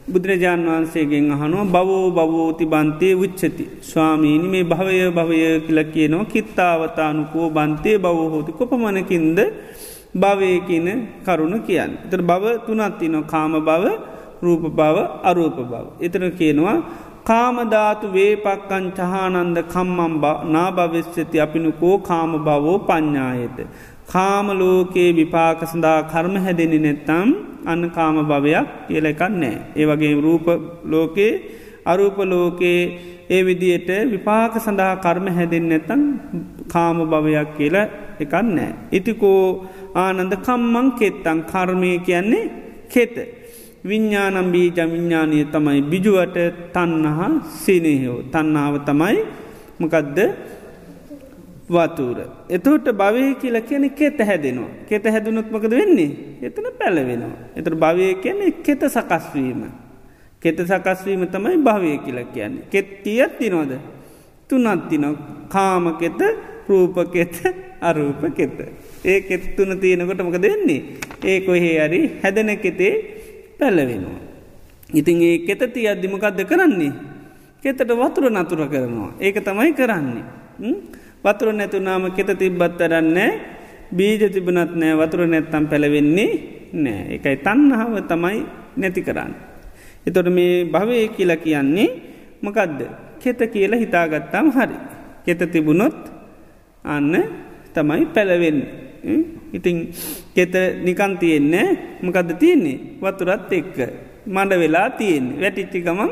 බුදුරජාණන් වහන්සේගෙන් අහනුව බවෝ බවෝති බන්තය විච්චති ස්වාමීනි මේ භවය භවය කියල කියනවා. කිත්තාවතානුකෝ බන්තය බවහෝති කොපමණකින්ද භවය කියන කරුණ කියන්න. එතර බව තුනත්තින කාම බව රූප බව අරූප බව. එතන කියනවා කාමධාතු වේපක්කන් චහානන්ද කම්මම් නාභවිශ්්‍යති අපිනුකෝ කාම බවෝ පඤ්ඥායත. කාමලෝකයේ විපාක සඳහා කර්ම හැදෙනි නැත්තම් අන්න කාම භවයක් කියලකන්නෑ. ඒ වගේ රූප ලෝකයේ අරූප ලෝකයේ ඒ විදියට විපාක සඳහා කර්ම හැදෙන් නැතන් කාම භවයක් කියලා එකන්නෑ. ඉතිකෝ ආනන්ද කම්මං කෙත්තං කර්මය කියන්නේ කෙත. විඤ්ඥානම් බීජ විඤ්ඥානය තමයි බිජුවට තන්නහා සිනහෝ තන්නාව තමයි මකදද වතුර. එතට භවය කියලා කියන කෙත හැදෙනවා. කෙත හැදුනොත්මකද වෙන්නේ. එතන පැලවෙනවා. එතට භවය කියන්නේ කෙත සකස්වීම. කෙත සකස්වීම තමයි භවය කියලා කියන්නේ. කෙත් තියත් තිනොද. තුනත් තින කාමකෙත රූපකෙත අරූපකෙත. ඒ කෙත්තුන තියෙනකොට මක දෙන්නේ. ඒ කොහේ අරි හැදෙන කෙතේ පැලවෙනවා. ඉතින් ඒ කෙතති අධිමකක්ද කරන්නේ. කෙතට වතුර නතුර කරනවා. ඒක තමයි කරන්නේ. වතුර නැතුනාම කෙත තිබ්බත්තරන්නේ බීජ තිබනත් නෑ වතුර නැත්තම් පැළවෙන්නේ නෑ එකයි තන්නහාව තමයි නැති කරන්න. එතොට මේ භවය කියල කියන්නේ මකදද කෙත කියල හිතාගත්තාම හරි. කෙත තිබුණොත් අන්න තමයි පැළවෙන්න. ඉතිං කෙත නිකන් තියෙන්නේ මකද තියන්නේ? වතුරත් එක්ක. මඩ වෙලා තියෙන් වැටිච්චි ගමන්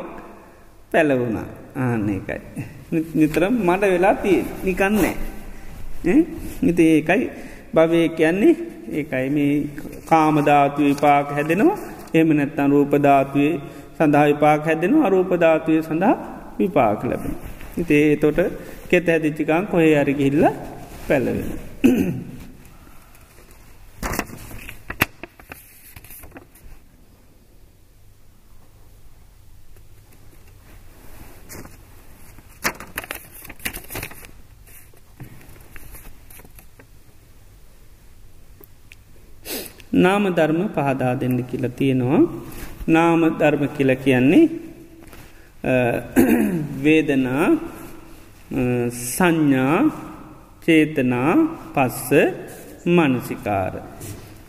පැලවුණා. ආන්න එකයි. නිතරම් මඩ වෙලා තිය නිකන්නෑ. ඉති ඒකයි භවය කියන්නේ. ඒකයි මේ කාමධාතු විපාක හැදෙනවා. එම නැත්තන් රූපධාතුවේ සඳහා විපාක් හැදෙන අරූපධාතුවය සඳහා විපාක ලැබෙන. ඉතේ තොට කෙත හැදිච්චිකාන් කොහේ අරගිහිල්ල පැලවෙන. නාම ධර්ම පහදා දෙන්න කියල තියෙනවා නාම ධර්ම කියල කියන්නේ වේදනා සංඥා චේතනා පස්ස මනසිකාර.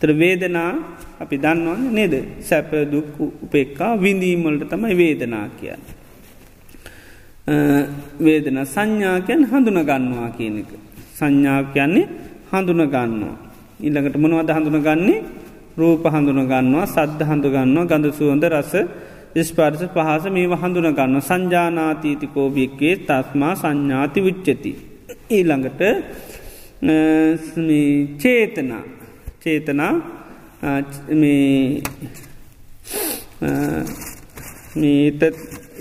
තර වේදනා අපි දන්නවන්න නේද සැප දුක් උපෙක්කා විඳීමල්ට තමයි වේදනා කියන්න. වේදන සංඥාකයන් හඳුන ගන්නවා කියන එක. සංඥාව කියන්නේ හඳුන ගන්නවා. ඉල්ළඟට මොනවද හඳුන ගන්නේ රූප හඳුන ගන්නවා සද්ධ හඳු ගන්නවා ගඳ සුවඳ රස ස්පාර්ස පහස මේ හඳුන ගන්න සංජානාතීතිකෝභික්වේ තස්මා සංඥාති විච්චති. ඊළඟට චේතනා. චේතනා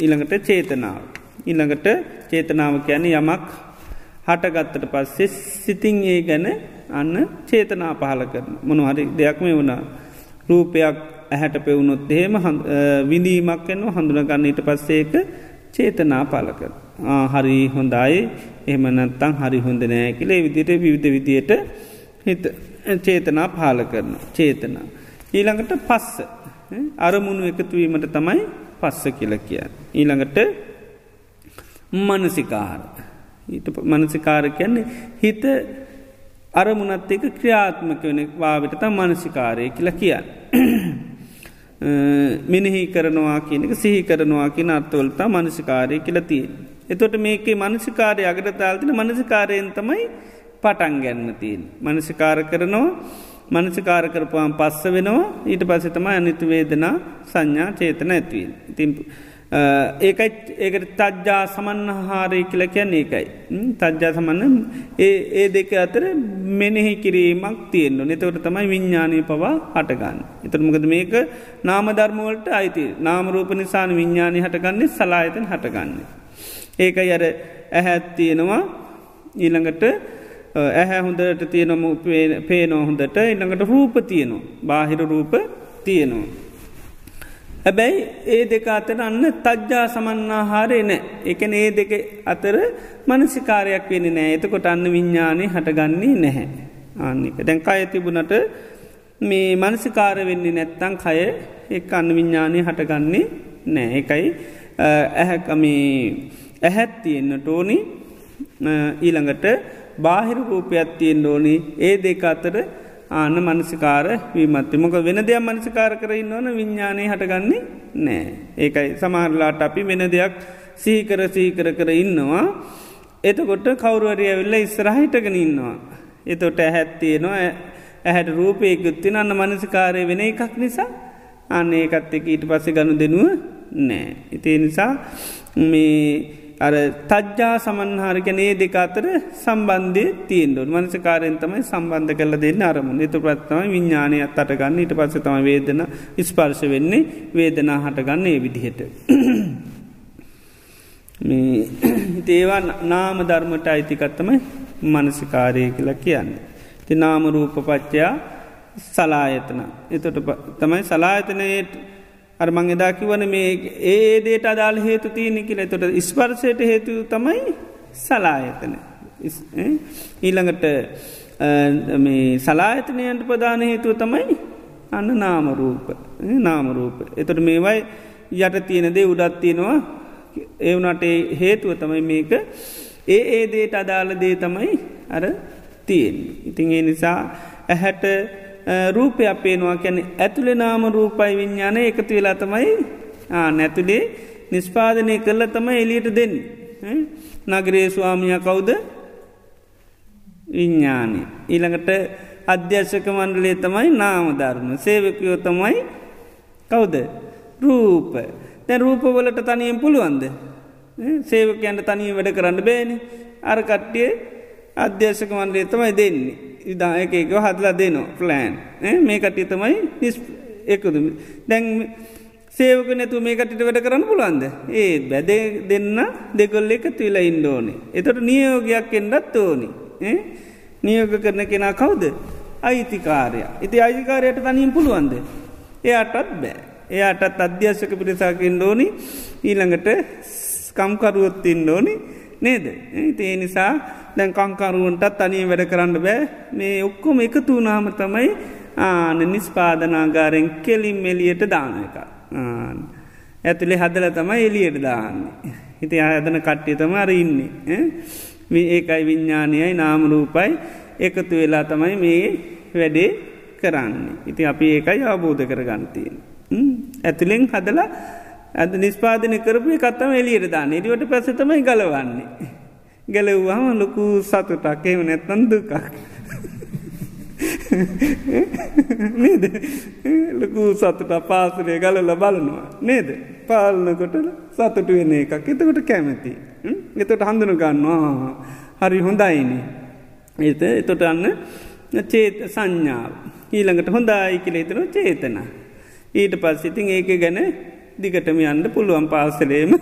ඊළඟට චේතනාව. ඊළඟට චේතනාව කියන යමක් හටගත්තට පස්සේ සිතින් ඒ ගැන අන්න චේතනා පහල කරන. මොනහරි දෙයක් මේ වුණා. රූපයක් ඇහැට පෙවුණොත් එහෙම විඳීමක් එන්න හඳුනගන්න ඊට පස්සේක චේතනා පාලක හරි හොඳයි එහම නත්තං හරි හොඳ නෑ කියලේ විදිට විවිධ විදියට හිත චේතනා පාල කරන චේතනා. ඊළඟට පස්ස අරමුණු එකතුවීමට තමයි පස්ස කියල කිය. ඊළඟට මනසිකාර ඊට මනසිකාර කියන්නේ හිත අරමුණත් එක ක්‍රියාත්මක වන වාවිට තම් මනසිකාරය කියල කියන්න. මිනිහි කරනවා කියනක සිහි කරනවා කියන අර්ථවලතා මනසිකාරය කියලතිය. එතොට මේකේ මනසිකාරය අගට තාල්තින මනසිකාරයෙන් තමයි පටන් ගැන්ම තිීන්. මනසිකාර කරනවා මනසිකාර කරපුවාන් පස්ස වෙනවා ඊට පසතම අනිතු වේදනා සංඥා චේතන ඇත්වීන්. තිම්ප ඒකයි ඒකට තජ්ජා සමන්හාරය කියල කියන්නේ ඒකයි. තජ්ජා සමන්න ඒ ඒ දෙක අතර මෙනෙහි කිරීමක් තියෙන්න්න නතවට තමයි විඤ්ඥානය පවා හටගන්න. එතරමකද මේක නාමධර්මවලට අයිති නාමරූප නිසාන විඤ්ඥානය හටගන්නේ සලායතන් හටගන්න. ඒක අර ඇහැත් තියෙනවා. ඊළඟට ඇහැ හොඳට තියෙනම පේනෝ හොඳට. ඉළඟට රූප තියනවා. බාහිර රූප තියෙනවා. හැබැයි ඒ දෙක අතර අන්න තජ්ජා සමන්නාහාරය නෑ. එකන ඒ දෙක අතර මනසිකාරයක් වෙන නෑ. එතකොට අන්න විඤ්ඥානය හටගන්නේ නැහැ. ආන්නක දැන් අය තිබුණට මේ මනසිකාර වෙන්නේ නැත්තං කය එක් අන්න විඤ්ඥානය හටගන්නේ නෑ. එකයි ඇහැකමී ඇහැත් තියෙන්න්න ටෝනි ඊළඟට බාහිර රූපයක් තියෙන් ෝනි ඒ දෙක අතර ආන මනසිකාර වීමත්ති මොක වෙන දෙයක් මනසිකාර කර ඉන්නවන විඤ්ඥානය හටගන්නේ නෑ. ඒකයි සමහරලාට අපි වෙන දෙයක් සීකර සීකර කර ඉන්නවා. එතකොට කවරුවරිය වෙල්ල ඉස්සරහිටගෙන ඉන්නවා. එතොට ඇහැත්තියනවා ඇහැට රූපයකුත්තින අන්න මනසිකාරය වෙන එකක් නිසා අන්න ඒකත් එක ඊට පස්සෙ ගණු දෙනුව නෑ. ඉතිේ නිසා මේ අර තජ්ජා සමන්හාරකනේ දෙක අතර සම්බන්ධය තියන්ඩුව මනසකාරයෙන් තමයි සම්බන්ධ කල දෙන්න අරමුණ එතු ප්‍රත්තම විඤ්ඥානය අත්තටගන්න ඊට පස්ස තම වේදන ස්පර්ශ වෙන්නේ වේදනා හටගන්න ඒ විදිහට. *clears throat* *clears throat* ඒවා නාම ධර්මට අයිතිකත්තමයි මනසිකාරය කියලා කියන්න. ති නාම රූප පච්චයා සලායතන. එතොට තමයි සලායතනයට අර මං එදා කිවන මේ ඒ දේට අදාල් හේතු තියනෙ කියල. තොට ස්පර්සයට හේතු තමයි සලායතන. ඊළඟට මේ සලායතනයන්ට ප්‍රධාන හේතුව තමයි අන්න නාමරූප නාමරූප එතොට මේවයි යට තියෙන දේ උඩත් තියෙනවා. ඒවනට හේතුව තමයි මේක. ඒ ඒ දේට අදාළ දේ තමයි අර තියෙන් ඉතින් ඒ නිසා ඇහැට රූපය අපේනවා කැනෙ ඇතුළෙ නාම රූපයි විඤ්ඥාන එකතු වෙලා තමයි නැතුළේ නිස්පාදනය කරල තම එලියට දෙන්න. නගරේ ස්වාමිය කවුද? විඤ්ඥානය. ඊළඟට අධ්‍යර්ශක මණ්ඩලේ තමයි නාමධර්ම සේවකයෝ තමයි කවුද? රූප. තැ රූපවලට තනියෙන් පුළුවන්ද? සේවකයන්ට තනිය වැඩ කරන්න බෑනි. අර කට්ටිය අධ්‍යර්ශක මණ්ඩලේ තමයි දෙන්නේ. ඉදායක එක හදලා දෙනවා ප්ලෑන් මේ කට්ටිය තමයි නිස් එකතු දැන් සේවක නැතු මේ කටිට වැඩ කරන්න පුළන්ද ඒ බැදේ දෙන්න දෙකොල්ල එක තුවෙලා ඉන්ඩෝනේ එතොට නියෝගයක් එන්නත් ඕනි. නියෝග කරන කෙනා කවුද? අයිතිකාරය. ඉති අයිතිකාරයට තනින් පුළුවන්ද? එයාටත් බෑ. එයාටත් අධ්‍යශක පිරිසාකින් ඩෝනි ඊළඟට ස්කම්කරුවොත්තින් ඩෝනි නේද? ඒ නිසා දැන් කංකරුවන්ටත් අනී වැඩ කරන්න බෑ මේ ඔක්කොම එකතු වනාම තමයි ආන නිස්පාදනාගාරෙන් කෙලින් මෙලියට දාන එක. ඇතුළේ හදල තමයි එලියට දාන්නේ. හිති අයදන කට්ටිය තම අර ඉන්නේ. ඒකයි විඤ්ඥානයයි නාමරූපයි එකතු වෙලා තමයි මේ වැඩේ කරන්නේ. ඉති අපි ඒකයි අවබෝධ කර ගන්තියෙන්. ඇතුළෙෙන් හදලා ඇද නිස්පාදනය කරපු කත්තම එලියට දාන්න එඩිවට පැසතමයි ගලවන්නේ. ගැලව්වාම ලොකු සතුටක්. එම නැත්තන් දුකක්. නේද? ලොකු සතුට පාසලේ ගලල බලනවා. නේද? පාලනකොට සතුට වෙන එකක්. එතකොට කැමැති. එතොට හඳුන ගන්නවා. හරි හොඳයිනේ. ඒත එතොට අන්න චේත සංඥාව. ඊළඟට හොඳයි කියල එතන චේතන. ඊට පස්සිතින් ඒක ගැන දිගටම යන්න පුළුවන් පාසලේම.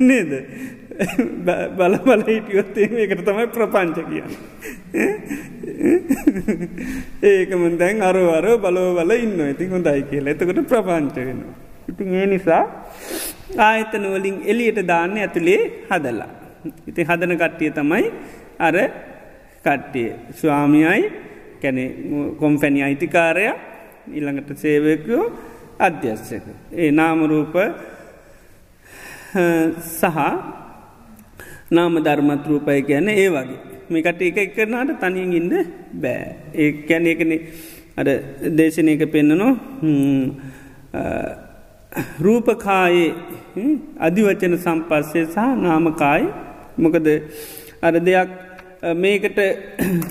නේද? බල බල හිටියොත්තේ එකට තමයි ප්‍රපංච කියන්න. ඒකම දැන් අර අර බලෝ බල ඉන්න ඉති හොඳයි කියලා එතකට ප්‍රපංච වෙනවා. ඉතින් ඒ නිසා ආයතනවලින් එලියට දාන්න ඇතුළේ හදලා. ඉති හදන කට්ටිය තමයි අර කට්ටිය ස්වාමියයි කැනෙ කොම්ෆැනි අයිතිකාරය ඉළඟට සේවකයෝ අධ්‍යස්සක. ඒ නාමරූප සහ නාම ධර්මත්රූපය කියන ඒ වගේ. මේකට එක එකරනාට තනියෙන් ඉන්න බෑ. ඒ කැන එකන අඩ දේශනයක පෙන්නනවා රූපකායේ අධිවචන සම්පස්සේ සහ නාමකායි. මොකද අර දෙයක් මේකට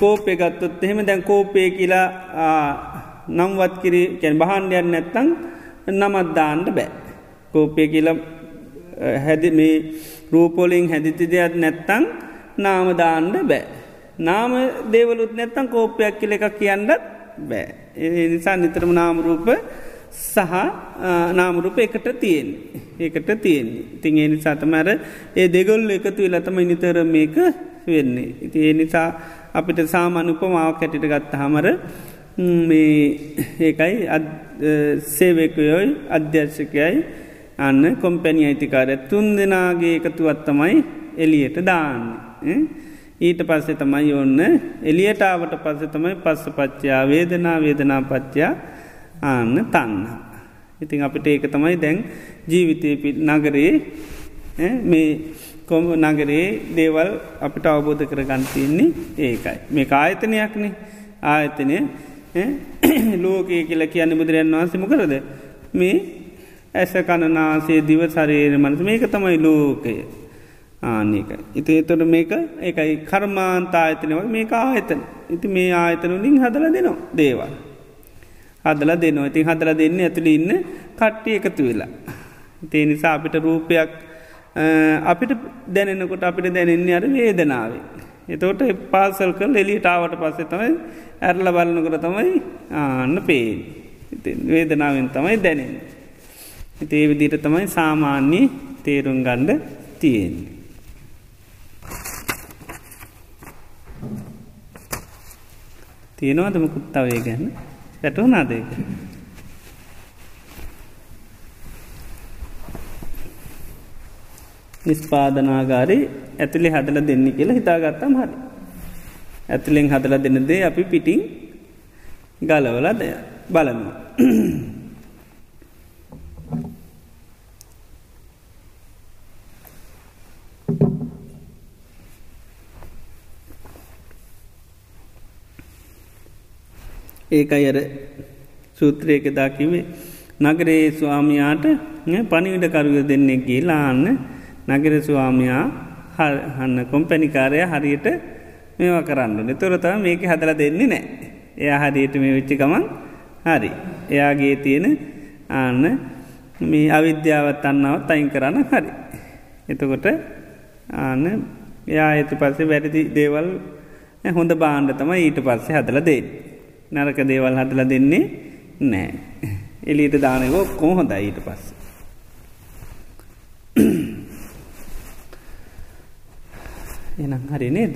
කෝපය ගත්තොත් එහෙම දැන් කෝපය කියලා නම්වත් කිරි කැන් බහන්ඩයන් නැත්තං නමත්දාන්ට බෑ. කෝපය කියලා හැදි මේ රූපොලින් හැදිති දෙයක් නැත්තං නාමදාන්ඩ බෑ. නාම දේවලුත් නැත්තං කෝපයක් කියල එකක් කියන්නත් බෑ. ඒ නිසා නිතරම නාමරූප සහ නාමරූප එකට තියෙන් ඒකට තියෙන්නේ ඉතින් ඒ නිසා තමර ඒ දෙගොල් එකතු වෙලතම නිතර මේක වෙන්නේ. ඉති ඒ නිසා අපිට සාමාන උපමාවක් කැටිට ගත්ත හමර මේ ඒකයි සේවකයොයි අධ්‍යර්ශකයයි අන්න කොම්පැනි අයිතිකාර තුන් දෙනාගේ එකතුවත්තමයි එලියට දාන්න. ඊට පස්සේ තමයි ඔන්න එලියටාවට පස්ස තමයි පස්ස පච්චා වේදනා වේදනා පච්චා ආන්න තන්න. ඉතින් අපිට ඒක තමයි දැන් ජීවිතය පිට නගරයේ මේ කොම නගරේ දේවල් අපිට අවබෝධ කර ගන්තියන්නේ ඒකයි. මේ ආයතනයක්නේ ආයතනය *clears throat* ලෝකයේ කියලා කියන්න බුදුරයන් වහන්සම කරද මේ ඇස කණනාසේ දිව සරේන මනස මේක තමයි ලෝකය. ආනක ඉති එතොට මේක ඒකයි කර්මාන්තා ආයතනව මේ ආයතන. ඉති මේ ආයතනුලින් හදල දෙනවා දේවල්. හදල දෙනවා. ඉතින් හදල දෙන්න ඇතුළ ඉන්න කට්ටිය එකතු වෙලා. ඉතිේ නිසා අපිට රූපයක් අපිට දැනෙනකොට අපිට දැනෙන්නේ අර වේදනාවේ. එතෝට පාසල් කල් එලිටාවට පස්සේ තමයි ඇරල බලන්නකට තමයි ආන්න පේ වේදනාවෙන් තමයි දැනෙන්නේ. ඒ විදිට තමයි සාමාන්‍ය තේරුම් ගණ්ඩ තියෙන්. තියෙනවාද මුකුත්තවය ගැන පැටුවනාදේක. නිස්පාදනාගාරි ඇතුළි හදල දෙන්න කියලා හිතාගත්තම් හරි. ඇතුළෙන් හදල දෙන්නදේ අපි පිටිං ගලවල බලනවා. ඒක අයර සූත්‍රයක දාකිවේ නගරේ ස්වාමයාට පනිවිඩකරුව දෙන්නේ ගේලාන්න නගර ස්වාමයා හන්න කොම්පැනිකාරය හරියට මේවා කරන්න තොරතම මේක හදල දෙන්නේ නෑ එයා හරියට මේ වෙච්චිකමන් හරි. එයාගේ තියෙන ආන්න මේ අවිද්‍යාවත් අන්නාවත් අයින් කරන්න හරි. එතකොට ආන්න එයා ඇතු පස්සේ වැරදි දේවල් හොඳ බාණ්ඩ තම ඊට පස්සේ හදල දෙේ නරක දේවල් හදල දෙන්නේ නෑ. එලීට දානකෝ කොම හොඳයි ඊට පස්ස. එනම් හරි නේද.